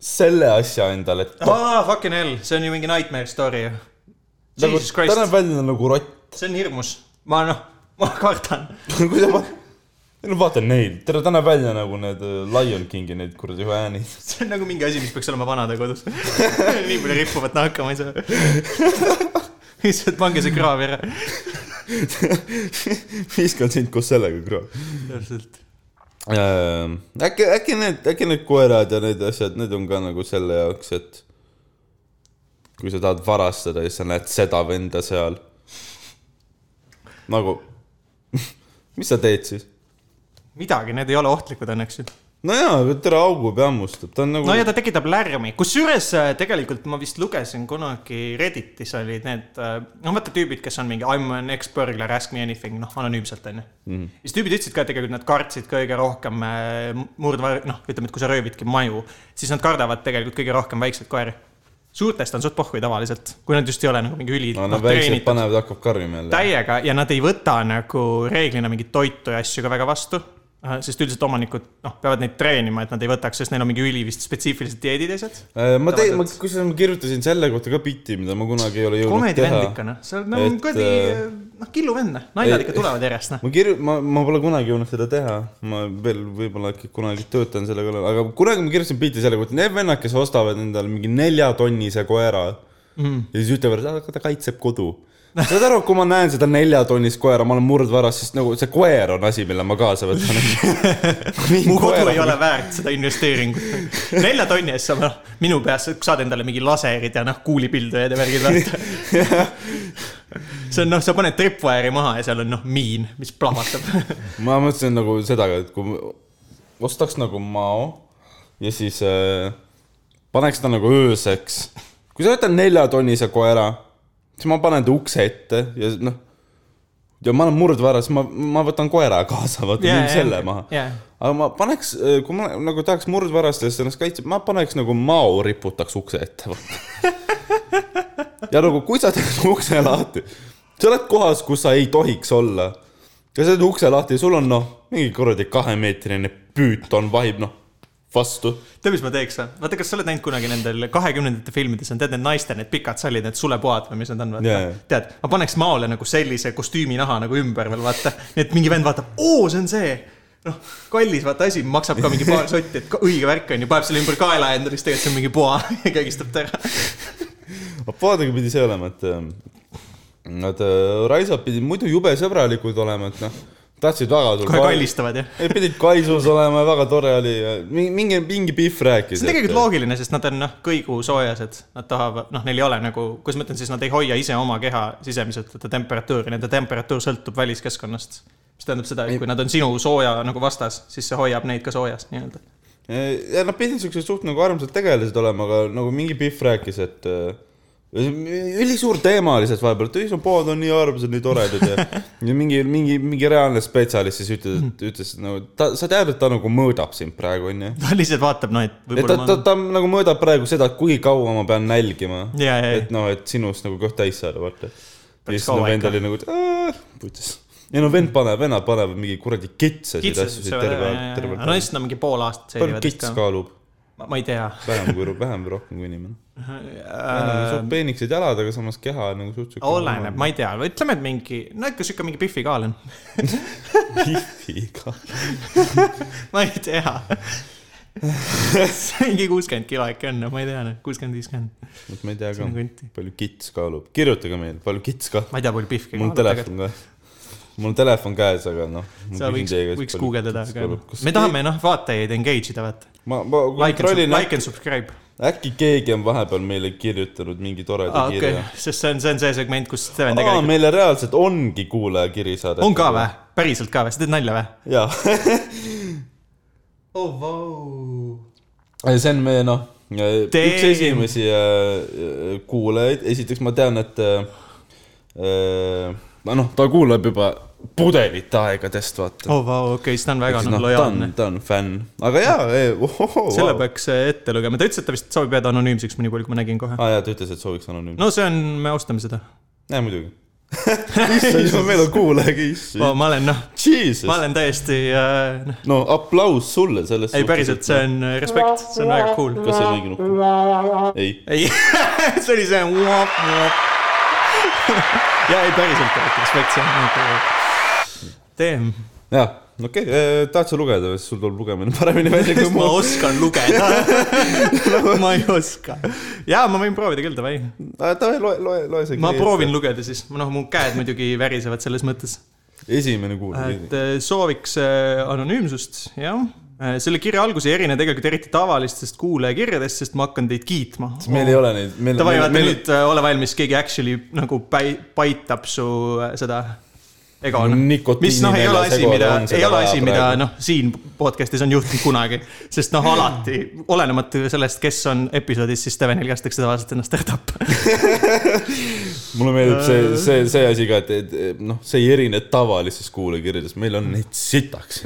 selle asja endale, et aa, fucking hell, see on ju mingi nightmare story ju. nagu näeb Christ, välja nagu rott. see on hirmus. ma noh, ma kardan. kui sa paned, no vaata neid, tere, ta näeb välja nagu need äh, Lion Kingi need kuradi häänid. see on nagu mingi asi, mis peaks olema vanade kodus. nii palju rippuvat nahka, ma ei saa. lihtsalt pange see kraavi ära. viskan sind koos sellega kraam. täpselt. äkki, äkki need, äkki need koerad ja need asjad, need on ka nagu selle jaoks, et kui sa tahad varastada ja sa näed seda venda seal. nagu, mis sa teed siis? midagi, need ei ole ohtlikud õnneks ju. No jaa, tere augu peamustab, ta on nagu no ja ta tekitab lärmi, kusjuures äh, tegelikult ma vist lugesin kunagi Redditis olid need, no vaata tüübid, kes on mingi I m an ex-burglar, ask me anything, noh anonüümselt onju mm. -hmm. siis tüübid ütlesid ka, et tegelikult nad kartsid kõige rohkem äh, murdva, noh, ütleme, et kui sa röövidki maju, siis nad kardavad tegelikult kõige rohkem väikseid koeri. suurtest on suht pohhui tavaliselt, kui nad just ei ole nagu mingi üli no,, noh no, väiksed panevad, hakkab karjuma jälle. täiega ja nad ei võta nagu reeglina mingit toitu ja asju ka väga vastu. Sest üldiselt omanikud, noh, peavad neid treenima, et nad ei võtaks, sest neil on mingi üli vist spetsiifilised dieedid ja asjad. Äh, ma tein, ma, kusjuures ma kirjutasin selle kohta ka bitti, mida ma kunagi ei ole jõudnud komedivend teha. ikka noh, on no, Et, kuradi äh,, noh, killuvend noh, naljad ikka tulevad järjest noh. ma kirju-, ma, ma pole kunagi jõudnud seda teha, ma veel võib-olla äkki kunagi töötan selle kallal, aga kunagi ma kirjutasin bitti selle kohta, need vennad, kes ostavad endale mingi neljatonnise koera mm. ja siis ütlevad, et ta kaitseb kodu. Saad aru, kui ma näen seda neljatonnist koera, ma olen murdvaras, sest nagu see koer on asi, mille ma kaasa võtan. mu kodu ei ole väärt seda investeeringut. nelja tonni eest saab, noh, minu peas saad endale mingi laserid ja noh, kuulipildujad ja värgid väärt. see on noh, sa paned tripwire'i maha ja seal on noh, miin, mis plahvatab. ma mõtlesin nagu seda, et kui ostaks nagu mao ja siis äh, paneks ta nagu ööseks. kui sa võtad neljatonnise koera, siis ma panen ta ukse ette ja noh, ja ma olen murdvara, siis ma, ma võtan koera kaasa, vaata yeah,, müün selle maha. yeah.. aga ma paneks, kui ma nagu tahaks murdvarastest ennast kaitsta, ma paneks nagu mao riputaks ukse ette. ja nagu, kui sa teed ukse lahti, sa oled kohas, kus sa ei tohiks olla. ja sa teed ukse lahti sul on noh, mingi kuradi kahemeetrine püüton vahib noh vastu. tead, mis ma teeks või? vaata, kas sa oled näinud kunagi nendel kahekümnendatel filmides on tead need naiste need pikad sallid, need sulepoad või mis need on, vaata yeah. tead, ma paneks maole nagu sellise kostüüminaha nagu ümber veel vaata, et mingi vend vaatab, oo, see on see. noh, kallis vaata asi, maksab ka mingi paar sotti, et õige värk on ju, paneb selle ümber kaela endale, siis tegelikult see on mingi poa ja kägistab ta ära. Poadega pidi see olema, et ähm, nad äh, raisad pidid muidu jube sõbralikud olema, et noh, tahtsid väga sul kohe kallistavad jah. ei, pidid kaisus olema ja väga tore oli ja mingi, mingi, Pihv rääkis. see on tegelikult loogiline, sest nad on noh, kõigusoojased, nad tahavad, noh, neil ei ole nagu, kuidas ma ütlen siis, nad ei hoia ise oma keha sisemiselt seda temperatuuri, nende temperatuur sõltub väliskeskkonnast. mis tähendab seda, et kui nad on sinu sooja nagu vastas, siis see hoiab neid ka soojas nii-öelda. ja nad pidid siuksed suht nagu armsad tegelased olema, aga nagu mingi Pihv rääkis, et äh, ülisuur teema oli sealt vahepeal, et ei, su pood on nii armsad, nii toredad ja, ja mingi, mingi, mingi reaalne spetsialist siis ütles, et ütles, nagu ta, sa tead, et ta nagu mõõdab sind praegu onju. ta lihtsalt vaatab, noh, et et ta, ta, ta nagu mõõdab praegu seda, kui kaua ma pean nälgima. et noh, et sinust nagu kõht täis saada, vaata. ja siis no vend oli nagu, putis. ja no vend paneb, vennad panevad mingi kuradi kitsesid asju söövad terve terve no lihtsalt nad mingi pool aastat palju kits kaalub? Ma ei tea vähem kui, vähem või rohkem kui inimene. äh,. suht peenikesed jalad, aga samas keha on nagu suht siuke. oleneb, ma ei tea, ütleme, et mingi, no ikka sihuke mingi Biffi kaal on. Pihviga. ma ei tea. mingi kuuskümmend kilo äkki on, ma ei tea, kuuskümmend, viiskümmend. ma ei tea ka palju kits kaalub, kirjutage meile, palju kits ka. ma ei tea, palju Biff mul on telefon ka. Mul on telefon käes, aga noh. sa võiks, võiks guugeldada, aga Kas me tahame noh, vaatajaid engage ida, vaata. ma, ma Like and, kontrollin, like and subscribe. äkki keegi on vahepeal meile kirjutanud mingi toreda aa, okei kirja., sest see on, see on see segment, kus Steven tegelikult. meile reaalselt ongi kuulajakiri saadetud. on ka või? päriselt ka või? sa teed nalja või? jaa. oh vau. see on meie noh, üks esimesi äh, kuulajaid, esiteks ma tean, et äh, äh, no noh, ta kuulab juba pudelite aegadest, vaata. oh vau, okei, siis ta on väga noh ta lojaalne ta on fänn, aga jaa, ohohoo. selle peaks äh, ette lugema, ta ütles, et ta vist soovib jääda anonüümseks, nii palju kui ma nägin kohe. aa jaa, ta ütles, et sooviks anonüümselt. no see on, me austame seda. jaa, muidugi. issand, meil on kuulajaga, issand. ma olen noh, ma. olen täiesti äh,, noh, no aplaus sulle selles ei päriselt, see on äh, respekt, see on väga cool. kas see on õige nupp? ei. ei, see oli see. ja ei päriselt, respekt, see on nagu. Damn, jaa, okei okay., tahad sa lugeda või siis sul tuleb lugemine paremini välja kui ma mul. oskan lugeda. ma ei oska. jaa, ma võin proovida küll, davai. davai, loe, loe, loe see. ma proovin. lugeda siis, noh, mu käed muidugi värisevad selles mõttes, esimene kuulaja. et äh, sooviks äh, anonüümsust, jah. selle kirja algus ei erine tegelikult eriti tavalistest kuulajakirjadest, sest ma hakkan teid kiitma. meil ei ole neid, Davai, vaata meil, nüüd ole valmis, keegi actually nagu paitab su seda ego, noh. Mis noh, ei ole asi, mida ei ole asi, mida noh, siin podcast'is on juhtunud kunagi. sest noh, alati, olenemata sellest, kes on episoodis, siis Stevenil kästakse tavaliselt ennast ära tappa. mulle meeldib see, see, see asi ka, et, et noh, see ei erine tavalistest kuulajakirjadest, meil on neid sitaks.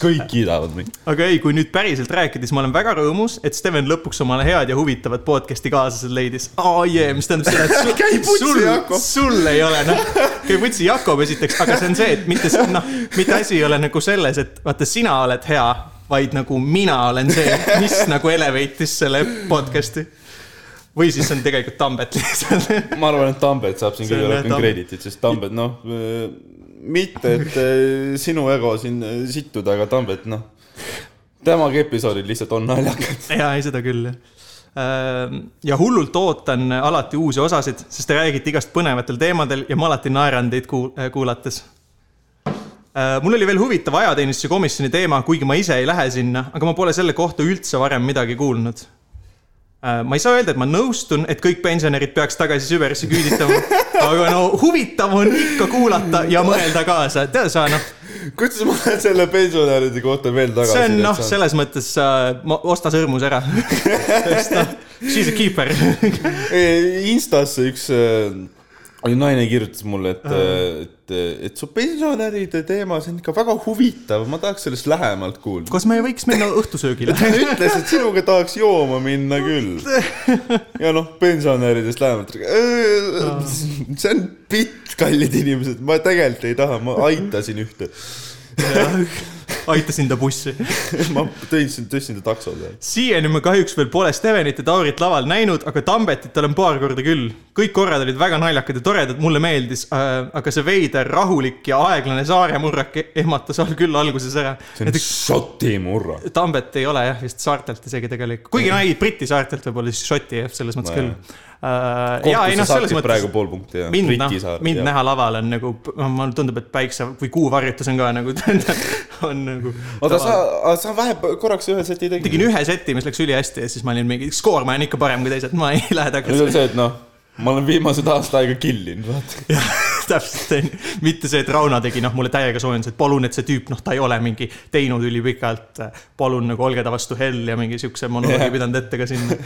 kõik kiidavad meid. aga ei, kui nüüd päriselt rääkida, siis ma olen väga rõõmus, et Steven lõpuks omale head ja huvitavat podcast'i kaaslased leidis. aa jee, mis tähendab seda, et sul, sul, sul ei ole noh, käi putsi Jakob esiteks, aga see on see, et mitte noh, mitte asi ei ole nagu selles, et vaata, sina oled hea, vaid nagu mina olen see, mis nagu elevate'is selle podcast'i. või siis on tegelikult Tambet lihtsalt. ma arvan, et Tambet saab siin kõige rohkem krediitit, sest Tambet, noh, mitte, et eh, sinu ego siin eh, sittuda, aga Tambet, noh, temaga episoodid lihtsalt on naljakad. jaa, ei seda küll jah. Ja hullult ootan alati uusi osasid, sest te räägite igast põnevatel teemadel ja ma alati naeran teid kuul-, kuulates. mul oli veel huvitav ajateenistuse komisjoni teema, kuigi ma ise ei lähe sinna, aga ma pole selle kohta üldse varem midagi kuulnud. ma ei saa öelda, et ma nõustun, et kõik pensionärid peaks tagasi Süverisse küüditama, aga no huvitav on ikka kuulata ja mõelda kaasa, tead sa noh, kuidas ma lähen selle pensionäride kohta veel tagasi? see on noh, selles mõttes äh,, osta sõrmus ära. She's a keeper. Instasse üks äh, naine kirjutas mulle, et, et, et su pensionäride teema, see on ikka väga huvitav, ma tahaks sellest lähemalt kuulda. kas me võiks minna õhtusöögile? ta ütles, et sinuga tahaks jooma minna küll. ja noh, pensionäridest lähemalt. see on bitt, kallid inimesed, ma tegelikult ei taha, ma aitasin ühte. Aitasin ta bussi. ma tõin, tõstsin ta taksole. siiani ma kahjuks veel pole Stevenit ja Taurit laval näinud, aga Tambetit olen paar korda küll. kõik korrad olid väga naljakad ja toredad, mulle meeldis äh,. aga see veider, rahulik ja aeglane saaremurrak ehmatas all küll alguses ära. see on Šoti murra. Tambet ei ole jah vist saartelt isegi tegelikult, kuigi no ei, Briti saartelt võib-olla siis Šoti jah, selles mõttes No küll. Ja ei noh, selles mõttes praegu pool punkti ja. mind noh, mind näha laval on nagu, mulle tundub, et päikse või kuuvarjutus on ka nagu, on nagu. oota, sa, sa vahe korraks ühe seti tegid. tegin ühe seti, mis läks ülihästi ja siis ma olin mingi, skoor ma olen ikka parem kui teised, ma ei lähe nüüd tagasi on. see, et noh, ma olen viimased aasta aega killinud, vaata. jah, täpselt onju, mitte see, et Rauno tegi noh, mulle täiega soojendus, et palun, et see tüüp, noh, ta ei ole mingi teinud ülipikalt. palun nagu olge ta vastu hell ja mingi siukse monoloogi pidanud ette ka sinna.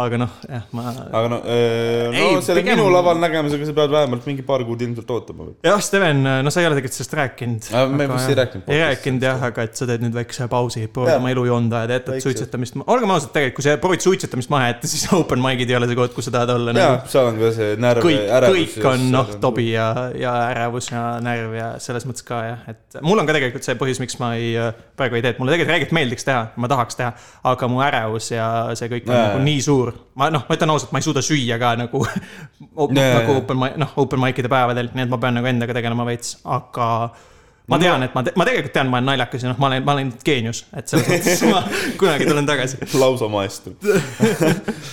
aga noh, jah, ma. aga no, no Ei, selle pigem- minu laval nägemisega sa pead vähemalt mingi paar kuud ilmselt ootama jah, Steven, no sa ei ole tegelikult sellest rääkinud. Me vist ei rääkinud ei rääkinud jah, aga et sa teed nüüd väikse pausi, proovid Jah. oma elu joonda ja jätad suitsetamist. olgem ausad, tegelikult kui sa proovid suitsetamist maha jätta, siis open mic'id ei ole see koht, kus sa tahad olla jaa nagu.. seal on ka see närv ärevus kõik on noh, tobi ja, ja ärevus ja närv ja selles mõttes ka jah, et mul on ka tegelikult see põhjus, miks ma ei, praegu ei tee, et mulle tegelikult räägib meeldiks teha, ma tahaks teha, aga mu ärevus ja see kõik on Jaa, nagu nii suur. ma noh, ma ütlen ausalt, ma ei suuda süüa ka nagu, Jaa, nagu open noh, open mic'ide päevadel, nii et ma pean nagu endaga tegelema veits, aga ma tean, et ma, ma tegelikult tean, ma olen naljakas ja noh, ma olen, ma olen geenius, et selles mõttes ma kunagi tulen tagasi. lausa maestro.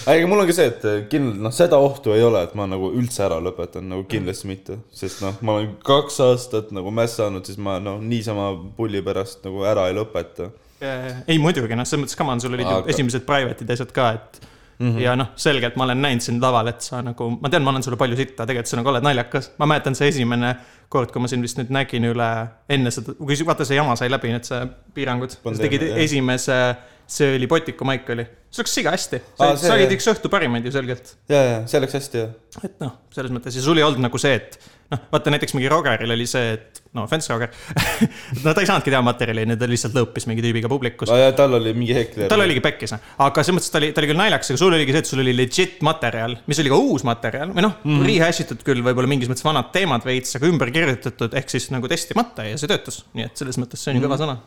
aga mul on ka see, et kindlalt noh, seda ohtu ei ole, et ma nagu üldse ära lõpetan, nagu kindlasti mitte, sest noh, ma olen kaks aastat nagu mässanud, siis ma noh, niisama pulli pärast nagu ära ei lõpeta. ei muidugi noh, selles mõttes, come on, sul olid ju Aga- esimesed private'id ja asjad ka, et mm. -hmm. ja noh, selgelt ma olen näinud sind laval, et sa nagu, ma tean, ma annan sulle palju sitta, tegelikult sa nagu oled naljakas. ma mäletan see esimene kord, kui ma sind vist nüüd nägin üle enne seda, kui vaata see jama sai läbi, need see piirangud. sa tegid jah. esimese, see oli Botiku maik oli. see läks siga hästi. Sa olid üks õhtu parimaid ju selgelt. ja, ja see läks hästi jah. et noh, selles mõttes ja sul ei olnud nagu see, et noh, vaata näiteks mingi Rogeril oli see, et no offense Roger no ta ei saanudki teha materjali, ta lihtsalt lõõpis mingi tüübiga publikus. ja tal oli mingi hekler. tal oligi pekkis, aga selles mõttes ta oli, ta oli küll naljakas, aga sul oligi see, et sul oli legit materjal, mis oli ka uus materjal või noh mm -hmm., rehash itud küll võib-olla mingis mõttes vanad teemad veits, aga ümber kirjutatud ehk siis nagu testimata ja see töötas. nii et selles mõttes see on ju kõva sõna.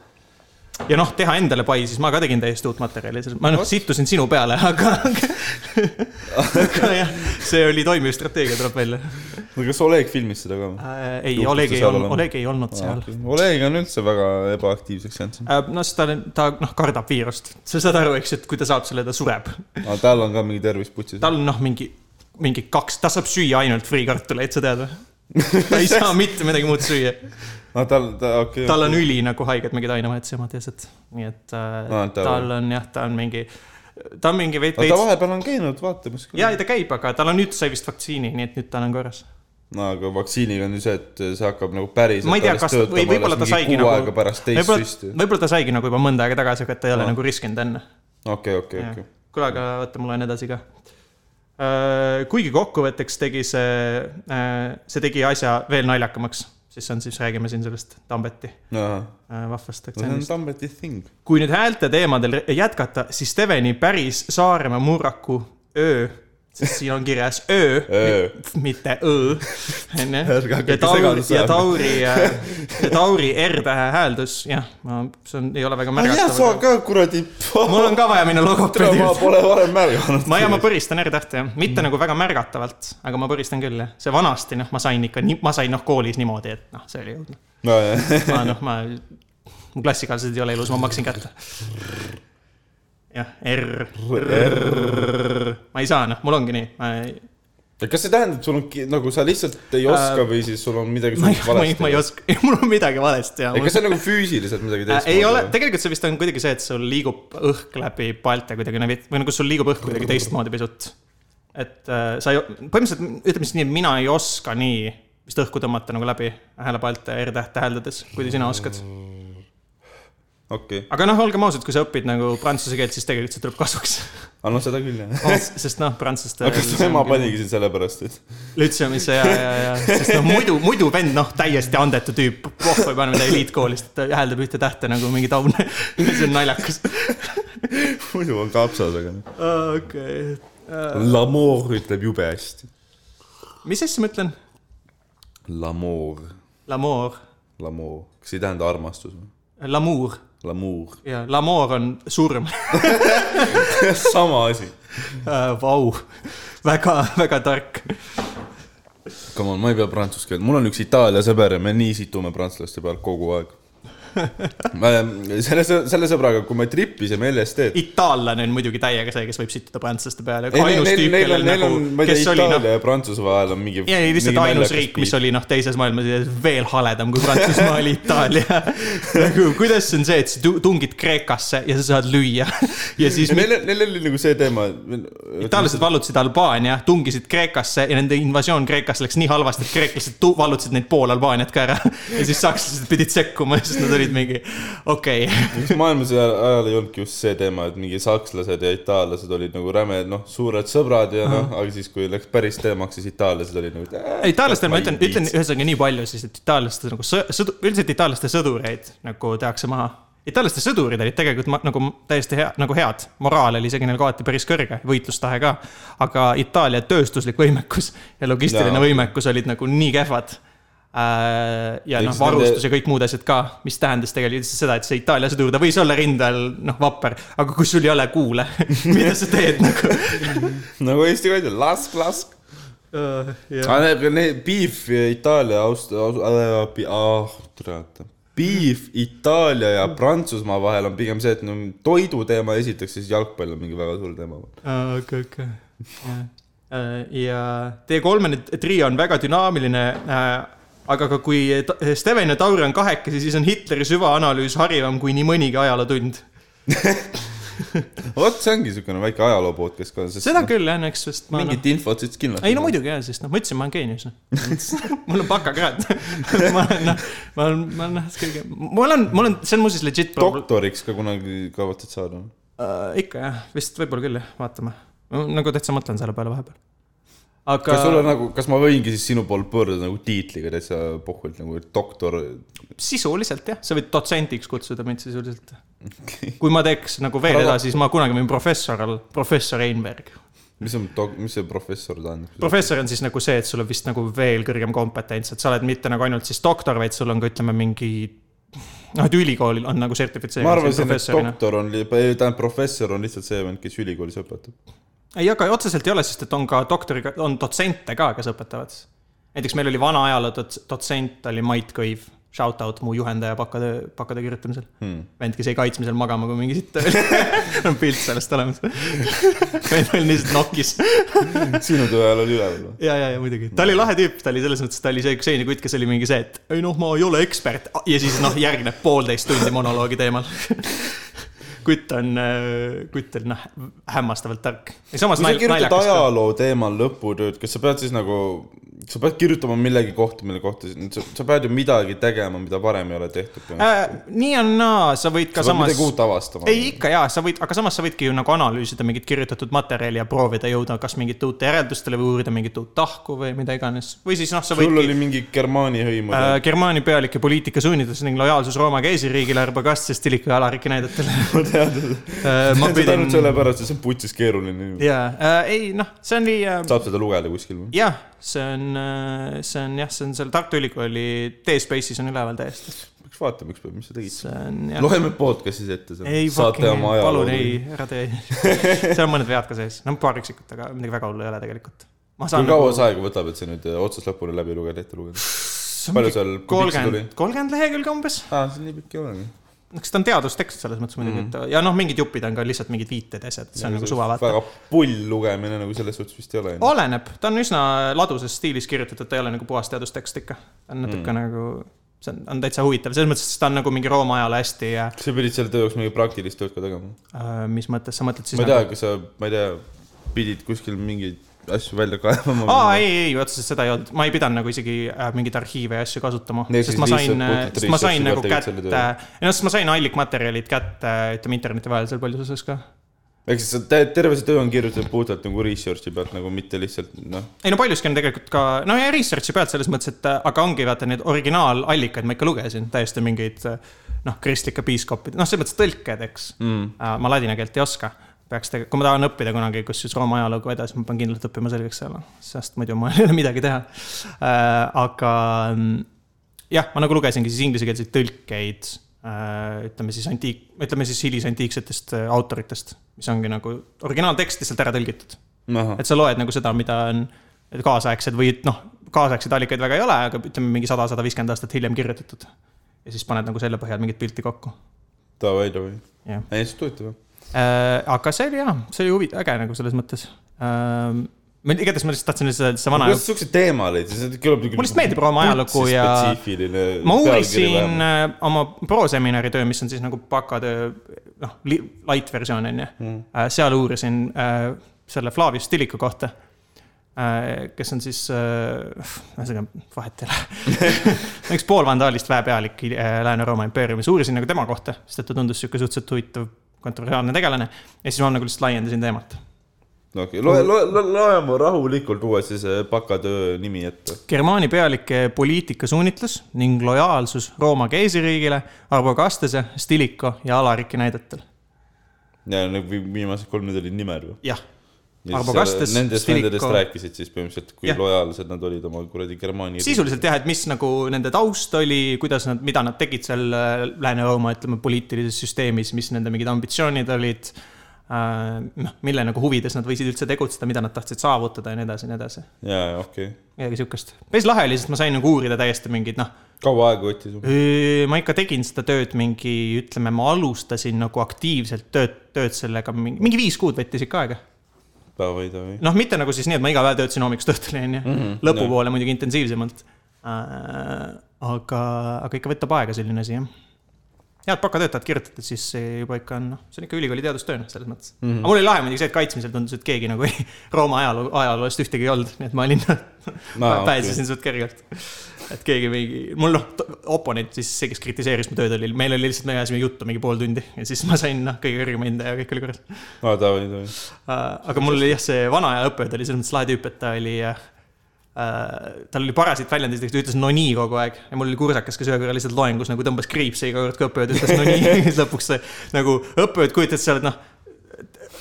Ja noh, teha endale pai, siis ma ka tegin täiesti uut materjali, ma noh, sittusin sinu peale, aga aga jah, see oli toimiv strateegia, tuleb välja no kas Oleg filmis seda ka või? äh,. ei, Oleg ei olnud? Oleg ei olnud seal. Oleg on üldse väga ebaaktiivseks jäänud siin. Äh, no sest ta, ta noh, kardab viirust, sa saad aru, eks, et kui ta saab selle, ta sureb aga tal on ka mingi tervis putsis. tal on noh, mingi, mingi kaks, ta saab süüa ainult friikartuleid, sa tead või? ta ei saa mitte midagi muud süüa. No tal, ta okei okay,. tal on üli nagu haiged mingid ainevahetusjamad ja asjad, nii et äh, Aa, ta- tal on jah, ta on mingi, ta on mingi veits, aga ta vahepeal on käinud vaatamas ja ta käib, aga tal on nüüd sai vist vaktsiini, nii et nüüd tal on korras. no aga vaktsiiniga on ju see, et see hakkab nagu päriselt ma ei tea, kas, või võib-olla ta saigi kuu nagu aega, pärast teist võib-olla süsti., võib-olla ta saigi nagu juba mõnda aega tagasi, aga ta ei ole Aa. nagu riskinud enne okei, okei, okei. kuule, aga oota, ma loen edasi ka. kuigi kokkuvõtteks tegi see, see tegi asja veel naljakamaks, siis on, siis räägime siin sellest Tambeti äh, vahvast no see on aktsendist. Tambeti thing. kui nüüd häälte teemadel jätkata, siis Steveni päris Saaremaa murraku öö, siin on kirjas öö, Öö. mitte õ, onju. Ja Tauri, ja. Tauri, ja Tauri R-tähe hääldus, jah, ma, see on, ei ole väga ja sa märgatav. ka kuradi. mul on ka vaja minna logopeedi ma pole varem märganud. ma ja ma põristan R-tähte jah, mitte nagu väga märgatavalt, aga ma põristan küll jah. see vanasti noh, ma sain ikka ma sain noh koolis niimoodi, et noh, see oli õudne. nojah, ma noh, ma, mu klassikaaslased ei ole elus, ma maksin kätte. jah, R, R, ma ei saa noh, mul ongi nii, ma ei, kas see tähendab, sul on nagu sa lihtsalt ei oska või siis sul on midagi ma ei, suurt ma ei, valesti? oska, mul on midagi valesti ja. kas see on nagu füüsiliselt midagi Äh, teistmoodi? ei ole, tegelikult see vist on kuidagi see, et sul liigub õhk läbi paelte kuidagi või nagu sul liigub õhk kuidagi teistmoodi pisut. et äh, sa ei, põhimõtteliselt ütleme siis nii, et mina ei oska nii vist õhku tõmmata nagu läbi häälepaalte R-täht täheldades, kui sina oskad. okei, aga noh, olgem ausad, kui sa õpid nagu prantsuse keelt, siis tegelikult see tuleb kasuks. aga noh, seda küll jah. sest noh, prantslaste. aga kas su ema panigi sind sellepärast, et Lütseumisse ja, ja, ja, sest noh, muidu, muidu vend, noh, täiesti andetu tüüp, pohhu ei pane midagi eliitkoolist, ta hääldab ühte tähte nagu mingi taun. see on naljakas. muidu on kapsas, aga noh. okei. L'amour ütleb jube hästi. mis asja ma ütlen? L'amour, L'amour, l'amour, kas ei tähenda armastus või? l'amour L'amour, ja l'amour on surm. sama asi. Vau, väga, väga tark. Come on, ma ei pea prantsuse keelt, mul on üks Itaalia sõber ja me nii situme prantslaste peal kogu aeg. selle, selle sõbraga, kui me tripisime LSD-d. itaallane on muidugi täiega see, kes võib sittuda prantslaste peale. ainus tüüp, kellel nagu, kes oli noh Itaalia ja Prantsuse vahel on mingi. ei, lihtsalt ainus riik, mis oli noh, teises maailmasõjas veel haledam kui Prantsusmaa oli Itaalia. nagu kuidas on see, et sa tu- tungid Kreekasse ja sa saad lüüa ja siis Neil, neil oli nagu see teema. itaallased vallutasid Albaania, tungisid Kreekasse ja nende invasioon Kreekasse läks nii halvasti, et kreeklased vallutasid neid pool Albaaniat ka ära. ja siis sakslased pidid sekkuma, sest nad olid mingi, okei okay.. maailmasõja ajal ei olnudki just see teema, et mingi sakslased ja itaallased olid nagu räme, noh, suured sõbrad ja noh, aga siis, kui läks päris teemaks, siis itaallased olid nagu äh,. itaallastel ma ütlen, ütlen ühesõnaga nii palju siis, et itaallastel nagu sõ- sõdu-, üldiselt itaallaste sõdureid nagu tehakse maha. itaallaste sõdurid olid tegelikult nagu täiesti hea, nagu head, moraal oli isegi neil kohati päris kõrge, võitlustahe ka. aga Itaalia tööstuslik võimekus ja logistiline ja. võimekus olid nagu nii kehvad. Ja noh, varustus nende- ja kõik muud asjad ka, mis tähendas tegelikult lihtsalt seda, et see Itaalia sõdur, ta võis olla rindel noh, vapper, aga kui sul ei ole kuule, mida sa teed nagu nagu Eesti kaitse, lask, lask. uh,? aga need, need beef Itaalia, Aust-, ah, tere, beef Itaalia ja Prantsusmaa vahel on pigem see, et no toidu teema esiteks, siis jalgpall on mingi väga suur teema. okei, okei. ja teie kolmene trio on väga dünaamiline. Aga ka kui Steven ja Tauri on kahekesi, siis on Hitleri süvaanalüüs harivam kui nii mõnigi ajalootund. vot see ongi niisugune väike ajaloo podcast ka, seda noh, küll jah, eks, sest ma mingit infot siis kindlasti. ei no. muidugi jah, sest noh, ma ütlesin, ma olen geenius noh. mul on bakakraad. ma olen noh, ma olen, ma olen noh, kõige, mul on, mul on, see on muuseas legit doktoriks ka kunagi kavatsed saada? Uh, ikka jah, vist võib-olla küll jah, vaatame. nagu täitsa mõtlen selle peale vahepeal. Aga kas sul on nagu, kas ma võingi siis sinu poole pöörduda nagu tiitliga täitsa pohvult nagu doktor? sisuliselt jah, sa võid dotsentiks kutsuda mind sisuliselt. kui ma teeks nagu veel edasi, siis ma kunagi võin professor olla, professor Einberg. mis on, mis see professor tähendab? professor on siis nagu see, et sul on vist nagu veel kõrgem kompetents, et sa oled mitte nagu ainult siis doktor, vaid sul on ka ütleme mingi. noh, et ülikoolil on nagu ma sertifitseeritud arvasin, et professorina. doktor on, tähendab professor on lihtsalt see vend, kes ülikoolis õpetab. ei, aga otseselt ei ole, sest et on ka doktoriga, on dotsente ka, kes õpetavad. näiteks meil oli vana ajaloo dots- dotsent oli Mait Kõiv, shout out mu juhendaja bakatöö, bakatöö kirjutamisel Hmm. vend, kes jäi kaitsmisel magama, kui mingi sitt oli. on pilt sellest olemas. vend oli lihtsalt nokis. sinu töö ajal oli üleval või? ja, ja, ja muidugi, ta oli lahe tüüp, ta oli selles mõttes, ta oli see selline kutt, kes oli mingi see, et ei noh, ma ei ole ekspert ja siis noh, järgneb poolteist tundi monoloogi teemal. Kutt on, kutt on noh, hämmastavalt tark. kui sa kirjutad ajaloo teemal lõputööd, kas sa pead siis nagu, sa pead kirjutama millegi kohta, mille kohta, sa, sa pead ju midagi tegema, mida varem ei ole tehtud. Äh, nii on naa, sa võid ka sa samas midagi uut avastama. ei, ikka jaa, sa võid, aga samas sa võidki ju nagu analüüsida mingit kirjutatud materjali ja proovida jõuda kas mingite uute järeldustele või uurida mingit uut tahku või mida iganes. või siis noh, sa sul võidki oli mingi Germaani hõim äh,. Germaani pealik ja poliitika suunitlus ning lojaalsus Rooma keisririigile Arbogast stiliku ja Alariki näidetel. ma tean, ma seda pidin ainult, sellepärast, et see on putsis keeruline. jaa, ei noh, see oli äh, saab seda lugeda kuskil või? jah, see on, see on jah, see on seal Tartu Ülikooli T-Space'is on üleval täiesti. peaks vaatama ükspäev, mis sa tegid loeme podcast'is ette ei, palun. ei, ära tee. seal on mõned vead ka sees, no paar üksikut, aga midagi väga hullu ei ole tegelikult. ma kui kaua see aega võtab, et see nüüd äh, otsast lõpuni läbi lugeda, ette lugeda? palju seal, kui pikk see tuli kolmkümmend lehekülge umbes. aa, see nii pikk ei olegi. Eks ta on teadustekst selles mõttes muidugi, et ja noh, mingid jupid on ka lihtsalt mingid viited ja asjad, see on nagu suva vaata. väga pull lugemine nagu selles suhtes vist ei ole. oleneb, ta on üsna laduses stiilis kirjutatud, ta ei ole nagu puhas teadustekst ikka. on natuke mm. nagu, see on, on täitsa huvitav, selles mõttes, et ta on nagu mingi Rooma ajaloo hästi ja sa pidid selle töö jaoks mingit praktilist tööd ka tegema? äh, mis mõttes sa mõtled siis ma ei tea nagu, kas sa, ma ei tea, pidid kuskil mingeid asju välja kaevama. aa, ei, ei, otseselt seda ei olnud, ma ei pidanud nagu isegi äh, mingeid arhiive ja asju kasutama, Ehk sest ma sain sest ma sain nagu kätte, noh, sest ma sain allikmaterjalid kätte, ütleme interneti vahelisel põhjusel ka. ehk siis terve see töö on kirjutatud puhtalt nagu research'i pealt nagu mitte lihtsalt noh. ei no paljuski on tegelikult ka, no ja research'i pealt selles mõttes, et äh, aga ongi vaata neid originaalallikaid ma ikka lugesin, täiesti mingeid äh, noh, kristlike piiskoppide, noh, selles mõttes tõlked, eks Mm. äh,. ma ladina keelt ei oska, peaks tegelikult, kui ma tahan õppida kunagi kusjuures Rooma ajalugu edasi, ma pean kindlalt õppima selgeks selle, sest muidu mul ei ole midagi teha äh,. aga mm, jah, ma nagu lugesingi siis inglisekeelseid tõlkeid äh, ütleme siis antiik, ütleme siis hilisantiiksetest äh, autoritest, mis ongi nagu originaaltekst lihtsalt ära tõlgitud et sa loed nagu seda, mida on kaasaegsed või noh, kaasaegseid allikaid väga ei ole, aga ütleme mingi sada, sada viiskümmend aastat hiljem kirjutatud. ja siis paned nagu selle põhjal mingit pilti kokku. davai, davai. see huvitav. Aga see oli jah, see oli huvi-, äge nagu selles mõttes. ma igatahes ma lihtsalt tahtsin lihtsalt see vana. kuidas siuksed teemad olid, see kõlab. Mulle lihtsalt meeldib Rooma ajalugu ja- ma uurisin äh, oma proseminari töö, mis on siis nagu bakatöö, noh, light versioon on ju Mm.. seal uurisin äh, selle Flavius Stilicu kohta äh, kes on siis äh,, ühesõnaga vahet ei ole. üks poolvandaalist väepealik äh, Lääne-Rooma impeeriumis, uurisin nagu tema kohta, sest et ta tundus sihuke suhteliselt huvitav kontroversiaalne tegelane. ja siis ma nagu lihtsalt laiendasin teemat. okei, loe, loe, loe mu rahulikult uuesti see bakatöö nimi ette. Germaani pealike poliitikasuunitlus ning lojaalsus Rooma keisririigile Arbogastese, Stilico ja Alariki näidetel. ja vi- viimased kolm need olid nimed või? jah, Nendest, Stilico- nendest rääkisid siis põhimõtteliselt, kui Jah. lojaalsed nad olid oma kuradi Germaani. sisuliselt jah, et mis nagu nende taust oli, kuidas nad, mida nad tegid seal äh, Lääne-Rooma, ütleme, poliitilises süsteemis, mis nende mingid ambitsioonid olid. noh, mille nagu huvides nad võisid üldse tegutseda, mida nad tahtsid saavutada ja nii edasi ja nii edasi. jaa, okei okay.. midagi sihukest. päris lahe oli, sest ma sain nagu uurida täiesti mingeid noh, kaua aega võttis? ma ikka tegin seda tööd mingi, ütleme, ma alustasin nagu aktiivselt tööd, tööd sellega mingi, mingi viis kuud võttis ikka aega. davai, davai. noh, mitte nagu siis nii, et ma iga päev töötasin hommikust õhtuni, onju. Mhm, lõpupoole muidugi intensiivsemalt äh,. aga, aga ikka võtab aega selline asi, jah. head bakatöötajad kirjutatud, siis see juba ikka on, noh, see on ikka ülikooli teadustöö, noh, selles mõttes mm. -hmm. aga mul oli lahe muidugi see, et kaitsmisel tundus, et keegi nagu ei, Rooma ajaloo, ajaloost ühtegi ei olnud, nii et ma olin okei. pääsesin suht kergelt. Et keegi mingi, mul noh, oponent siis see, kes kritiseeris mu tööd, oli, meil oli lihtsalt, me ajasime juttu mingi pool tundi ja siis ma sain noh, kõige kõrgema hinde ja kõik oli korras. aa, davai, davai. Aga mul oli jah, see vana aja õppejõud oli selles mõttes lahe tüüp, et ta oli äh,. tal oli parasid väljendeid, ta ütles no nii kogu aeg ja mul oli kursakas, kes ühe korra lihtsalt loengus nagu tõmbas kriipse iga kord, kui õppejõud ütles no nii siis lõpuks see nagu õppejõud kujutas, sa oled noh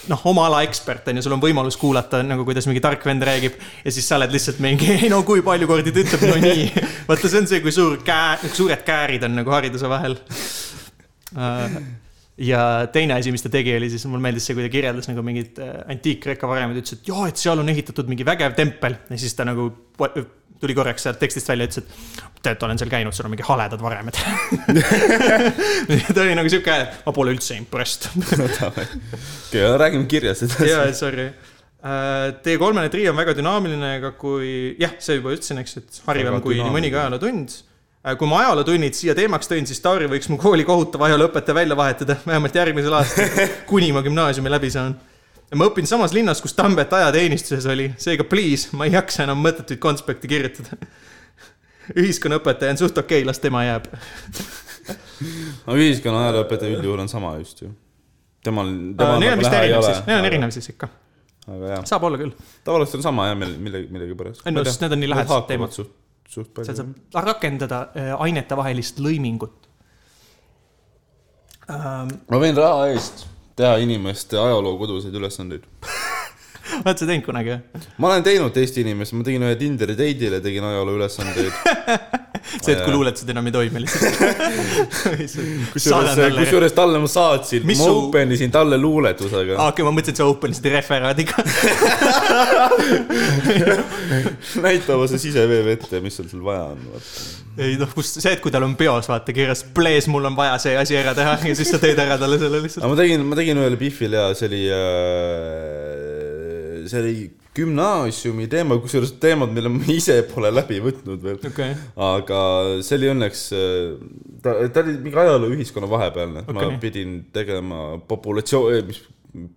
noh, oma ala ekspert on ju, sul on võimalus kuulata nagu, kuidas mingi tark vend räägib ja siis sa oled lihtsalt mingi, ei no kui palju kordi ta ütleb? No nii. vaata, see on see, kui suur käe, suured käärid on nagu hariduse vahel. Uh, ja teine asi, mis ta tegi, oli siis, mulle meeldis see, kui ta kirjeldas nagu mingit äh, antiik-Kreeka varemeid, ütles, et jaa, et seal on ehitatud mingi vägev tempel. Ja siis ta nagu tuli korraks sealt tekstist välja, ütles, et tead, olen seal käinud, seal on mingi haledad varemed ta oli nagu sihuke ma pole üldse impressed okei, räägime kirjast edasi. jaa, sorry. T3-ne tri on väga dünaamiline, aga kui, jah, see juba ütlesin, eks, et harivam kui nii mõnigi ajalootund. kui ma ajalootunnid siia teemaks tõin, siis Tauri võiks mu kooli kohutava ajalooõpetaja välja vahetada, vähemalt järgmisel aastal, kuni ma gümnaasiumi läbi saan. Ma õpin samas linnas, kus Tambet ajateenistuses oli, seega please, ma ei jaksa enam mõttetuid konspekte kirjutada. ühiskonnaõpetaja on suht okei okay,, las tema jääb. aga ühiskonna ajalooõpetaja üldjuhul on sama just ju. temal, temal Neil on nagu vist erinev siis, neil on erinev siis ikka, saab olla küll. tavaliselt on sama jah, millegi, millegipärast. No, sest need on nii lähedased teemad. suht, suht seal palju. saab rakendada äh, ainetevahelist lõimingut ähm,. ma võin raha eest teha inimeste ajaloo koduseid ülesandeid. oled sa teinud kunagi ma olen teinud teist inimest, ma tegin ühe Tinderi date'ile, tegin ajaloo ülesandeid. see, et kui luuletused enam ei toimi lihtsalt. kusjuures, talle ma saatsin, ma su- open isin talle luuletusega. okei, ma mõtlesin, et sa open'isid referaadiga. näitama see sisevee vette, mis sul seal vaja on. ei noh, kus see, et kui tal on peos vaata kirjas, please, mul on vaja see asi ära teha ja siis sa teed ära talle selle lihtsalt. aga ma tegin, ma tegin ühele Biffile ja see oli äh,, see oli gümnaasiumi teema, kusjuures teemad, mille ma ise pole läbi võtnud veel. okei, aga see oli õnneks, ta, ta oli mingi ajaloo ühiskonna vahepealne, okay. Ma pidin tegema populatsioon, mis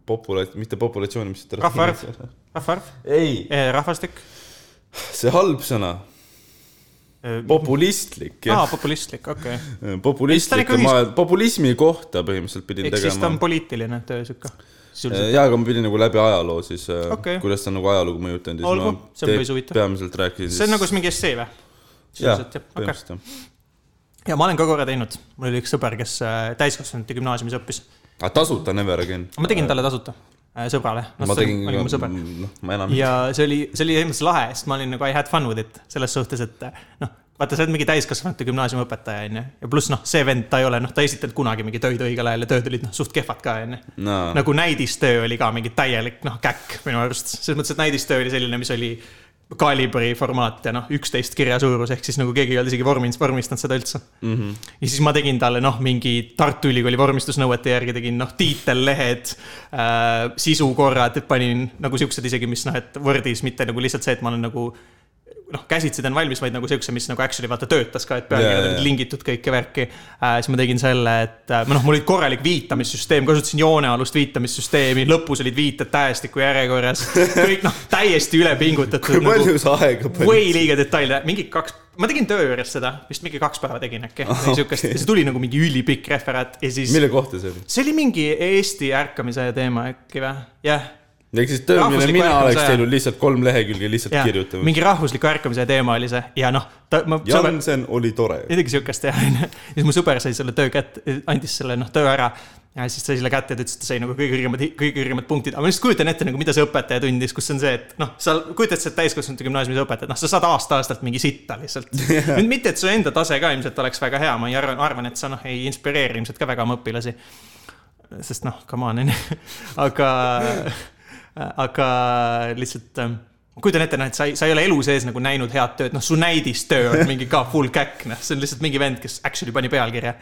popula-, mitte populatsiooni, mis Rahvaarv. rahvaarv, ei, rahvastik, see halb sõna, populistlik aa populistlik, okei okay.. populistlik ma populismi kohta põhimõtteliselt pidin ehk siis ta tegema on. poliitiline töö sihuke. ja, aga ma pidin nagu läbi ajaloo siis Okei. okay., kuidas ta on nagu ajalugu mõjutanud Olgu, see on ma päris huvitav. peamiselt rääkisin see on nagu mingi essee või? okei. põhimõtteliselt jah. ja ma olen ka korra teinud, mul oli üks sõber, kes äh, täiskasvanute gümnaasiumis õppis. aga tasuta never again. ma tegin talle tasuta, sõbrale. ma tegin oli mu sõber. noh, ma enam. ja see oli, see oli mõttes lahe, sest ma olin nagu I had fun with it selles suhtes, et noh, vaata, sa oled mingi täiskasvanute gümnaasiumi õpetaja, onju. ja pluss noh, see vend, ta ei ole, noh, ta ei esitanud kunagi mingi töid õigel ajal ja tööd olid noh, suht kehvad ka, onju. nagu näidistöö oli ka mingi täielik noh, käkk minu arust. selles mõttes, et näidistöö oli selline, mis oli kalibri formaat ja noh, üksteist kirja suurus, ehk siis nagu keegi ei olnud isegi vorminud, vormistanud seda üldse mm. -hmm. ja siis ma tegin talle noh, mingi Tartu Ülikooli vormistusnõuete järgi tegin noh, tiitellehed äh,, sisukorrad, panin nagu siuksed isegi, mis noh, et Wordis mitte nagu lihtsalt see, et ma olen nagu noh, käsitsi teen valmis, vaid nagu siukse, mis nagu actually vaata töötas ka, et pealkirjad olid lingitud kõike värki äh,. siis ma tegin selle, et äh, noh, mul oli korralik viitamissüsteem, kasutasin joonealust viitamissüsteemi, lõpus olid viited tähestiku järjekorras. kõik noh, täiesti üle pingutatud. kui palju sa aega panid? liiga detailne, mingi kaks, ma tegin töö juures seda, vist mingi kaks päeva tegin äkki või siukest ja see tuli nagu mingi ülipikk referaat ja siis. mille kohta see oli? see oli mingi Eesti ärkamise teema äkki või? jah ehk siis töö, mille Rahvusliku mina oleks teinud lihtsalt kolm lehekülge lihtsalt ja kirjutama. mingi rahvusliku ärkamise teema oli see ja noh. Jansen oli tore. midagi siukest jah, onju. ja siis mu sõber sai selle töö kätte, andis selle noh, töö ära. ja siis sai selle kätte ja ta ütles, et ta sai nagu kõige kõrgemad, kõige kõrgemad punktid, aga ma lihtsalt kujutan ette nagu, mida see õpetaja tundis, kus on see, et noh, sa kujutad sa täiskasvanute gümnaasiumis õpetad, noh, sa saad aasta-aastalt mingi sitta lihtsalt nüüd mitte, et su enda tase ka ilmselt oleks väga hea, ma ei arva, arvan, et sa noh, ei inspireeri ilmselt ka väga oma õpilasi. sest noh, come on, onju, aga, aga lihtsalt ähm, kujutan ette, noh, et sa ei, sa ei ole elu sees nagu näinud head tööd, noh, su näidistöö on mingi ka full käkk, noh, see on lihtsalt mingi vend, kes actually pani pealkirja.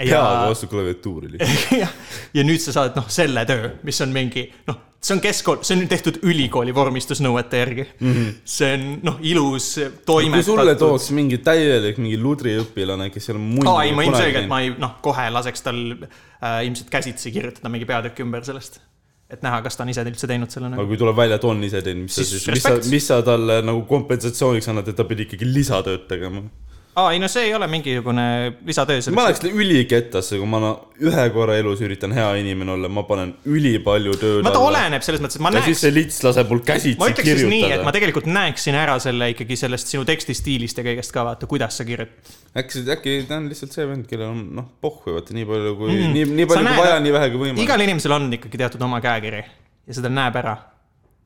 hea vastu klaviatuuri lihtsalt. ja, ja nüüd sa saad noh, selle töö, mis on mingi noh, see on keskkool, see on tehtud ülikooli vormistusnõuete järgi mm. -hmm. see on noh, ilus kui sulle toimetatud. tooks mingi täielik mingi ludriõpilane, kes ei ole muidu aa ei, ma ilmselgelt, ma ei noh, kohe laseks tal äh, ilmselt käsitsi kirjutada mingi peatükk ümber sellest. Et näha, kas ta on ise üldse teinud selle aga nagu. kui tuleb välja, et on ise teinud, mis sa Siis mis sa mis sa talle nagu kompensatsiooniks annad, et ta pidi ikkagi lisatööd tegema? Aa ei no see ei ole mingisugune lisatöö ma läks ülikettasse, kui ma no, ühe korra elus üritan hea inimene olla, ma panen ülipalju tööd vaata, oleneb selles mõttes, et ma ja siis näeks see lits laseb mul käsitsi ma ütleks siis nii, et ma kirjutada. tegelikult näeksin ära selle ikkagi sellest sinu tekstistiilist ja kõigest ka vaata, kuidas sa kirjutad. äkki, äkki ta on lihtsalt see vend, kellel on noh, pohhu vaata nii palju kui Mm. nii, nii Sa palju kui näed- vaja, nii vähe kui võimalik. igal inimesel on ikkagi teatud oma käekiri ja seda näeb ära.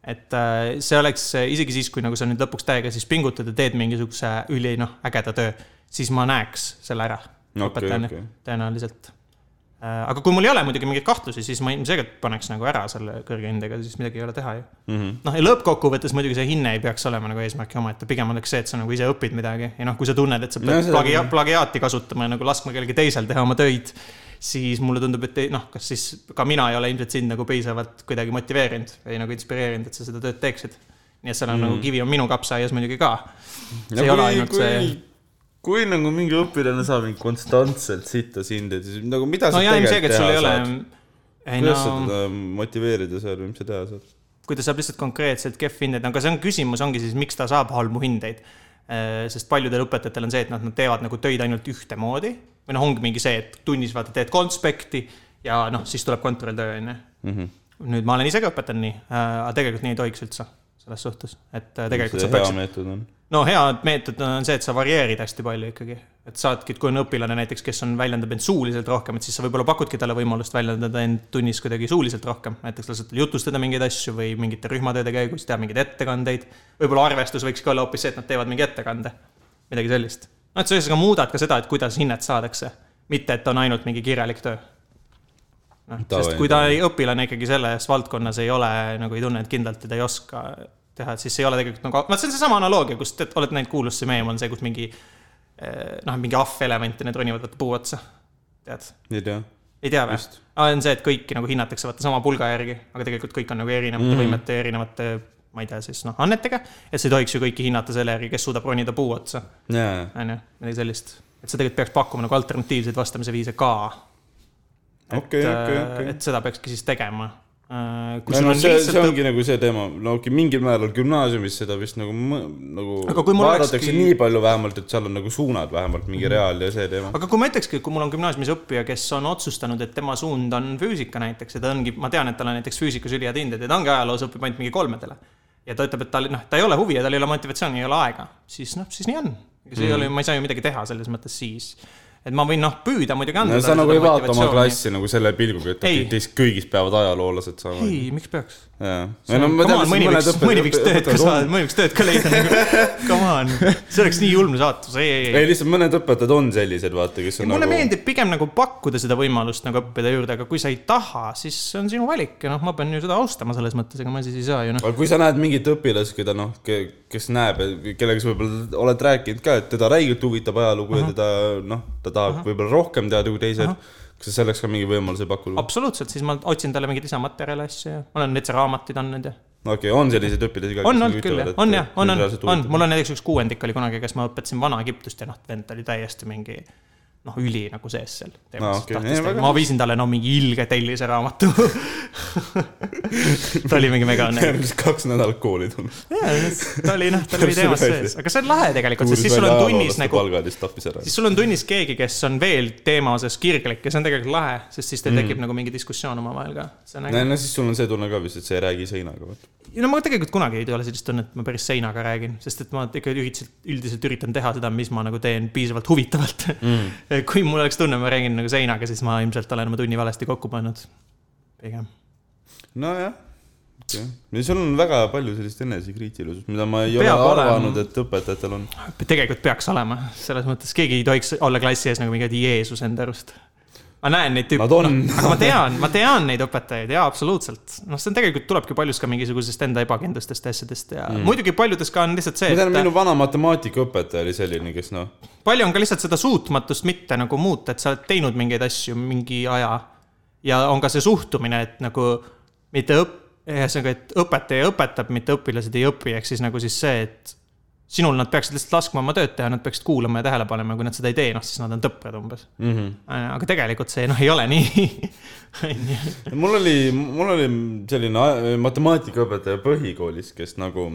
Et äh, see oleks äh, isegi siis, kui nagu sa nüüd lõpuks täiega siis pingutad ja teed mingisuguse üli noh, ägeda töö, siis ma näeks selle ära Okei, õpetajana okei. tõenäoliselt. aga kui mul ei ole muidugi mingeid kahtlusi, siis ma ilmselgelt paneks nagu ära selle kõrge hindega, siis midagi ei ole teha ju Mm -hmm. noh, ja lõppkokkuvõttes muidugi see hinne ei peaks olema nagu eesmärki omaette, pigem oleks see, et sa nagu ise õpid midagi ja noh, kui sa tunned, et sa No pead see- plagia-, plagiaati kasutama ja nagu laskma kellelgi teisel teha oma töid, siis mulle tundub, et ei- noh, kas siis ka mina ei ole ilmselt sind nagu piisavalt kuidagi motiveerinud või nagu inspireerinud, et sa seda tööd teeksid. nii et seal on mm. nagu kivi on minu kapsaaias muidugi ka. see ei ole ainult kui, see, kui nagu mingi õpilane saab mingi konstantselt sitta sind, et siis nagu mida no sa tegelikult teha ole saad?, ei kuidas sa no teda motiveerida seal või mis sa teha saad? kui ta saab lihtsalt konkreetselt kehv hindeid, aga see on küsimus, ongi siis, miks ta saab halbu hindeid. sest paljudel õpetajatel on see, et nad, nad teevad nagu töid ainult ühtemoodi või noh, ongi mingi see, et tunnis vaata teed konspekti ja noh, siis tuleb kontrolltöö onju. Mhm. nüüd ma olen ise ka õpetanud nii, aga tegelikult nii ei tohiks üldse selles suhtes, et äh, tegelikult see sa hea peaksid, meetod on. no hea meetod on see, et sa varieerid hästi palju ikkagi. et saadki, et kui on õpilane näiteks, kes on, väljendab end suuliselt rohkem, et siis sa võib-olla pakudki talle võimalust väljendada end tunnis kuidagi suuliselt rohkem. näiteks lased tal jutustada mingeid asju või mingite rühmatööde käigus teha mingeid ettekandeid. võib-olla arvestus võikski olla hoopis see, et nad teevad mingi ettekande. midagi sellist. No et sa ühesõnaga muudad ka seda, et kuidas hinnet saadakse, mitte et on ainult mingi kirjalik töö. noh, sest kui ta ei, õpilane ikkagi selles valdkonnas ei ole nagu ei tunne, et kindlalt ja ta ei oska teha, et siis ei ole tegelikult nagu, vaat see on seesama analoogia, kus te olete näinud kuulust see meem on see, kus mingi eh, noh, mingi ahvelevant ja need ronivad vaata puu otsa. tead, ei tea. ei tea või on see, et kõiki nagu hinnatakse vaata sama pulga järgi, aga tegelikult kõik on nagu erinevate mm. võimete, erinevate ma ei tea siis noh, annetega. et sa ei tohiks ju kõiki hinnata selle järgi, kes suudab ronida puu otsa, on ju, midagi sellist. et sa tegelikult peaks pakkuma nagu alternatiivseid vastamise viise ka. Okei, okei, okei. et seda peakski siis tegema. kui no, on see, see lihtsalt ongi nagu see teema, no okei, mingil määral gümnaasiumis seda vist nagu, nagu vaadatakse olekski- nii palju vähemalt, et seal on nagu suunad vähemalt mingi reaal ja see teema. aga kui ma ütlekski, kui mul on gümnaasiumis õppija, kes on otsustanud, et tema suund on füüsika näiteks ja ta ongi, ma tean, et tal on näiteks füüsikas ülihead hinded ja ta ongi ajaloos õpib ainult mingi kolmedele. Ja ta ütleb, et tal noh, ta ei ole huvi ja tal ei ole motivatsiooni, ei ole aega, siis noh, siis nii on. ega see mm. ei ole, ma ei saa ju midagi teha selles mõttes siis. Et ma võin noh, püüda muidugi anda no sa nagu ei vaata oma klassi nagu selle pilguga, et Ei. okei, teist kõigist peavad ajaloolased saama. ei, miks peaks? jaa. mõni võiks, mõni võiks tööd ka saada, mõni võiks tööd ka leida nagu, come on, see oleks nii julm saatus, ei, ei, ei. ei, lihtsalt mõned õpetajad on sellised, vaata, kes on mulle nagu meeldib pigem nagu pakkuda seda võimalust nagu õppida juurde, aga kui sa ei taha, siis see on sinu valik ja noh, ma pean ju seda austama selles mõttes, ega ma siis ei saa ju noh. aga kui sa näed mingit õpilast, keda noh, kes näeb, kellega sa võib-olla oled rääkinud ka, et teda räigelt huvitab ajalugu ja teda noh, ta tahab võib-olla rohkem teada kui teised, kas sa selleks ka mingi võimaluse pakud? absoluutselt, siis ma otsin talle mingeid lisamaterjale, asju. Ja ma olen täitsa raamatuid andnud ja. okei, on selliseid õpilasi ka? on olnud küll jah, on jah, on, on, on, mul on näiteks üks kuuendik oli kunagi, kes ma õpetasin Vana-Egiptust ja noh, vend oli täiesti mingi noh, üli nagu sees seal Aa, okei. tahtis Ei, ma viisin talle no mingi ilge tellise raamatu ta oli mingi mega õnnelik. kaks nädalat kooli tulnud. ta oli noh, ta oli teemas sees, aga see on lahe tegelikult, sest siis sul on tunnis nagu, siis sul on tunnis keegi, kes on veel teema osas kirglik ja see on tegelikult lahe, sest siis teil tekib nagu mingi diskussioon omavahel ka. äge. no siis sul on see tunne ka vist, et sa ei räägi seinaga, vaata. No ma tegelikult kunagi ei ole sellist tunnet, et ma päris seinaga räägin, sest et ma ikka üldiselt, üldiselt üritan teha seda, mis ma nagu teen piisavalt huvitavalt mm. kui mul oleks tunne, ma räägin nagu seinaga, siis ma ilmselt olen oma tunni valesti kokku pannud. pigem. nojah, okei okay.. ja sul on väga palju sellist enesekriitilisust, mida ma ei Peab ole arvanud, et õpetajatel on. tegelikult peaks olema, selles mõttes keegi ei tohiks olla klassi ees nagu mingi Jeesus enda arust. Ma näen neid tüüpe, on. aga ma tean, ma tean neid õpetajaid jaa, absoluutselt. noh, see on tegelikult tulebki paljus ka mingisugusest enda ebakindlustest ja asjadest ja mm. muidugi paljudes ka on lihtsalt see, ma tean, et minu vana matemaatikaõpetaja oli selline, kes noh, palju on ka lihtsalt seda suutmatust mitte nagu muuta, et sa oled teinud mingeid asju mingi aja. ja on ka see suhtumine, et nagu mitte õpp-, ühesõnaga, et õpetaja õpetab, mitte õpilased ei õpi, ehk siis nagu siis see, et sinul nad peaksid lihtsalt laskma oma tööd teha, nad peaksid kuulama ja tähele panema, kui nad seda ei tee, noh siis nad on tõprad umbes mm. Mhm. -hmm. aga tegelikult see noh, ei ole nii. mul oli, mul oli selline a- matemaatikaõpetaja põhikoolis, kes nagu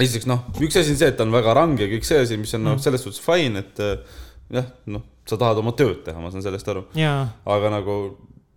esiteks noh, üks asi on see, et ta on väga range, kõik see asi, mis on noh, selles suhtes fine, et äh, jah, noh, sa tahad oma tööd teha, ma saan sellest aru, aga nagu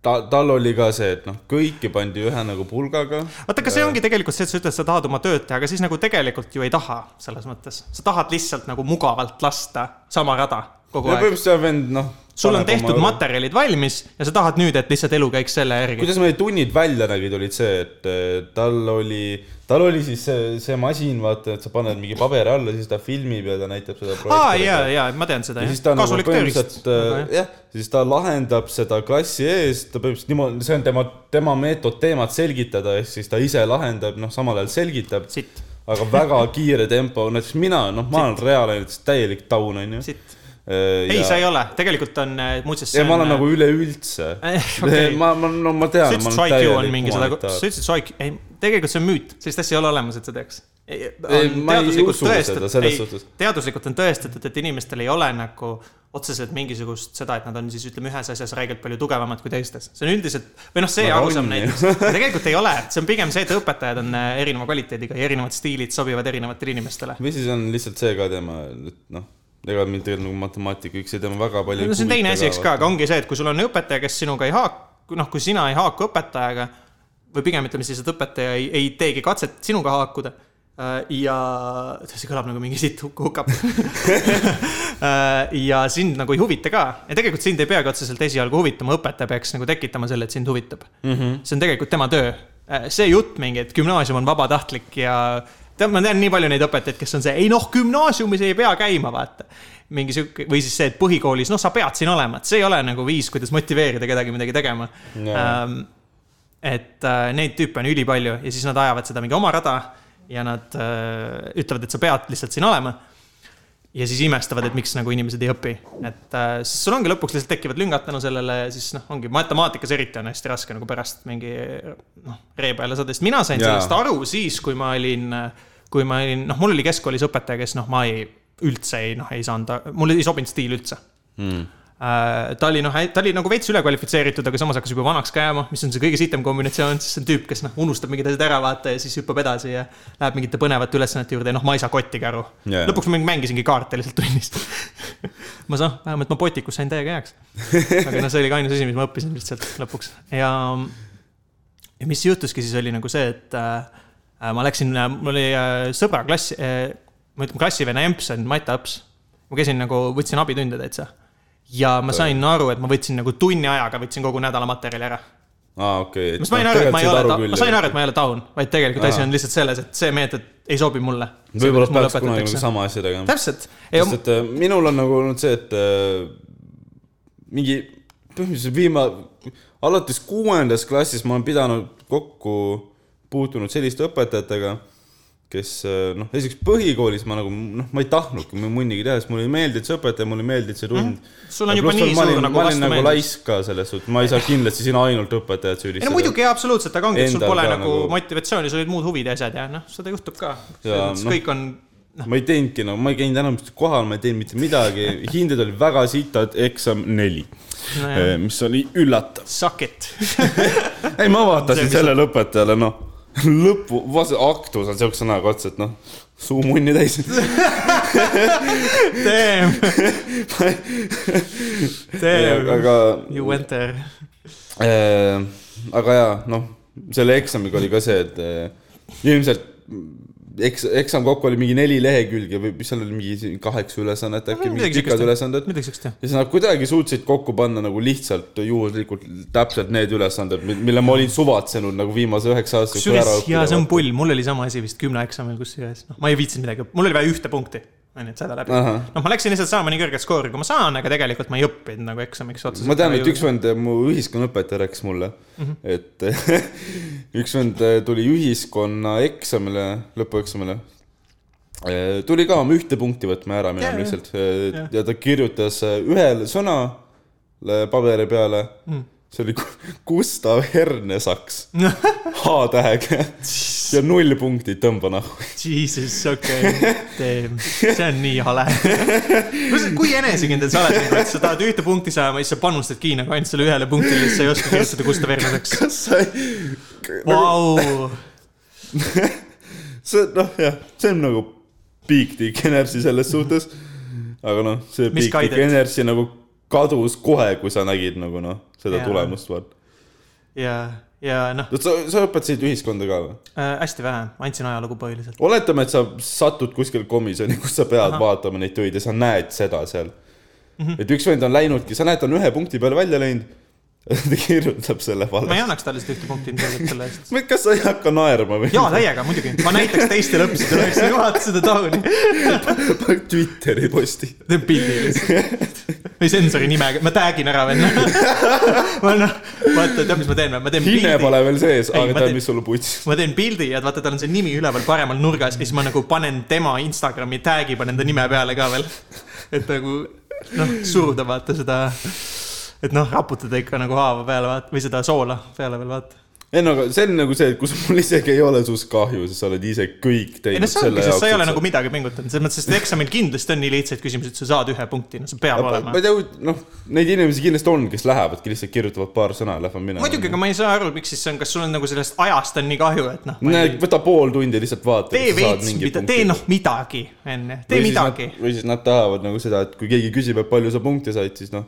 ta, tal oli ka see, et noh, kõiki pandi ühe nagu pulgaga. vaata, aga see ongi tegelikult see, et sa ütled, sa tahad oma tööd teha, aga siis nagu tegelikult ju ei taha, selles mõttes. sa tahad lihtsalt nagu mugavalt lasta sama rada kogu ja aeg. põhimõtteliselt see vend noh. sul on tehtud. materjalid valmis ja sa tahad nüüd, et lihtsalt elu käiks selle järgi. kuidas meil tunnid välja nägid, olid see, et äh, tal oli, tal oli siis see, see masin, vaata, et sa paned mingi paberi alla, siis ta filmib ja ta näitab seda. aa, ja, ja ma tean seda ja siis ta. nagu kasulik tööriist põhimõtteliselt. jah, siis ta lahendab seda klassi ees, ta põhimõtteliselt niimoodi, see on tema, tema meetod teemat selgitada, ehk siis ta ise lahendab, noh, samal ajal selgitab, aga väga kiire tempo, näiteks mina, noh, ma olen reaalainetest täielik taun, onju. sitt. ei, sa ei ole, tegelikult on äh, muuseas. ja ma olen nagu üleüldse okei. ma, ma, no ma sa tean, ütlesid, ma su olen IQ on mingi sada, sa ütlesid IQ, ei, tegelikult see on müüt, sellist asja ei ole olemas, et usu seda selles suhtes. teaduslikult on tõestatud, et inimestel ei ole nagu otseselt mingisugust seda, et nad on siis ütleme ühes asjas räigelt palju tugevamad kui teistes. see on üldiselt, või noh, see arusaam näiteks, tegelikult ei ole, see on pigem see, et õpetajad on äh, erineva kvaliteediga ja erinevad stiilid sobivad erinevatele inimestele. või siis on lihtsalt see ka tema, et noh, ega mind tegelikult nagu matemaatika, üks ei tema väga palju. no see on teine asi, eks ka, aga ongi see, et kui sul on õpetaja, kes sinuga ei haaku, noh, kui sina ei haaku õpetajaga või pigem ütleme siis, et õpetaja ei, ei teegi katset sinuga haakuda äh, ja see kõlab nagu mingi huk- hukab. ja sind nagu ei huvita ka ja tegelikult sind ei peagi otseselt esialgu huvitama, õpetaja peaks nagu tekitama selle, et sind huvitab mm. -hmm. see on tegelikult tema töö. see jutt mingi, et gümnaasium on vabatahtlik ja tead, ma tean nii palju neid õpetajaid, kes on see, ei noh, gümnaasiumis ei pea käima, vaata mingi sihuke või siis see, et põhikoolis, noh, sa pead siin olema, et see ei ole nagu viis, kuidas motiveerida kedagi midagi tegema Jaa. ähm,. Et äh, neid tüüpe on ülipalju ja siis nad ajavad seda mingi oma rada ja nad äh, ütlevad, et sa pead lihtsalt siin olema. ja siis imestavad, et miks nagu inimesed ei õpi, et äh, sul ongi lõpuks lihtsalt tekivad lüngad tänu sellele, siis noh, ongi matemaatikas eriti on hästi raske nagu pärast mingi noh, ree peale saada, sest mina sain Jaa. sellest aru siis, kui ma olin, kui ma olin, noh, mul oli keskkoolis õpetaja, kes noh, ma ei, üldse ei, noh, ei saanud, mulle ei sobinud stiil üldse mm.. Äh, ta oli noh, ta oli nagu veits ülekvalifitseeritud, aga samas hakkas juba vanaks ka jääma, mis on see kõige sitem kombinatsioon, sest see on tüüp, kes noh, unustab mingid asjad ära vaata ja siis hüppab edasi ja läheb mingite põnevate ülesannete juurde ja noh, ma ei saa kottigi aru yeah.. lõpuks ma mängisingi kaarte lihtsalt tunnis. ma saan, vähemalt ma potikus sain täiega heaks. aga noh, see oli ka ainus asi, mis ma õppisin lihtsalt lõpuks ja, ja mis juhtuski siis oli nagu see, et äh, ma läksin, mul oli äh, sõbra klass äh,, ma ütlen klassivenna emps on Mati Aps. ma käisin nagu, võtsin abitunde täitsa. Ja ma sain aru, et ma võtsin nagu tunni ajaga võtsin kogu nädala materjali ära. aa, okei. ma sain aru, et ma ei ole, ma sain aru, et ma ei ole taun, vaid tegelikult asi on lihtsalt selles, et see meetod ei sobi mulle. võib-olla peaks kunagi nagu sama asja tegema. täpselt. sest et äh, minul on nagu olnud see, et äh, mingi põhimõtteliselt viima-, alates kuuendas klassis ma olen pidanud kokku puutunud selliste õpetajatega, kes äh, noh, esiteks põhikoolis ma nagu noh, ma ei tahtnudki munnigi teha, sest mulle ei meeldinud see õpetaja, mulle ei meeldinud see tund mm.. sul on juba nii suur nagu ma olin nagu laisk ka selles suhtes, ma ei saa kindlasti siin ainult õpetajat ei süüdistada. no muidugi absoluutselt, aga ongi, et sul pole nagu nagu- motivatsiooni, sul olid muud huvid ja asjad ja noh, seda juhtub ka. Noh. kõik on, ma ei teinudki nagu, ma ei käinud enam kohal, ma ei teinud mitte midagi, hinded olid väga sitad, eksam neli, nojah, mis oli üllatav. suck it. ei, ma vaatasin sellele õpetajale, noh, lõpu, aktus on siukse näoga otsa, et noh, suu munni täis. Damn, damn, aga you went there. äh,, aga jaa, noh, selle eksamiga oli ka see, et äh, ilmselt eks-, eksam kokku oli mingi neli lehekülge või mis seal oli, mingi kaheksa ülesannet äkki, mingid pikad ülesanded. ja siis nad kuidagi suutsid kokku panna nagu lihtsalt juhuslikult täpselt need ülesanded, mille ma olin suvatsenud nagu viimase üheksa aasta jooksul ära kusjuures, jaa, see on pull, mul oli sama asi vist kümne eksamil kusjuures, noh, ma ei viitsinud midagi, mul oli vaja ühte punkti, onju, et saada läbi. Noh, ma läksin lihtsalt saama nii kõrget skoori, kui ma saan, aga tegelikult ma ei õppinud nagu eksamiks otseselt. ma tean, et üks vend, mu ühiskonnaõpetaja rääkis mulle mm, -hmm. et üks vend tuli ühiskonnaeksamile, lõpueksamile. tuli ka oma ühte punkti võtma ära minema Jaa, lihtsalt jaa. ja ta kirjutas ühele sõnale paberi peale Mm. See oli Gustav Hernesaks H-tähega ja null punkti tõmba nahku. Jesus, okei okay., see on nii hale. kui enesekindel sa oled et sa tahad ühte punkti saama siis sa panustadki nagu ainult selle ühele punktile, siis sa ei oska kirjutada Gustav Ernesaks. kas sa ei, Vau, see noh, jah, see on nagu Big Dick Energy selles suhtes. aga noh, see Mis Big Dick? Energy nagu kadus kohe, kui sa nägid nagu noh, seda yeah. tulemust vaata. ja, ja noh sa, sa õpetasid ühiskonda ka või? äh,, hästi vähe, andsin ajalugu põhiliselt. oletame, et sa satud kuskil komisjoni, kus sa pead Aha. vaatama neid töid ja sa näed seda seal mm. -hmm. et üks vend on läinudki, sa näed, ta on ühe punkti peale välja läinud. ta kirjutab selle ma ei valesti. annaks talle seda ühte punkti ilmselgelt selle eest. kas sa ei hakka naerma või? jaa, täiega muidugi, ma näitaks teistele õppisidele, oleksin vaata seda tauni. Twitteri posti. teen pildi lihtsalt. või sensori nimega, ma tag'in ära venna. ma noh, vaata, tead, mis ma teen või? ma teen hinne pole veel sees, aga tead, mis sul puts. ma teen pildi ja vaata, tal on see nimi üleval paremal nurgas ja siis ma nagu panen tema Instagrami tag'i panen ta nime peale ka veel. et nagu noh, suruda vaata seda, et noh, raputada ikka nagu haava peale vaata või seda soola peale veel vaata. ei no aga see on nagu see, et kus mul isegi ei ole sinust kahju, sest sa oled ise kõik ei teinud see ongi, sest sa ei ole et nagu midagi pingutanud, selles mõttes, et eksamil kindlasti on nii lihtsaid küsimusi, et sa saad ühe punkti, no see peab ma olema ma ei. tea, noh, neid inimesi kindlasti on, kes lähevadki lihtsalt kirjutavad paar sõna ja lähevad minema. muidugi, aga ma ei saa aru, miks siis see on, kas sul on nagu sellest ajast on nii kahju, et noh. võta pool tundi lihtsalt vaata. tee veits, tee noh midagi enne, tee midagi. või siis nad tahavad nagu seda, et kui keegi küsib, et palju sa punkte said, siis noh,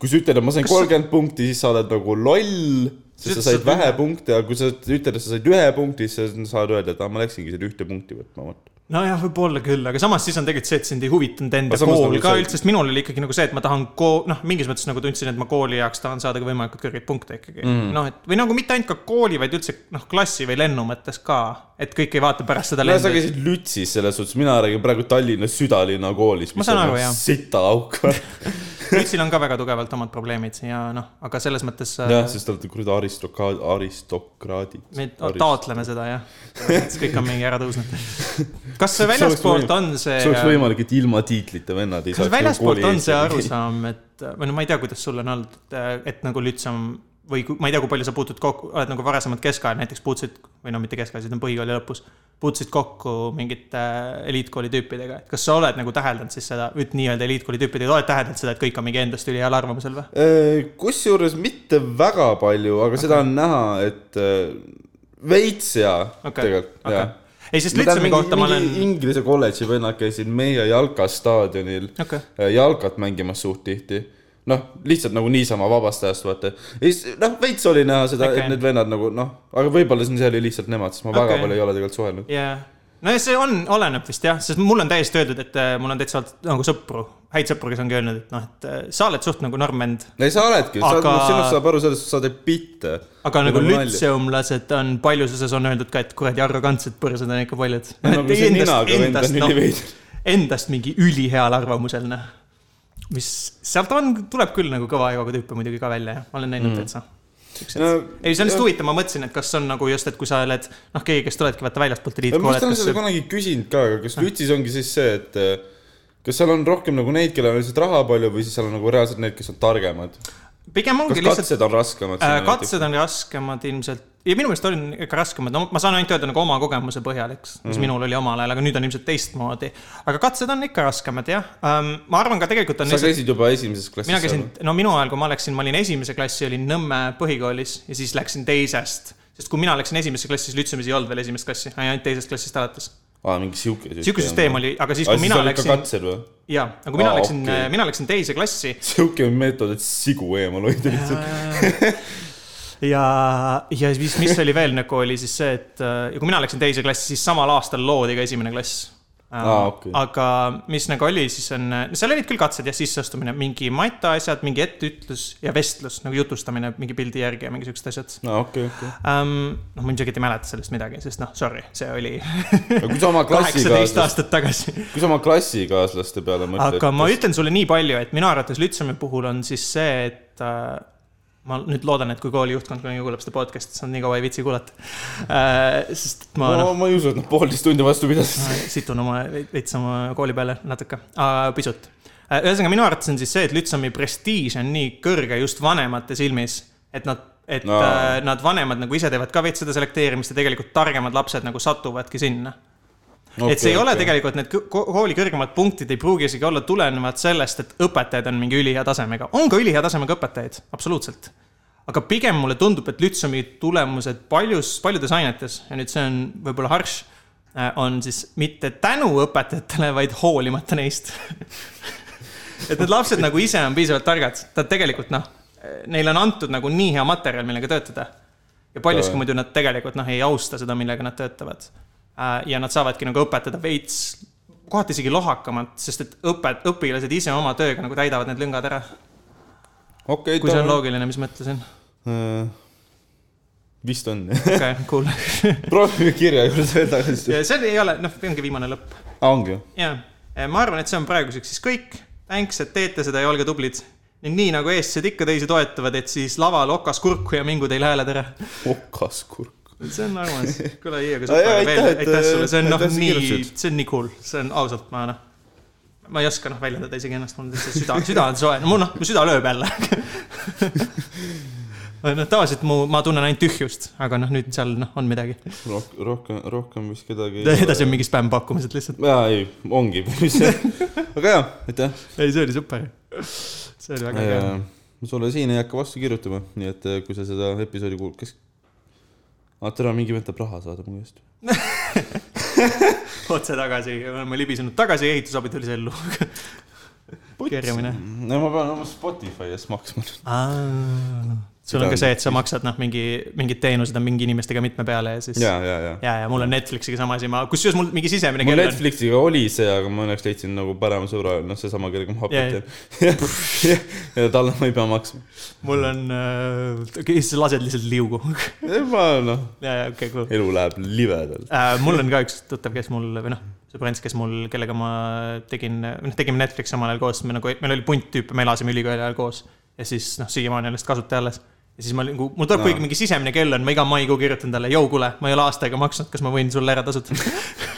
kui sa ütled, et ma sain sa- kolmkümmend punkti, siis sa oled nagu loll, sest Sa sa said ütlesid vähe punkte, aga kui sa ütled, et sa said ühe punkti, siis sa saad öelda, et aa, ma läksingi seda ühte punkti võtma, vot. nojah, võib-olla küll, aga samas siis on tegelikult see, et sind ei huvitanud enda kool nagu ka see- üldse, sest minul oli ikkagi nagu see, et ma tahan ko-, noh, mingis mõttes nagu tundsin, et ma kooli jaoks tahan saada ka võimalikult kõrgeid punkte ikkagi mm.. noh, et või nagu mitte ainult ka kooli, vaid üldse noh, klassi või lennu mõttes ka, et kõik ei vaata pärast seda no sa lendu. käisid Lütsis selles suhtes, mina räägin praegu Tallinna südalinna koolis. Ma saan aru, jah. sita auk. Lütsil on ka väga tugevalt omad probleemid ja noh, aga selles mõttes äh, jah, sest te olete kuradi aristokraad, aristokraadid. me taotleme seda jah, et kõik on mingi ära tõusnud. kas see väljaspoolt on see see oleks võimalik, et ilma tiitlita vennad ei kas saaks. väljaspoolt on see? arusaam, et või no ma ei tea, kuidas sul on olnud, et, nagu Lüts on või kui, ma ei tea, kui palju sa puutud kokku, oled nagu varasemalt keskajal näiteks puutusid või no mitte keskajal, see on põhikooli lõpus, puutusid kokku mingite eliitkooli tüüpidega, et kas sa oled nagu täheldanud siis seda, nii-öelda eliitkooli tüüpidega, oled täheldanud seda, et kõik on mingi endast üliheal arvamusel või? kusjuures mitte väga palju, aga okay. seda on näha, et äh, veits jaa okay., tegelikult okei jaa. ei, sest Lütsemi kohta ma olen, Inglise kolledži vennad käisid meie jalkastaadionil äh, jalkat mängimas suht tihti. noh, lihtsalt nagu niisama vabast ajast vaata. ja siis noh, veits oli näha seda okay., et need vennad nagu noh, aga võib-olla see oli lihtsalt nemad, sest ma okay. väga palju ei ole tegelikult suhelnud. jaa. no ja see on, oleneb vist jah, sest mul on täiesti öeldud, et äh, mul on täitsa nagu sõpru, häid sõpru, kes ongi öelnud, et noh, et äh, sa oled suht nagu normend ei, sa oledki aga..., Aga- sinust saab aru sellest, et sa teed bitte. aga nagu lütseumlased on paljus osas on öeldud ka, et kuradi arrogantsed põrsad on ikka paljud. nagu vend on noh, üliveider. endast mingi üliheal arvamusel, noh. Mis sealt on, tuleb küll nagu kõva egoga tüüpe muidugi ka välja, jah, ma olen näinud mm. täitsa. no ei, see on lihtsalt huvitav, ma mõtlesin, et kas on nagu just, et kui sa oled, noh, keegi, kes tuledki vaata väljastpoolt ma vist et olen seda kunagi küsinud ka, aga kas Lütsis ongi siis see, et äh, kas seal on rohkem nagu neid, kellel on lihtsalt raha palju või siis seal on nagu reaalselt need, kes on targemad? Pigem kas ongi lihtsalt katsed on raskemad äh,? katsed on raskemad ilmselt ja minu meelest olid ikka raskemad, no ma saan ainult öelda nagu oma kogemuse põhjal, eks, mis mm. -hmm. minul oli omal ajal, aga nüüd on ilmselt teistmoodi. aga katsed on ikka raskemad jah um,, ma arvan ka tegelikult on sa käisid juba esimeses klassis? mina käisin, no minu ajal, kui ma läksin, ma olin esimese klassi, olin Nõmme põhikoolis ja siis läksin teisest. sest kui mina läksin esimesse klassi, siis Lütsemis ei olnud veel esimest klassi, ainult teisest klassist alates. aa, mingi sihuke. sihuke süsteem. oli, aga siis, kui mina läksin, katsed või? jaa, aga kui mina Aa, läksin okei., mina läksin teise klassi sihuke meetod, et sigu eemal hoida lihtsalt. ja, ja siis, mis oli veel nagu oli siis see, et ja kui mina läksin teise klassi, siis samal aastal loodi ka esimene klass. Aa, okei. aga mis nagu oli, siis on, seal olid küll katsed jah, sisseastumine, mingi mata asjad, mingi etteütlus ja vestlus nagu jutustamine mingi pildi järgi ja mingi siuksed asjad aa, okei, okei. um,. noh, ma ilmselgelt ei mäleta sellest midagi, sest noh, sorry, see oli kaheksateist aastat tagasi. kui sa oma klassikaaslaste peale mõtled. aga ma ütlen sulle nii palju, et minu arvates Lütsemi puhul on siis see, et äh, ma nüüd loodan, et kui kooli juhtkond kunagi kuuleb seda podcast'i, siis nad nii kaua ei viitsi kuulata äh,. sest ma ma, noh, ma ei usu, et nad poolteist tundi vastu pidasid. situn oma veits oma kooli peale natuke äh,, pisut. ühesõnaga, minu arvates on siis see, et Lütsemi prestiiž on nii kõrge just vanemate silmis, et nad, et No. no. äh, nad vanemad nagu ise teevad ka veits seda selekteerimist ja tegelikult targemad lapsed nagu satuvadki sinna okay,. et see ei okay. ole tegelikult, need kooli kõrgemad punktid ei pruugi isegi olla tulenevad sellest, et õpetajad on mingi ülihea tasemega. on ka ülihea tasemega õpetajaid, absoluutselt. aga pigem mulle tundub, et Lütsemi tulemused paljus, paljudes ainetes ja nüüd see on võib-olla harš, on siis mitte tänu õpetajatele, vaid hoolimata neist. et need lapsed nagu ise on piisavalt targad, nad tegelikult noh, neile on antud nagu nii hea materjal, millega töötada. ja paljuski muidu nad tegelikult noh, ei austa seda, millega nad töötavad. Ja nad saavadki nagu õpetada veits, kohati isegi lohakamalt, sest et õpet-, õpilased ise oma tööga nagu täidavad need lüngad ära. okei, kui see on loogiline, mis ma ütlesin. vist on. okei okay, cool. proovime kirja juurde veel tagasi. see ei ole, noh, ongi viimane lõpp. ongi ju. ja, ma arvan, et see on praeguseks siis kõik. Thanks, et teete seda ja olge tublid. ning nii nagu eestlased ikka teisi toetavad, et siis laval okas kurku ja mingu teil hääled ära. okaskurk. See on armas, kuule Iia, sa aitäh, sulle, see on noh nii see on nii cool, see on ausalt, ma noh. ma ei oska noh väljendada isegi ennast, mul lihtsalt süda, süda on soe, mul noh, mu süda lööb jälle. noh, tavaliselt mu, ma tunnen ainult tühjust, aga noh, nüüd seal noh, on midagi. rohkem, rohkem, rohkem vist kedagi edasi on mingi spämmpakkumised lihtsalt. jaa, ei, ongi. aga jaa, aitäh. ei, see oli super. see oli väga äge. ma sulle siin ei hakka vastu kirjutama, nii et eh, kui sa seda episoodi kuulad, kes. aa, tere, mingi vend tahab raha saada mu käest. otse tagasi, oleme libisenud tagasi ehitusabitöölise ellu. kerjamine. no ma pean oma Spotify eest maksma. Sul on ka see, et sa maksad noh, mingi, mingid teenused on mingi inimestega mitme peale ja siis. ja, ja, ja. ja, ja mul on Netflixiga sama asi, ma, kusjuures mul mingi sisemine mul kell on. Netflixiga oli see, aga ma õnneks leidsin nagu parema sõbra, noh, seesama, kellega ma Jaa, hapit teen. ja talle ma ei pea maksma. mul on äh,, sa lased lihtsalt liugu. ma noh, ja, ja okei okay,, cool elu läheb libedalt. äh,. mul on ka üks tuttav, kes mul või noh, sõbrants, kes mul, kellega ma tegin, noh, tegime Netflixi omal ajal koos, me nagu, meil oli punt tüüpe, me elasime ülikooli ajal koos. ja siis noh, siiamaani on lihtsalt kasutaja alles. Ja siis ma nagu, mul tuleb Aa. kuidagi mingi sisemine kell on, ma iga maikuu kirjutan talle, jõu, kuule, ma ei ole aasta aega maksnud, kas ma võin sulle ära tasuda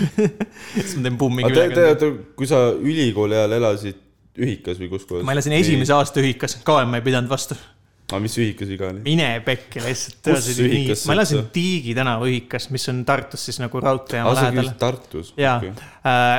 siis ma teen pummi aga te, te, kui sa ülikooli ajal elasid ühikas või kus kohas? ma elasin esimese aasta ühikas, kauem ma ei pidanud vastu. aga mis ühikas viga oli? mine pekki lihtsalt. Ma elasin? Tiigi tänava ühikas, mis on Tartus siis nagu raudteejaama aa, sa lähedal. Tartus? ja,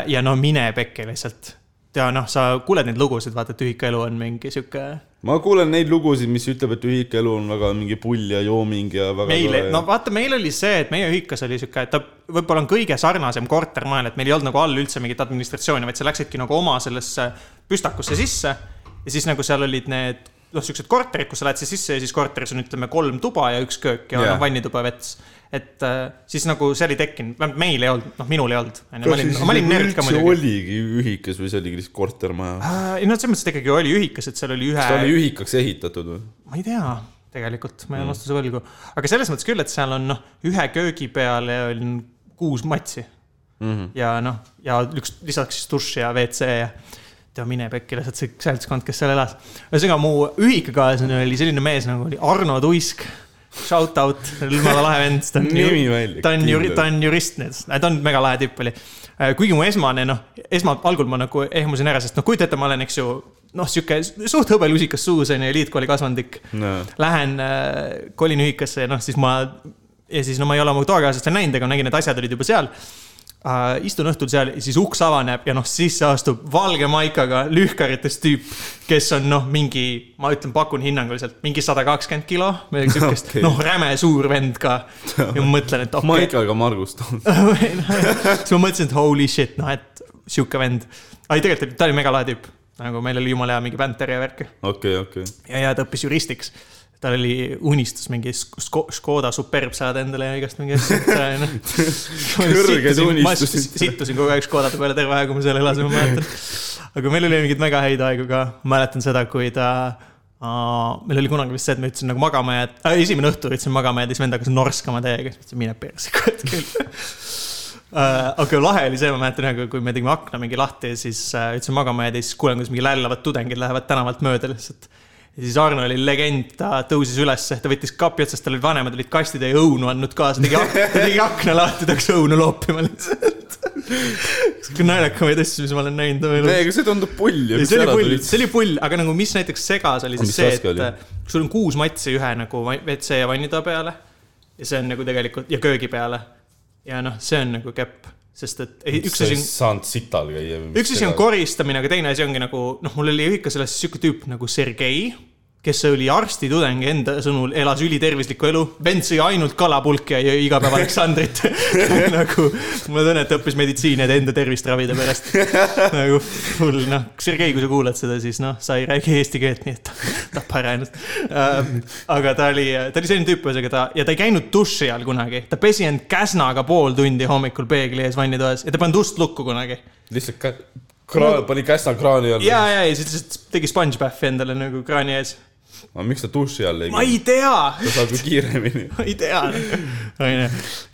ja no mine pekki lihtsalt. ja noh, sa kuuled neid lugusid, vaata, et ühikaelu on mingi sihuke ma kuulen neid lugusid, mis ütleb, et ühikaelu on väga mingi pull ja jooming ja väga meile, no vaata, meil oli see, et meie ühikas oli sihuke, et ta võib-olla on kõige sarnasem kortermajal, et meil ei olnud nagu all üldse mingit administratsiooni, vaid sa läksidki nagu oma sellesse püstakusse sisse. ja siis nagu seal olid need, noh, siuksed korterid, kus sa lähed siis sisse ja siis korteris on, ütleme, kolm tuba ja üks köök ja yeah. vannituba ja vets. Et äh, siis nagu see oli tekkinud, vähemalt meil ei olnud, noh, minul ei olnud. kas olin siis, olin nerd ka muidugi. oligi ühikas või see oligi lihtsalt kortermaja? Äh, ei no selles mõttes, et ikkagi oli ühikas, et seal oli ühe kas ta oli ühikaks ehitatud või? ma ei tea, tegelikult ma jään vastuse võlgu, aga selles mõttes küll, et seal on noh, ühe köögi peale on kuus matsi mm. -hmm. ja noh, ja üks lisaks siis dušš ja WC ja tea mine pekki lihtsalt see seltskond, kes seal elas. ühesõnaga mu ühikakaaslane oli selline mees nagu oli Arno Tuisk. Shout out, jumala lahe vend, ta on ta on juri-, ta on jurist ta on mega lahe tüüp oli. kuigi mu esmane noh, esma, algul ma nagu ehmusin ära, sest noh, kujuta ette, ma olen, eks ju, noh, sihuke suht hõbelusikas suus on ju, eliitkooli kasvandik Jaa. lähen äh,, kolin ühikasse noh, siis ma ja siis no ma ei ole oma toakaaslast veel näinud, aga nägin, et asjad olid juba seal uh,. istun õhtul seal ja siis uks avaneb ja noh, sisse astub valge maikaga lühkarites tüüp, kes on noh, mingi, ma ütlen, pakun hinnanguliselt mingi sada kakskümmend kilo, midagi siukest okay., noh, räme suur vend ka. ja ma mõtlen, et okay., Maikaga Margust. siis ma mõtlesin, et holy shit, noh, et sihuke vend. ei, tegelikult ta oli mega lahe tüüp, nagu meil oli jumala hea mingi bänter ja värki okei, okei. ja, ja ta õppis juristiks. Tal oli unistus mingi Škoda Superb saada endale ja igast mingi asju. Kõrged ma unistused. sittusin kogu aeg Škodade peale terve aeg, kui ma seal elasin, ma mäletan. aga meil oli mingeid väga häid aegu ka, mäletan seda, kui ta Uh, meil oli kunagi vist see, et ma ütlesin nagu magama jääd äh,, esimene õhtu ütlesin magama jääd ja siis vend hakkas norskama täiega, siis ma ütlesin mine perse, kurat küll Uh, aga lahe oli see, ma mäletan nagu, kui me tegime akna mingi lahti ja siis uh, ütlesin magama jääda ja siis kuulen, kuidas mingi lällavad tudengid lähevad tänavalt mööda lihtsalt. Ja siis Arno oli legend, ta tõusis ülesse, ta võttis kapi otsast, tal olid vanemad olid kastide ja õunu andnud kaasa, tegi, tegi akna lahti, ta hakkas õunu loopima lihtsalt. üks kõige naljakamaid asju, mis ma olen näinud oma elus. ei, aga see tundub pull ju. See oli pull, see oli pull, aga nagu mis näiteks segas, oli siis see, et sul on kuus matsi ühe nagu WC ja vannitoa peale. ja see on nagu tegelikult ja köögi peale. ja noh, see on nagu kepp, sest et ei, üks asi on saanud sital käia. üks asi on koristamine, aga teine asi ongi nagu noh, mul oli ühikas selles sihuke tüüp nagu Sergei, kes oli arstitudeng, enda sõnul elas ülitervislikku elu. vend sõi ainult kalapulki ja jõi iga päev Aleksandrit nagu ma tunnen, et õppis meditsiini, et enda tervist ravida pärast. nagu full noh, Sergei, kui sa kuulad seda, siis noh, sa ei räägi eesti keelt, nii et tapa ära ennast äh,. aga ta oli, ta oli selline tüüp, ühesõnaga ta ja ta ei käinud duši all kunagi, ta pesi end käsnaga pool tundi hommikul peegli ees vannitoas ja ta ei pannud ust lukku kunagi lihtsalt kä-, kraan, pani käsna kraani alla. ja, ja, ja siis tegi SpongeBobi endale nagu kraani ees. Aga miks ta duši all ei ma ei tea, ta saab ju kiiremini. ma ei tea, onju.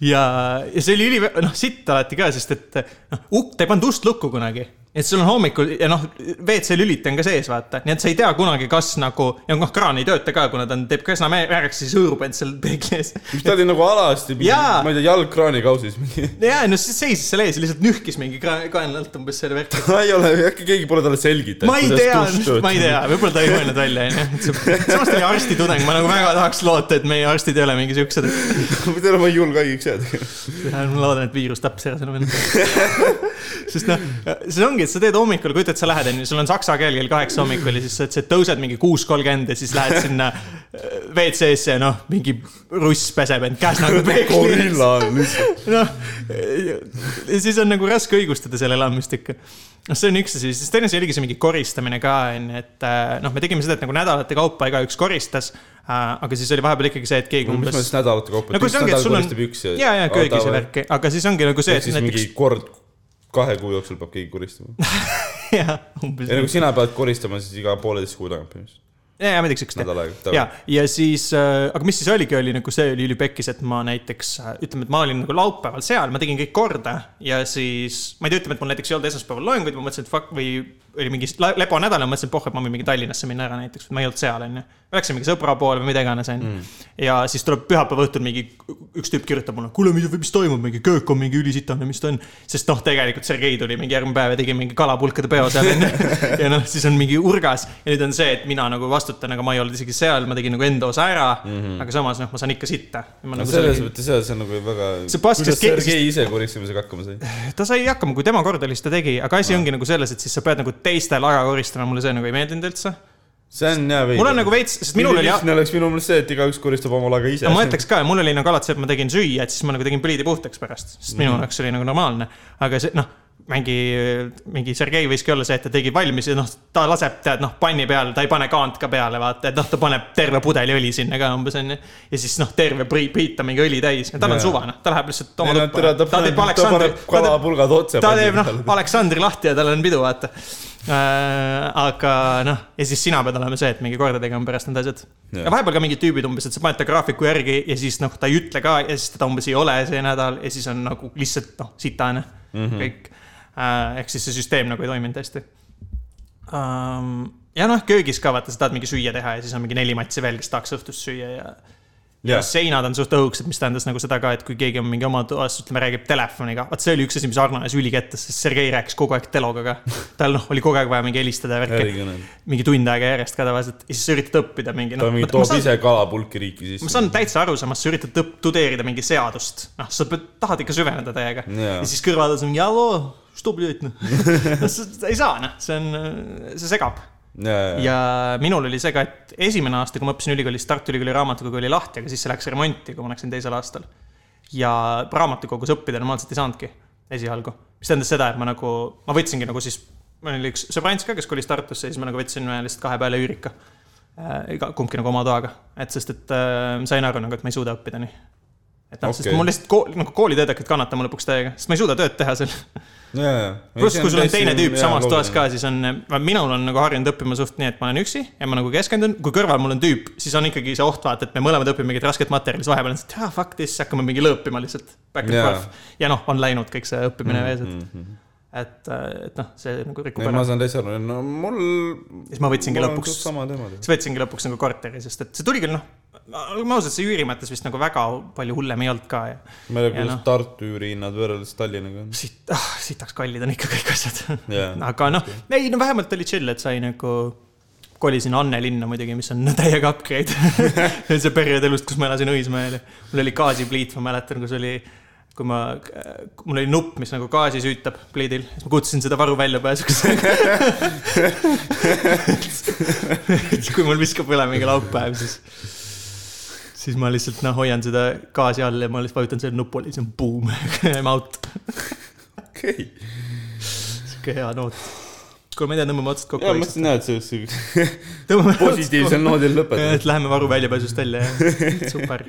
ja, ja see oli üli, noh sitt alati ka, sest et noh, ukk, ta ei pannud ust lukku kunagi. Et sul on hommikul ja noh, WC lüliti on ka sees, vaata, nii et sa ei tea kunagi, kas nagu ja noh, kraan ei tööta ka, kuna ta on, teeb käsna määraks, siis hõõrub end seal peegli ees. ta oli nagu alasti, ma ei tea, jalg kraanikausis mingi. ja, no siis seisis seal ees ja lihtsalt nühkis mingi kaenla alt umbes selle värki. ei ole, äkki keegi pole talle selgitanud. ma ei tea, ma ei tea, võib-olla ta ei mõelnud välja, onju. samas ta oli arstitudeng, ma nagu väga tahaks loota, et meie arstid ei ole mingi siuksed, et ma tean, ma ei julge haigeks jääda. Ma loodan, et viirus tappis ära selle venna. sest noh, see ongi, et sa teed hommikul, kujutad, sa lähed onju, sul on saksa keel kell kaheksa hommikul ja siis sa, sa tõused mingi kuus kolmkümmend ja siis lähed sinna äh, WC-sse ja noh, mingi russ peseb end peegli ees. gorilla on lihtsalt. noh, ja siis on nagu raske õigustada selle elamist ikka. noh, see on üks asi, siis teine asi oligi see mingi koristamine ka onju, et äh, noh, me tegime seda, et nagu nädalate kaupa igaüks koristas äh,. aga siis oli vahepeal ikkagi see, et keegi mis umbes mõttes nädalate kaupa? nagu see ongi, et sul on püksi ja, ja köögis ja. värki, aga siis ongi nagu see, ehk et siis mingi näiteks kord kahe kuu jooksul peab keegi koristama. ja nagu sina pead koristama siis iga pooleteist kuu tagant põhimõtteliselt, ja, ja midagi siukest. nädal aega. ja, ja siis äh,, aga mis siis oligi, oli nagu see oli ülipekkis, et ma näiteks äh, ütleme, et ma olin nagu laupäeval seal, ma tegin kõik korda ja siis ma ei tea, ütleme, et mul näiteks ei olnud esmaspäeval loenguid, ma mõtlesin, et fuck või oli mingi lepo nädal ja ma mõtlesin, et pohh, et ma võin mingi Tallinnasse minna ära näiteks, ma ei olnud seal, onju. Läksin mingi sõbra poole või mida iganes, onju. ja siis tuleb pühapäeva õhtul mingi üks tüüp kirjutab mulle, kuule, mis, toimub, mingi köök on mingi ülisitane, mis ta on. sest noh, tegelikult Sergei tuli mingi järgmine päev ja tegi mingi kalapulkade peo seal onju. ja noh, siis on mingi urgas ja nüüd on see, et mina nagu vastutan, aga ma ei olnud isegi seal, ma tegin nagu enda osa ära mm, -hmm. aga samas noh, ma saan ikka sitta. Mhm. no selles mõttes jah, see on nagu väga. Kuidas Sergei ise koristamisega hakkama sai? ta sai hakkama, kui tema kord oli, siis ta tegi, aga asi ongi nagu selles, et siis sa pead nagu teistel aja koristama, mulle see nagu ei meeldinud üldse. see on jah veider. mul on nagu veits, sest minul oli, lihtne oleks minu meelest see, et igaüks koristab oma laga ise. ma ütleks ka, mul oli nagu alati see, et ma tegin süüa, et siis ma nagu tegin pliidi puhtaks pärast, sest minu jaoks oli nagu normaalne. aga see noh, mingi, mingi Sergei võiski olla see, et ta tegi valmis ja noh, ta laseb, tead noh, panni peal, ta ei pane kaant ka peale, vaata, et noh, ta paneb terve pudeli õli sinna ka umbes onju. ja siis noh, terve pri- priit on mingi õli täis, tal on suva noh, ta läheb lihtsalt oma ta tuppa. ta teeb ta Aleksandri kalapulgad otse. ta teeb noh, Aleksandri lahti ja tal on pidu, vaata äh,. aga noh, ja siis sina pead olema see, et mingi korda tegema pärast need asjad. Ja vahepeal ka mingid tüübid umbes, et sa paned ta graafiku järgi ja siis noh, ta ei ütle ka ja siis teda umbes ei ole see nädal ja siis on nagu lihtsalt noh, sitane mm. -hmm. kõik. Ehk siis see süsteem nagu ei toiminud hästi um,. ja noh, köögis ka vaata, sa tahad mingi süüa teha ja siis on mingi neli matsi veel, kes tahaks õhtust süüa ja ja jah, seinad on suht õhukesed, mis tähendas nagu seda ka, et kui keegi on mingi oma toas, ütleme, räägib telefoniga, vot see oli üks asi, mis Arno ajas ülikettas, sest Sergei rääkis kogu aeg teloga ka. tal noh, oli kogu aeg vaja mingi helistada ja värki, mingi tund aega järjest ka tavaliselt ja siis sa üritad õppida mingi ta noh. mingi toob ise kalapulki riiki sisse. ma saan täitsa aru samas, sa üritad tudeerida mingi seadust, noh, sa pead, tahad ikka süveneda täiega Jaa. ja siis kõrval on mingi halloo, tubli Ott, noh. sa ei saa, noh, see on, see segab Ja, ja minul oli see ka, et esimene aasta, kui ma õppisin ülikoolis, Tartu Ülikooli raamatukogu oli lahti, aga siis see läks remonti, kui ma läksin teisel aastal. ja raamatukogus õppida normaalselt ei saanudki esialgu, mis tähendas seda, et ma nagu, ma võtsingi nagu siis, meil oli üks sõbrants ka, kes kolis Tartusse, siis me nagu võtsime lihtsalt kahe peale üürika. Äh, kumbki nagu oma toaga, et sest, et äh, sain aru nagu, et ma ei suuda õppida nii, et noh okay., sest mul lihtsalt kool, nagu koolitööd hakkad kannatama lõpuks täiega, sest ma ei suuda tööd teha seal. ja. pluss, kui sul on teine tüüp samas toas ka, siis on, minul on nagu harjunud õppima suht nii, et ma olen üksi ja ma nagu keskendun, kui kõrval mul on tüüp, siis on ikkagi see oht vaata, et me mõlemad õpime mingit rasket materjali, siis vahepeal on see, et ah fuck this, hakkame mingi lõõpima lihtsalt. Forth ja noh, on läinud kõik see õppimine ja veesed, et, et noh, see nagu rikub ära ma. saan täitsa aru, no mul. siis ma võtsingi lõpuks, siis võtsingi lõpuks nagu korteri, sest et see tuli küll noh, olgem ausad, see üüri mõttes vist nagu väga palju hullem ei olnud ka ma ei tea, kuidas noh. Tartu üürihinnad võrreldes Tallinnaga on. siit ah,, sitaks kallid on ikka kõik asjad Jaa. aga noh, ei no vähemalt oli chill, et sai nagu, kolisin Anne linna muidugi, mis on täiega upgrade see on see periood elust, kus ma elasin Õismäel ja mul oli gaasipliit, ma mäletan, kus oli kui ma, mul oli nupp, mis nagu gaasi süütab pliidil, siis ma kutsusin seda varu väljapääsuks kui mul viskab üle mingi laupäev, siis, siis ma lihtsalt noh, hoian seda gaasi all ja ma lihtsalt vajutan selle nupule, siis on boom, I m out. okei. sihuke hea noot. kuule, ma ei tea, tõmbame otsad kokku ja, ma. mõtlesin jah, et see oleks positiivsel noodil lõpetada. et läheme varu väljapääsust välja ja super.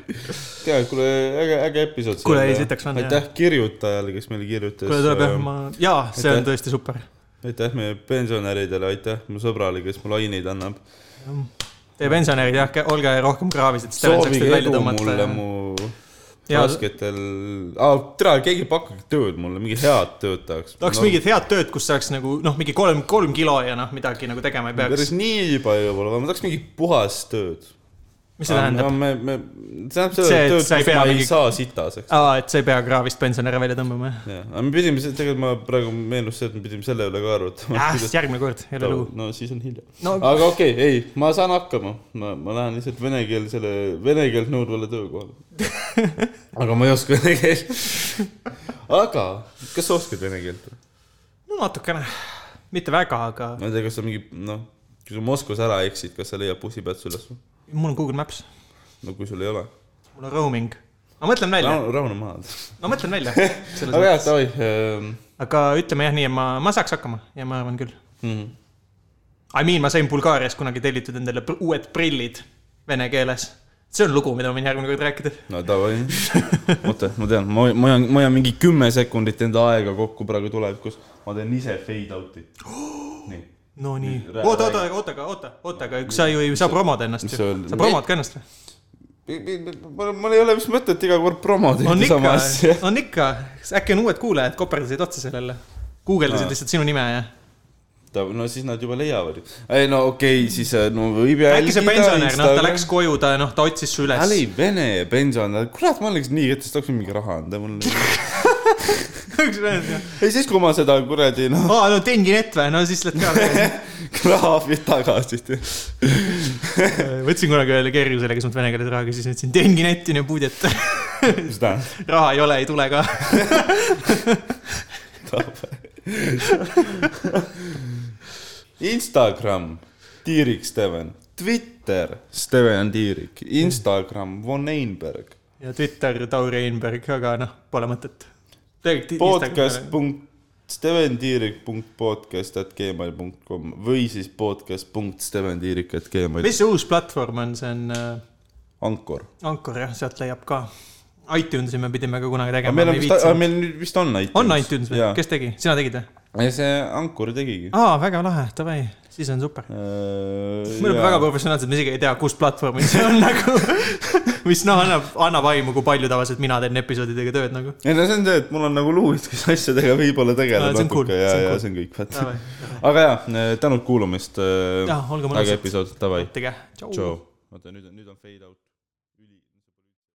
tea, kuule, äge, äge episood. Kuule, ei, sitaks on, aitäh kirjutajale, kes meile kirjutas. kuule, tuleb jah, ma, jaa, see on aitäh. tõesti super. aitäh meie pensionäridele, aitäh mu sõbrale, kes mulle aineid annab. Teie pensionärid jah, olge rohkem kraavis, et Steven saaks teid välja edu mulle tõmmata. mu rasketel ah,, tere, keegi pakkuge tööd mulle, mingi head tööd tahaks. tahaks mingit head tööd, kus saaks nagu noh, mingi kolm, kolm kilo ja noh, midagi nagu tegema ei päris peaks. nii palju pole, ma tahaks mingit puhast tööd. Mis see tähendab? me, me, see tähendab seda et sa ei pea mingi- saa sitaseks. aa, et sa ei pea kraavist pensionäre välja tõmbama, jah? jah, aga me pidime, tegelikult ma praegu meenus see, et me pidime selle üle ka arutama jah, siis järgmine kord, ole lugu. no siis on hilja. no aga okei okay,, ei, ma saan hakkama, ma, ma lähen lihtsalt venekeelsele, vene keelt nõudvale töökohale. aga ma ei oska vene keelt. aga kas sa oskad vene keelt? no natukene, mitte väga, aga ma ei tea, kas sa mingi noh, kui sa Moskvas ära eksid, kas sa leiad bussipeatuse üles või? Mul on Google Maps, no kui sul ei ole. mul on roaming. ma mõtlen välja, rahune maha. ma mõtlen välja. aga jah, davai ähm,. aga ütleme jah nii, et ma, ma saaks hakkama ja ma arvan küll. Mm. I mean, ma sain Bulgaarias kunagi tellitud endale uued prillid vene keeles. see on lugu, mida ma võin järgmine kord rääkida. no davai. oota, ma tean, ma, ma hoian, ma hoian mingi kümme sekundit enda aega kokku praegu tulevikus. ma teen ise fade out'i. nii. No nii oota, oota, oota, aga oota, oota, aga sa ju ei saa promoda ennast ju sa promod ka ennast või? mul, mul ei ole vist mõtet iga kord promoda on ühte sama ikka asja., on ikka, äkki on uued kuulajad, koperdasid otsa sellele. guugeldasid lihtsalt sinu nime ja. no siis nad juba leiavad ju. ei no okei okay,, siis äh, no võib jälgida. äkki see pensionär, noh, ta läks koju, ta noh, ta otsis su üles. oli vene pensionär, kurat, ma oleks nii, et siis tahaks mingi raha anda mulle. ei siis, kui ma seda kuradi noh, aa, no Tenginet või, no siis lähed ka kraavi tagasi. võtsin kunagi ühele kerjusele, kes mult vene keeles raha küsis, ütlesin Tenginetti ja puudet. mis tähendab? raha ei ole, ei tule ka. Instagram, Tiirik Steven, Twitter, Steven Tiirik, Instagram, Von Einberg, ja Twitter, Tauri Einberg, aga noh, pole mõtet. Podcast punkt steventiirik.podcast at gmail punkt kom või siis podcast punkt steventiirik at gmail. mis see uus platvorm on, see on äh, Ankor. Anchor jah, sealt leiab ka. iTunesi me pidime ka kunagi tegema. meil on vist, meil vist on iTunes. on iTunes või? kes tegi, sina tegid või? see Ankur tegigi. aa, väga lahe, davai, siis on super. me oleme väga professionaalsed, me isegi ei tea, kus platvormil see on nagu, mis noh, annab, annab aimu, kui palju tavaliselt mina teen episoodidega tööd nagu. ei no see on see, et mul on nagu luuid, kes asjadega võib-olla tegeleb see on cool, natuke ja, ja cool. see on kõik, vaat. davai, aga jaa, tänud kuulamast. Jaa, olge äge mõnusad. episood, davai. oota, nüüd on, nüüd on fade out.